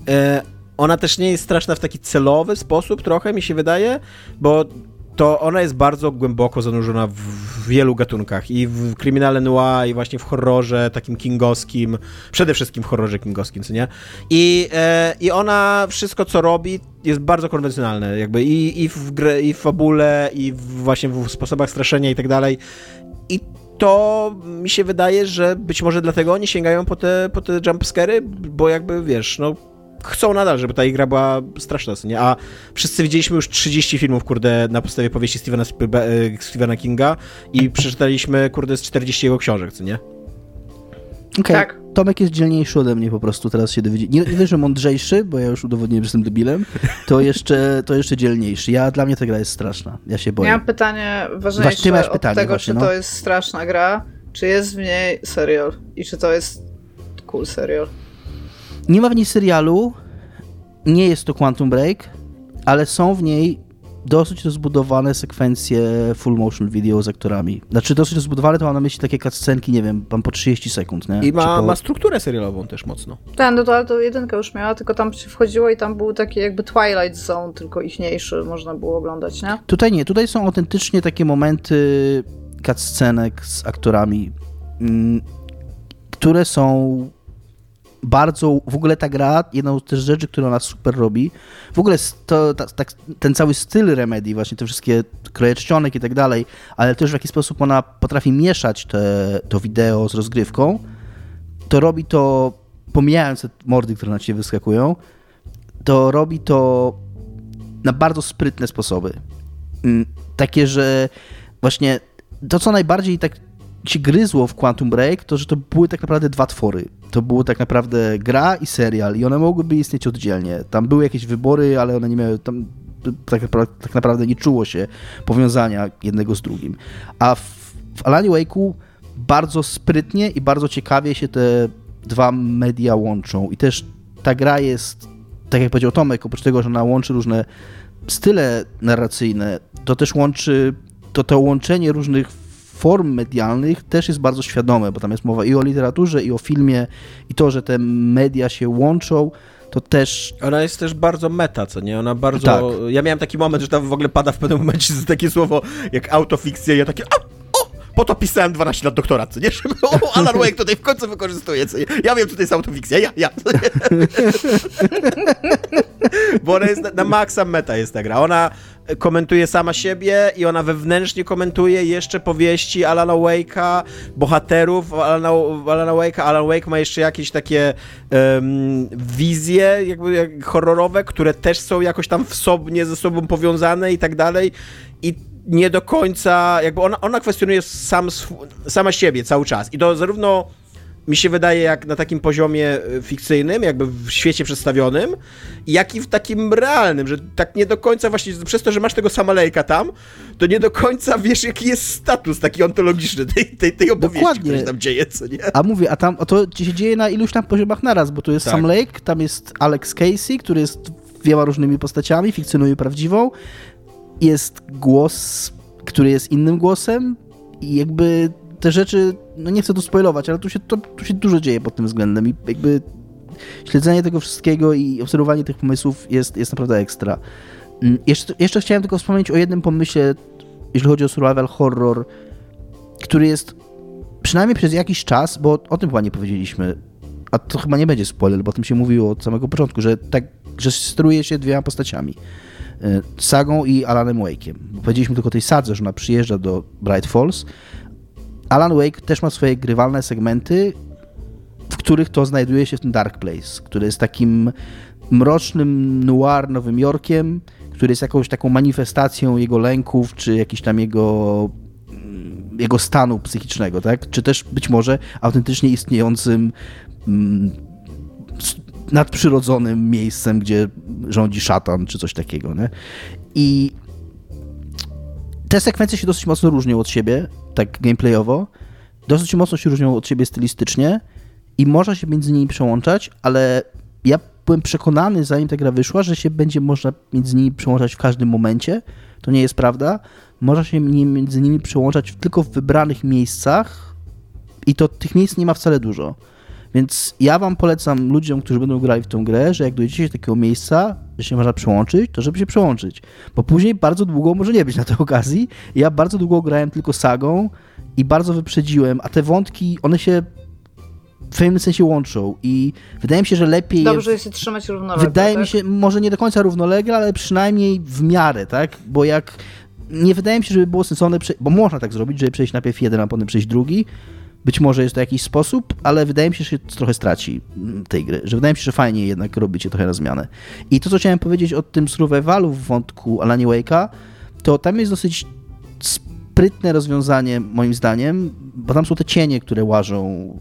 e, ona też nie jest straszna w taki celowy sposób, trochę mi się wydaje, bo to ona jest bardzo głęboko zanurzona w wielu gatunkach i w kryminale noir i właśnie w horrorze takim kingowskim, przede wszystkim w horrorze kingowskim, co nie? I, e, i ona wszystko, co robi, jest bardzo konwencjonalne, jakby i, i w grę, i w fabule, i w, właśnie w sposobach straszenia i tak dalej. I to mi się wydaje, że być może dlatego oni sięgają po te, po te jumpscary, bo jakby, wiesz, no chcą nadal, żeby ta gra była straszna, nie? A wszyscy widzieliśmy już 30 filmów, kurde, na podstawie powieści Stephena, e, Stephena Kinga i przeczytaliśmy, kurde, z 40 jego książek, co nie? Okay. Tak. Tomek jest dzielniejszy ode mnie po prostu, teraz się dowiedzi. Nie, nie że mądrzejszy, bo ja już udowodniłem, że jestem debilem, to jeszcze, to jeszcze dzielniejszy. Ja, dla mnie ta gra jest straszna, ja się boję. Miałam pytanie ważniejsze właśnie, od tego, właśnie, czy no. to jest straszna gra, czy jest w niej serial i czy to jest cool serial. Nie ma w niej serialu, nie jest to Quantum Break, ale są w niej dosyć rozbudowane sekwencje full motion video z aktorami. Znaczy dosyć rozbudowane to mam na myśli takie cutscenki, nie wiem, pan po 30 sekund, nie? I ma, po... ma strukturę serialową też mocno. Tak, no to, ale to jedynka już miała, tylko tam się wchodziło i tam był taki jakby Twilight Zone, tylko ichniejszy, można było oglądać, nie? Tutaj nie, tutaj są autentycznie takie momenty cutscenek z aktorami, mm, które są bardzo, w ogóle ta gra, jedną z rzeczy, którą ona super robi, w ogóle to, ta, ta, ten cały styl Remedy, właśnie te wszystkie kroje czcionek i tak dalej, ale też w jaki sposób ona potrafi mieszać te, to wideo z rozgrywką, to robi to, pomijając te mordy, które na ciebie wyskakują, to robi to na bardzo sprytne sposoby. Mm, takie, że właśnie to, co najbardziej tak ci gryzło w Quantum Break, to że to były tak naprawdę dwa twory. To było tak naprawdę gra i serial i one mogłyby istnieć oddzielnie. Tam były jakieś wybory, ale one nie miały tam tak, tak naprawdę nie czuło się powiązania jednego z drugim. A w, w Alanie Wake'u bardzo sprytnie i bardzo ciekawie się te dwa media łączą i też ta gra jest, tak jak powiedział Tomek, oprócz tego, że ona łączy różne style narracyjne, to też łączy to, to łączenie różnych form medialnych też jest bardzo świadome, bo tam jest mowa i o literaturze, i o filmie, i to, że te media się łączą, to też... Ona jest też bardzo meta, co nie? Ona bardzo... Tak. Ja miałem taki moment, że tam w ogóle pada w pewnym momencie takie słowo jak autofikcja i ja takie... O, po to pisałem 12 lat doktorat, nie? Żeby, o, Alan Wake tutaj w końcu wykorzystuje, co? Ja wiem, tutaj jest autofikcja, ja, ja. Bo ona jest na, na maksa meta jest ta gra. Ona komentuje sama siebie i ona wewnętrznie komentuje jeszcze powieści Alana Wake'a, bohaterów Alana, Alana Wake'a. Alan Wake ma jeszcze jakieś takie um, wizje jakby jak horrorowe, które też są jakoś tam wsobnie ze sobą powiązane i tak dalej. I nie do końca, jakby ona, ona kwestionuje sam, sama siebie cały czas. I to zarówno mi się wydaje, jak na takim poziomie e, fikcyjnym, jakby w świecie przedstawionym, jak i w takim realnym, że tak nie do końca właśnie przez to, że masz tego Samalejka tam, to nie do końca wiesz, jaki jest status taki ontologiczny tej, tej, tej opowieści, Dokładnie. która tam dzieje, co nie? A mówię, a tam a to się dzieje na iluś tam poziomach naraz, bo tu jest tak. Sam Lake, tam jest Alex Casey, który jest wieloma różnymi postaciami, fikcjonuje prawdziwą, jest głos, który jest innym głosem i jakby te rzeczy, no nie chcę tu spoilować, ale tu się, to, tu się dużo dzieje pod tym względem i jakby śledzenie tego wszystkiego i obserwowanie tych pomysłów jest, jest naprawdę ekstra. Mm, jeszcze, jeszcze chciałem tylko wspomnieć o jednym pomyśle, jeśli chodzi o survival horror, który jest przynajmniej przez jakiś czas, bo o tym chyba nie powiedzieliśmy, a to chyba nie będzie spoiler, bo o tym się mówiło od samego początku, że tak, że steruje się dwiema postaciami. Y, Sagą i Alanem Wake'iem. Powiedzieliśmy tylko o tej sadze, że ona przyjeżdża do Bright Falls, Alan Wake też ma swoje grywalne segmenty, w których to znajduje się w tym Dark Place, który jest takim mrocznym noir Nowym Jorkiem, który jest jakąś taką manifestacją jego lęków, czy jakiś tam jego jego stanu psychicznego, tak? Czy też być może autentycznie istniejącym mm, nadprzyrodzonym miejscem, gdzie rządzi szatan, czy coś takiego, nie? I te sekwencje się dosyć mocno różnią od siebie, tak gameplayowo. Dosyć mocno się różnią od siebie stylistycznie i można się między nimi przełączać, ale ja byłem przekonany, zanim ta gra wyszła, że się będzie można między nimi przełączać w każdym momencie. To nie jest prawda. Można się między nimi przełączać tylko w wybranych miejscach i to tych miejsc nie ma wcale dużo. Więc ja wam polecam ludziom, którzy będą grali w tą grę, że jak dojdziecie do takiego miejsca, że się można przełączyć, to żeby się przełączyć. Bo później bardzo długo może nie być na tej okazji. Ja bardzo długo grałem tylko sagą i bardzo wyprzedziłem, a te wątki, one się w pewnym sensie łączą i wydaje mi się, że lepiej... Dobrze jest się trzymać równolegle, Wydaje tak? mi się, może nie do końca równolegle, ale przynajmniej w miarę, tak? Bo jak nie wydaje mi się, żeby było sensowne, bo można tak zrobić, żeby przejść najpierw jeden, a potem przejść drugi. Być może jest to jakiś sposób, ale wydaje mi się, że się trochę straci tej gry, że wydaje mi się, że fajnie jednak robicie trochę na zmianę. I to, co chciałem powiedzieć o tym survivalu w wątku Alanie Wake'a, to tam jest dosyć sprytne rozwiązanie, moim zdaniem, bo tam są te cienie, które łażą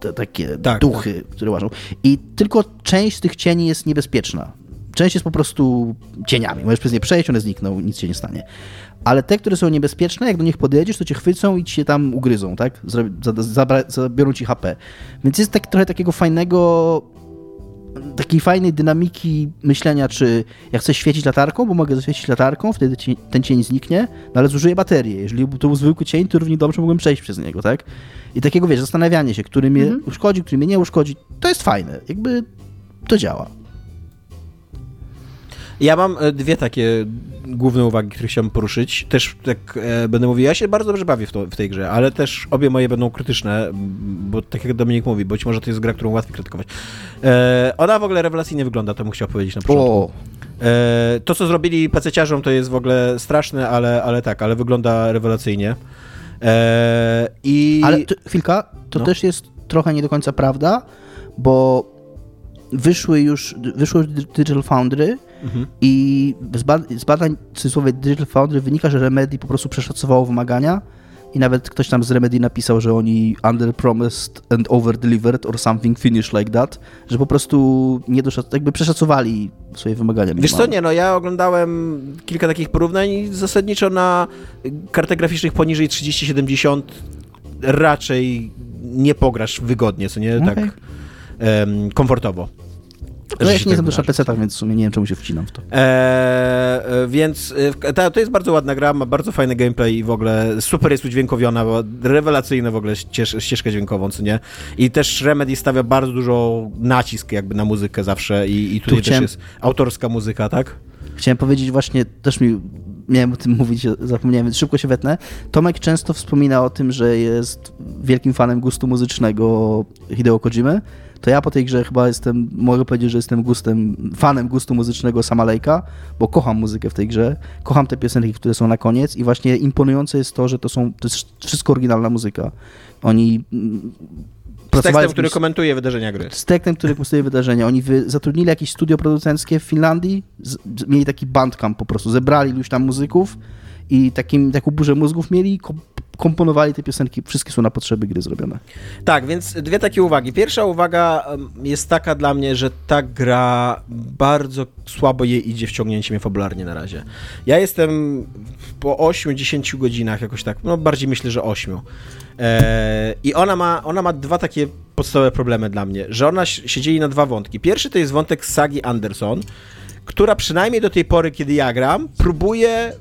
te, takie tak, duchy, tak. które łażą. I tylko część z tych cieni jest niebezpieczna. Część jest po prostu cieniami. Możesz przez nie przejść, one znikną, nic się nie stanie. Ale te, które są niebezpieczne, jak do nich podjedziesz, to cię chwycą i ci się tam ugryzą, tak? Zabiorą ci HP. Więc jest tak, trochę takiego fajnego takiej fajnej dynamiki myślenia, czy ja chcę świecić latarką, bo mogę zaświecić latarką, wtedy ten cień zniknie, no ale zużyję baterię. Jeżeli to był zwykły cień, to równie dobrze mogłem przejść przez niego, tak? I takiego, wiesz, zastanawianie się, który mnie mhm. uszkodzi, który mnie nie uszkodzi, to jest fajne. Jakby to działa. Ja mam e, dwie takie główne uwagi, które chciałbym poruszyć. Też tak e, będę mówił, ja się bardzo dobrze bawię w, to, w tej grze, ale też obie moje będą krytyczne, bo tak jak Dominik mówi, być może to jest gra, którą łatwiej krytykować. E, ona w ogóle rewelacyjnie wygląda, to bym chciał powiedzieć na początku. E, to, co zrobili paceciarzom, to jest w ogóle straszne, ale, ale tak, ale wygląda rewelacyjnie. E, I... Ale to, chwilka, to no. też jest trochę nie do końca prawda, bo wyszły już, wyszły Digital Foundry mhm. i z, badań, z badań w cudzysłowie Digital Foundry wynika, że Remedy po prostu przeszacowało wymagania i nawet ktoś tam z Remedy napisał, że oni underpromised and overdelivered or something finish like that, że po prostu nie doszac- jakby przeszacowali swoje wymagania. Wiesz co, nie, no ja oglądałem kilka takich porównań i zasadniczo na kartach graficznych poniżej 3070 raczej nie pograsz wygodnie, co nie, okay. tak um, komfortowo. No ja się nie znam też na PC-tach, więc w sumie nie wiem, czemu się wcinam w to. Eee, więc e, ta, to jest bardzo ładna gra, ma bardzo fajny gameplay i w ogóle super jest udźwiękowiona, bo rewelacyjna w ogóle ścież, ścieżkę dźwiękową, co nie? I też Remedy stawia bardzo dużo nacisk jakby na muzykę zawsze i, i tutaj tu chciałem... też jest autorska muzyka, tak? Chciałem powiedzieć właśnie, też mi miałem o tym mówić, zapomniałem, więc szybko się wetnę. Tomek często wspomina o tym, że jest wielkim fanem gustu muzycznego Hideo Kojimy to ja po tej grze chyba jestem, mogę powiedzieć, że jestem gustem, fanem gustu muzycznego Sama Lejka, bo kocham muzykę w tej grze, kocham te piosenki, które są na koniec i właśnie imponujące jest to, że to są, to jest wszystko oryginalna muzyka. Oni mm, z tekstem, który komentuje wydarzenia gry. Z tekstem, który komentuje wydarzenia. Oni wy, zatrudnili jakieś studio producenckie w Finlandii, z, mieli taki bandcamp po prostu, zebrali iluś tam muzyków i takim, taką burzę mózgów mieli, komponowali te piosenki, wszystkie są na potrzeby gry zrobione. Tak, więc dwie takie uwagi. Pierwsza uwaga jest taka dla mnie, że ta gra bardzo słabo jej idzie wciągnięcie mnie fabularnie na razie. Ja jestem po 8-10 godzinach jakoś tak, no bardziej myślę, że 8. Eee, I ona ma, ona ma dwa takie podstawowe problemy dla mnie, że ona się dzieli na dwa wątki. Pierwszy to jest wątek Sagi Anderson, która przynajmniej do tej pory, kiedy ja gram, próbuje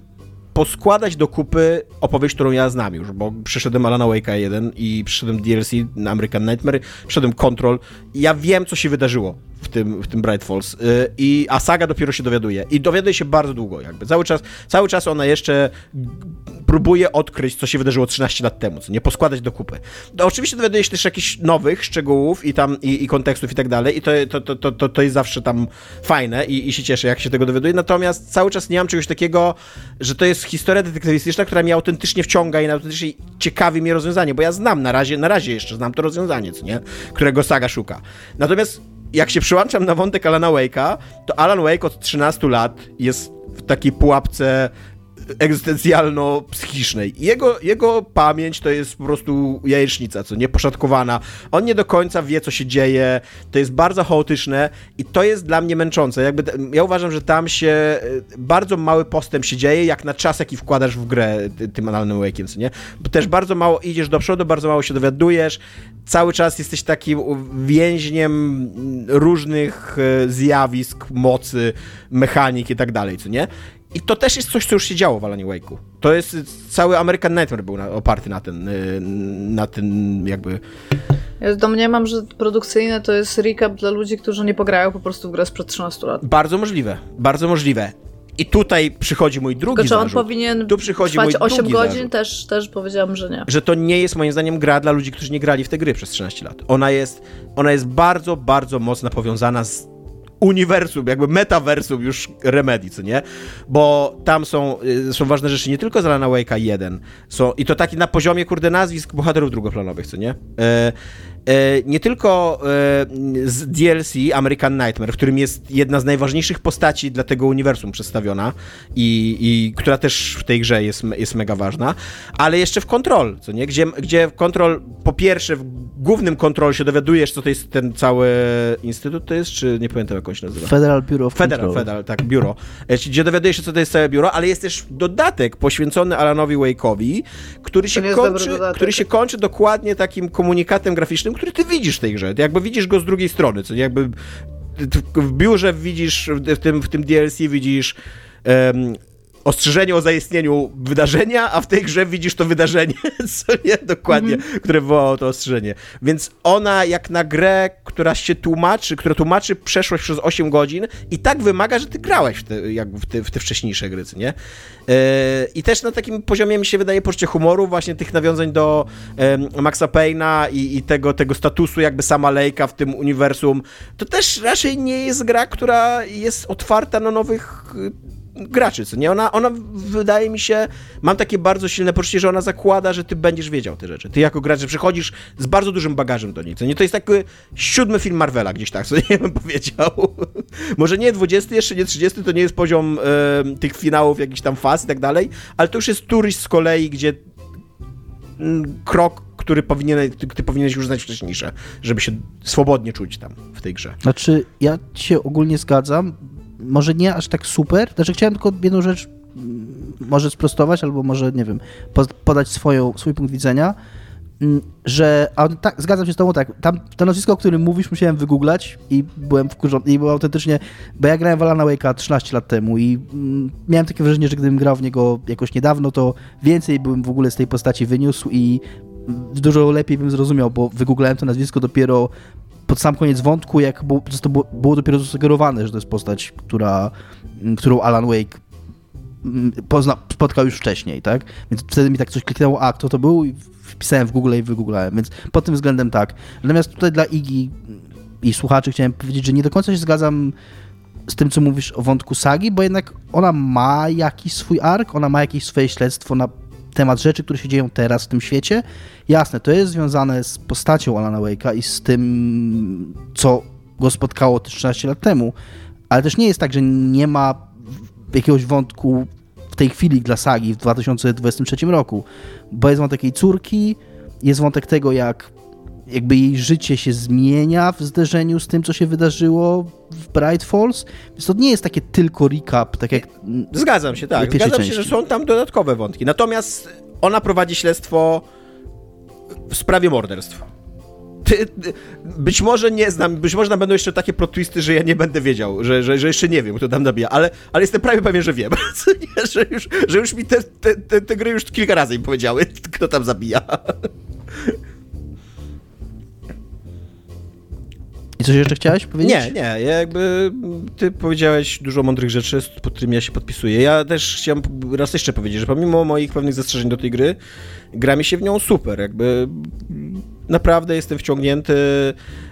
poskładać do kupy opowieść, którą ja znam już, bo przyszedłem Alana Wake'a 1 i przyszedłem DLC na American Nightmare, przyszedłem Control i ja wiem, co się wydarzyło w tym, w tym Bright Falls. Y, I, a saga dopiero się dowiaduje. I dowiaduje się bardzo długo, jakby. Cały czas, cały czas ona jeszcze próbuje odkryć, co się wydarzyło 13 lat temu, co nie poskładać do kupy. No, oczywiście dowiaduje się też jakichś nowych szczegółów i tam i, i kontekstów i tak dalej. I to, to, to, to, to jest zawsze tam fajne i, i się cieszę, jak się tego dowiaduje. Natomiast cały czas nie mam czegoś takiego, że to jest historia detektywistyczna, która mnie autentycznie wciąga i autentycznie ciekawi mnie rozwiązanie, bo ja znam na razie, na razie jeszcze znam to rozwiązanie, co nie? Którego saga szuka. Natomiast jak się przyłączam na wątek Alana Wake'a, to Alan Wake od 13 lat jest w takiej pułapce egzystencjalno-psychicznej. Jego, jego pamięć to jest po prostu jajecznica, co nieposzatkowana. On nie do końca wie, co się dzieje, to jest bardzo chaotyczne i to jest dla mnie męczące. Jakby, ja uważam, że tam się e, bardzo mały postęp się dzieje, jak na czas, jaki wkładasz w grę tym Alanem Wake'iem, co nie? Bo też bardzo mało idziesz do przodu, bardzo mało się dowiadujesz, cały czas jesteś takim więźniem różnych e, zjawisk, mocy, mechanik i tak dalej, co nie? I to też jest coś, co już się działo w Alanie Wake'u. To jest cały American Nightmare był na, oparty na ten, y, na ten jakby... Ja domniemam, że produkcyjne to jest recap dla ludzi, którzy nie pograją po prostu w grę sprzed 13 lat. Bardzo możliwe, bardzo możliwe. I tutaj przychodzi mój drugi Tylko, czy on powinien tu przychodzi mój 8 godzin? Też, też powiedziałam, że nie. Że to nie jest moim zdaniem gra dla ludzi, którzy nie grali w te gry przez 13 lat. Ona jest, ona jest bardzo, bardzo mocno powiązana z uniwersum, jakby metaversum już Remedy, co nie? Bo tam są, y, są ważne rzeczy nie tylko z Alana Wake'a 1, są, i to taki na poziomie, kurde, nazwisk bohaterów drugoplanowych, co nie? E, nie tylko e, z DLC American Nightmare, w którym jest jedna z najważniejszych postaci dla tego uniwersum przedstawiona i, i która też w tej grze jest, jest mega ważna, ale jeszcze w Control, co nie? Gdzie, gdzie Control, po pierwsze w głównym Control się dowiadujesz, co to jest ten cały instytut to jest, czy nie pamiętam jak on się nazywa? Federal Bureau of Federal, Control. Federal, tak, biuro. E, gdzie dowiadujesz się, co to jest całe biuro, ale jest też dodatek poświęcony Alanowi Wake'owi, który się, kończy, który się kończy dokładnie takim komunikatem graficznym, który ty widzisz w tej grze. Ty jakby widzisz go z drugiej strony, co jakby w biurze widzisz, w tym, w tym DLC widzisz um, ostrzeżenie o zaistnieniu wydarzenia, a w tej grze widzisz to wydarzenie, co nie dokładnie, mm które wywołało to ostrzeżenie. Więc ona jak na grę, która się tłumaczy, która tłumaczy przeszłość przez 8 godzin i tak wymaga, że ty grałeś w te, jak w te, w te wcześniejsze gry, nie? Yy, I też na takim poziomie mi się wydaje poczucie humoru, właśnie tych nawiązań do yy, Maxa Payne'a i, i, tego, tego statusu jakby sama Lejka w tym uniwersum. To też raczej nie jest gra, która jest otwarta na nowych graczy, co nie? Ona, ona wydaje mi się, mam takie bardzo silne poczucie, że ona zakłada, że ty będziesz wiedział te rzeczy. Ty jako gracz przychodzisz z bardzo dużym bagażem do niej, co nie? To jest taki siódmy film Marvela gdzieś tak, co nie bym powiedział. Może nie 20, jeszcze nie 30, to nie jest poziom e, tych finałów, jakichś tam faz i tak dalej, ale to już jest turyść z kolei, gdzie mm, krok, który powinien, ty, ty powinieneś już znać wcześniejsze, żeby się swobodnie czuć tam w tej grze. Znaczy, ja się ogólnie zgadzam, może nie aż tak super, znaczy chciałem tylko jedną rzecz mm, może sprostować, albo może, nie wiem, podać swoją, swój punkt widzenia, mm, że a tak, zgadzam się z tobą, tak, tam to nazwisko, o którym mówisz, musiałem wygooglać i byłem wkurzony, i było autentycznie, bo ja grałem w Alana Wake'a 13 lat temu i mm, miałem takie wrażenie, że gdybym grał w niego jakoś niedawno, to więcej bym w ogóle z tej postaci wyniósł i dużo lepiej bym zrozumiał, bo wygooglałem to nazwisko dopiero pod sam koniec wątku, jak było, to było, było dopiero zasugerowane, że to jest postać, która, którą Alan Wake pozna, spotkał już wcześniej, tak? Więc wtedy mi tak coś kliknęło, a kto to był? I wpisałem w Google i wygooglałem, więc pod tym względem tak. Natomiast tutaj dla Igi i słuchaczy chciałem powiedzieć, że nie do końca się zgadzam z tym, co mówisz o wątku sagi, bo jednak ona ma jakiś swój ark, ona ma jakieś swoje śledztwo na temat rzeczy, które się dzieją teraz w tym świecie. Jasne, to jest związane z postacią Alana Wake'a i z tym, co go spotkało też 13 lat temu, ale też nie jest tak, że nie ma jakiegoś wątku w tej chwili dla sagi w 2023 roku, bo jest wątek jej córki, jest wątek tego, jak jakby jej życie się zmienia w zderzeniu z tym, co się wydarzyło w Bright Falls, więc to nie jest takie tylko recap, tak jak Zgadzam się, tak. Zgadzam części. się, że są tam dodatkowe wątki. Natomiast ona prowadzi śledztwo w sprawie morderstw. Być może nie znam, być może będą jeszcze takie plot twisty, że ja nie będę wiedział, że, że, że jeszcze nie wiem, kto tam nabija, ale, ale jestem prawie pewien, że wiem, że już, że już mi te, te, te, te gry już kilka razy im powiedziały, kto tam zabija. Coś jeszcze chciałeś powiedzieć? Nie, nie, ja jakby ty powiedziałeś dużo mądrych rzeczy, pod którymi ja się podpisuję. Ja też chciałem raz jeszcze powiedzieć, że pomimo moich pewnych zastrzeżeń do tej gry, gra mi się w nią super, jakby naprawdę jestem wciągnięty.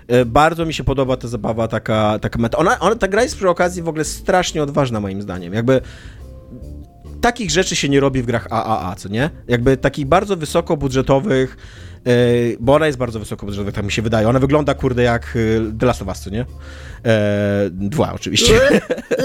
E, bardzo mi się podoba ta zabawa, taka, taka meta. Ona, ona, ta gra jest przy okazji w ogóle strasznie odważna moim zdaniem. Jakby takich rzeczy się nie robi w grach AAA, co nie? Jakby takich bardzo wysokobudżetowych bo ona jest bardzo wysoko budżetowa, tak mi się wydaje. Ona wygląda, kurde, jak e, The Last of Us, nie? E, dwa oczywiście.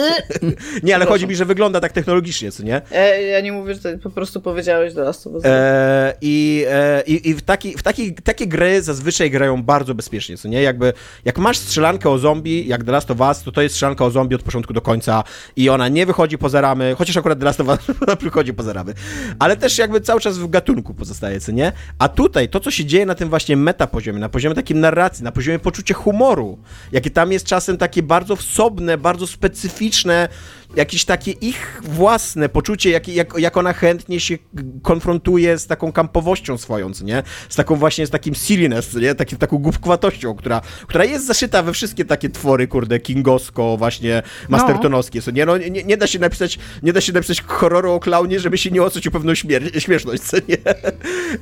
nie, ale chodzi mi, że wygląda tak technologicznie, co nie? E, ja nie mówię, że po prostu powiedziałeś The Last of Us. E, I e, i, i w, taki, w taki, takie gry zazwyczaj grają bardzo bezpiecznie, co nie? Jakby, jak masz strzelankę o zombie, jak The Last of Us, to to jest strzelanka o zombie od początku do końca i ona nie wychodzi poza ramy, chociaż akurat The Last of Us wychodzi poza ramy, ale też jakby cały czas w gatunku pozostaje, co nie? A tutaj, to co się dzieje na tym właśnie meta poziomie, na poziomie takim narracji, na poziomie poczucia humoru, jakie tam jest czasem takie bardzo wsobne, bardzo specyficzne, jakieś takie ich własne poczucie, jak, jak, jak ona chętnie się konfrontuje z taką kampowością swoją, nie? Z taką właśnie, z takim silliness, nie? Taki, taką głupkowatością, która, która jest zaszyta we wszystkie takie twory, kurde, kingosko, właśnie mastertonowskie, no. nie? No, nie, nie da się napisać, nie da się napisać horroru o klaunie, żeby się nie ocuć o pewną śmier- śmieszność, co nie?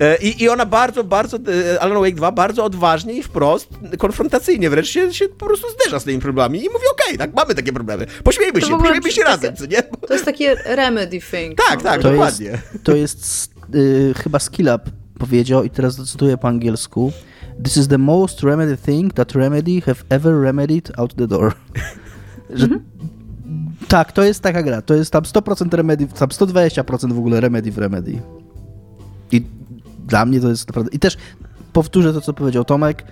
E, I, I ona bardzo, bardzo, e, Alan Wake 2 bardzo odważnie i wprost, konfrontacyjnie wręcz się, się po prostu zderza z tymi problemami i mówi, okej, okay, tak, mamy takie problemy, pośmiejmy się, pośmiejmy się razem, co nie? To jest takie remedy thing. Tak, tak, to dokładnie. Jest, to jest y, chyba Skill Up powiedział i teraz cytuję po angielsku This is the most remedy thing that Remedy have ever remedied out the door. Że, mhm. Tak, to jest taka gra. To jest tam 100% Remedy, tam 120% w ogóle Remedy w Remedy. I dla mnie to jest naprawdę... I też powtórzę to, co powiedział Tomek.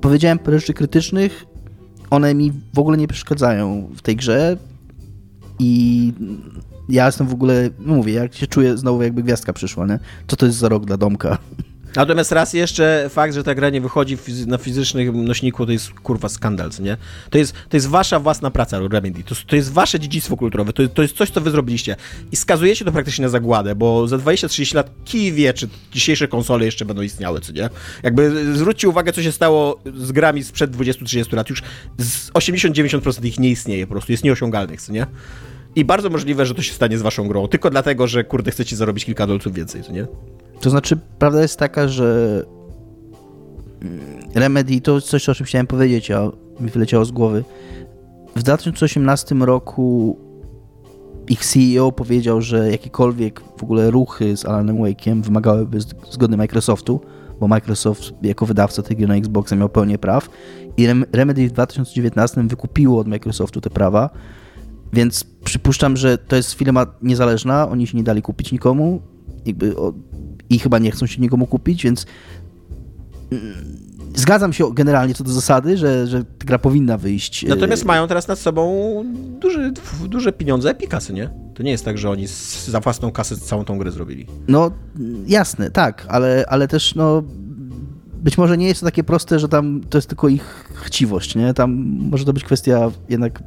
Powiedziałem rzeczy krytycznych, one mi w ogóle nie przeszkadzają w tej grze i ja jestem w ogóle, no mówię, jak się czuję znowu jakby gwiazdka przyszła, nie? Co to jest za rok dla Domka? Natomiast raz jeszcze fakt, że ta gra nie wychodzi na fizycznym nośniku, to jest kurwa skandal, nie? To jest, to jest wasza własna praca, Remedy. To, to jest wasze dziedzictwo kulturowe, to, to jest coś, co wy zrobiliście. I skazujecie to praktycznie na zagładę, bo za 20-30 lat kij wie, czy dzisiejsze konsole jeszcze będą istniały, co nie? Jakby zwróćcie uwagę, co się stało z grami sprzed 20-30 lat. Już z 80-90% ich nie istnieje po prostu, jest nieosiągalnych, co nie? I bardzo możliwe, że to się stanie z waszą grą, tylko dlatego, że kurde chcecie zarobić kilka dolców więcej, co nie? To znaczy, prawda jest taka, że mm, Remedy to coś, o czym chciałem powiedzieć, a mi wyleciało z głowy. W 2018 roku ich CEO powiedział, że jakiekolwiek w ogóle ruchy z Alanem Wake'iem wymagałyby zgody Microsoftu, bo Microsoft jako wydawca tej gry na Xboxa miał pełnię praw i Remedy w 2019 wykupiło od Microsoftu te prawa, więc przypuszczam, że to jest firma niezależna, oni się nie dali kupić nikomu, jakby i chyba nie chcą się nikomu kupić, więc mm, zgadzam się generalnie co do zasady, że, że gra powinna wyjść. E, Natomiast mają teraz nad sobą duży, duże pieniądze Epicasy, nie? To nie jest tak, że oni za własną kasę całą tą grę zrobili. No jasne, tak, ale, ale też no być może nie jest to takie proste, że tam to jest tylko ich chciwość, nie? Tam może to być kwestia jednak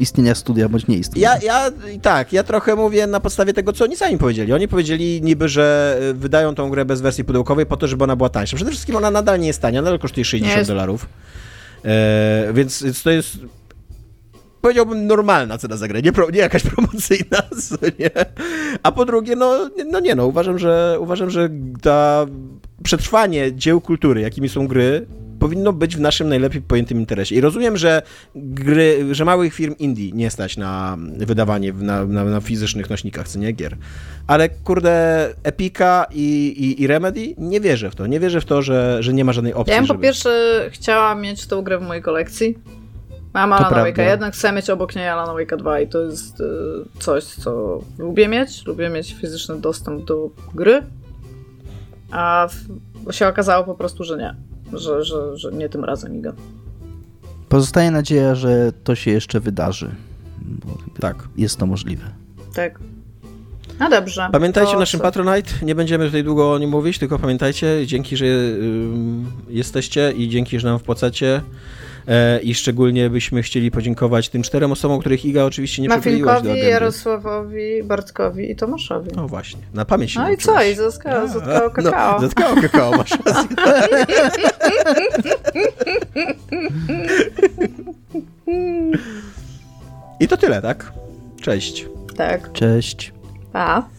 istnienia studia bądź nie istnienia. Ja, ja tak, ja trochę mówię na podstawie tego, co oni sami powiedzieli. Oni powiedzieli niby, że y, wydają tą grę bez wersji pudełkowej po to, żeby ona była tańsza. Przede wszystkim ona nadal nie jest tania, nadal kosztuje 60 dolarów. E, więc, więc to jest powiedziałbym, normalna cena za grę, nie, pro, nie jakaś promocyjna, nie? A po drugie, no, no nie no, uważam, że uważam, że ta przetrwanie dzieł kultury, jakimi są gry, powinno być w naszym najlepiej pojętym interesie. I rozumiem, że gry, że małych firm indie nie stać na wydawanie na, na, na fizycznych nośnikach, co nie gier. Ale kurde, Epica i, i, i, Remedy nie wierzę w to. Nie wierzę w to, że, że nie ma żadnej opcji. Ja bym żeby... po pierwsze chciała mieć tą grę w mojej kolekcji. Mam Alana Wake'a jednak, chcę mieć obok niej Alana Wake'a 2 i to jest y, coś, co lubię mieć. Lubię mieć fizyczny dostęp do gry. A w, się okazało po prostu, że nie że, że, że nie tym razem Iga. Pozostaje nadzieja, że to się jeszcze wydarzy. tak. Jest to możliwe. Tak. No dobrze. Pamiętajcie o naszym Patronite, nie będziemy tutaj długo o nim mówić, tylko pamiętajcie, dzięki, że jesteście i dzięki, że nam wpłacacie. E, I szczególnie byśmy chcieli podziękować tym czterem osobom, których Iga oczywiście nie przypomniłaś do agendy. Jarosławowi, Bartkowi i Tomaszowi. No właśnie, na pamięć No i co? I zatkał no, kakao. No, zatkało kakao, masz rację. I to tyle, tak? Cześć. Tak. Cześć. Pa.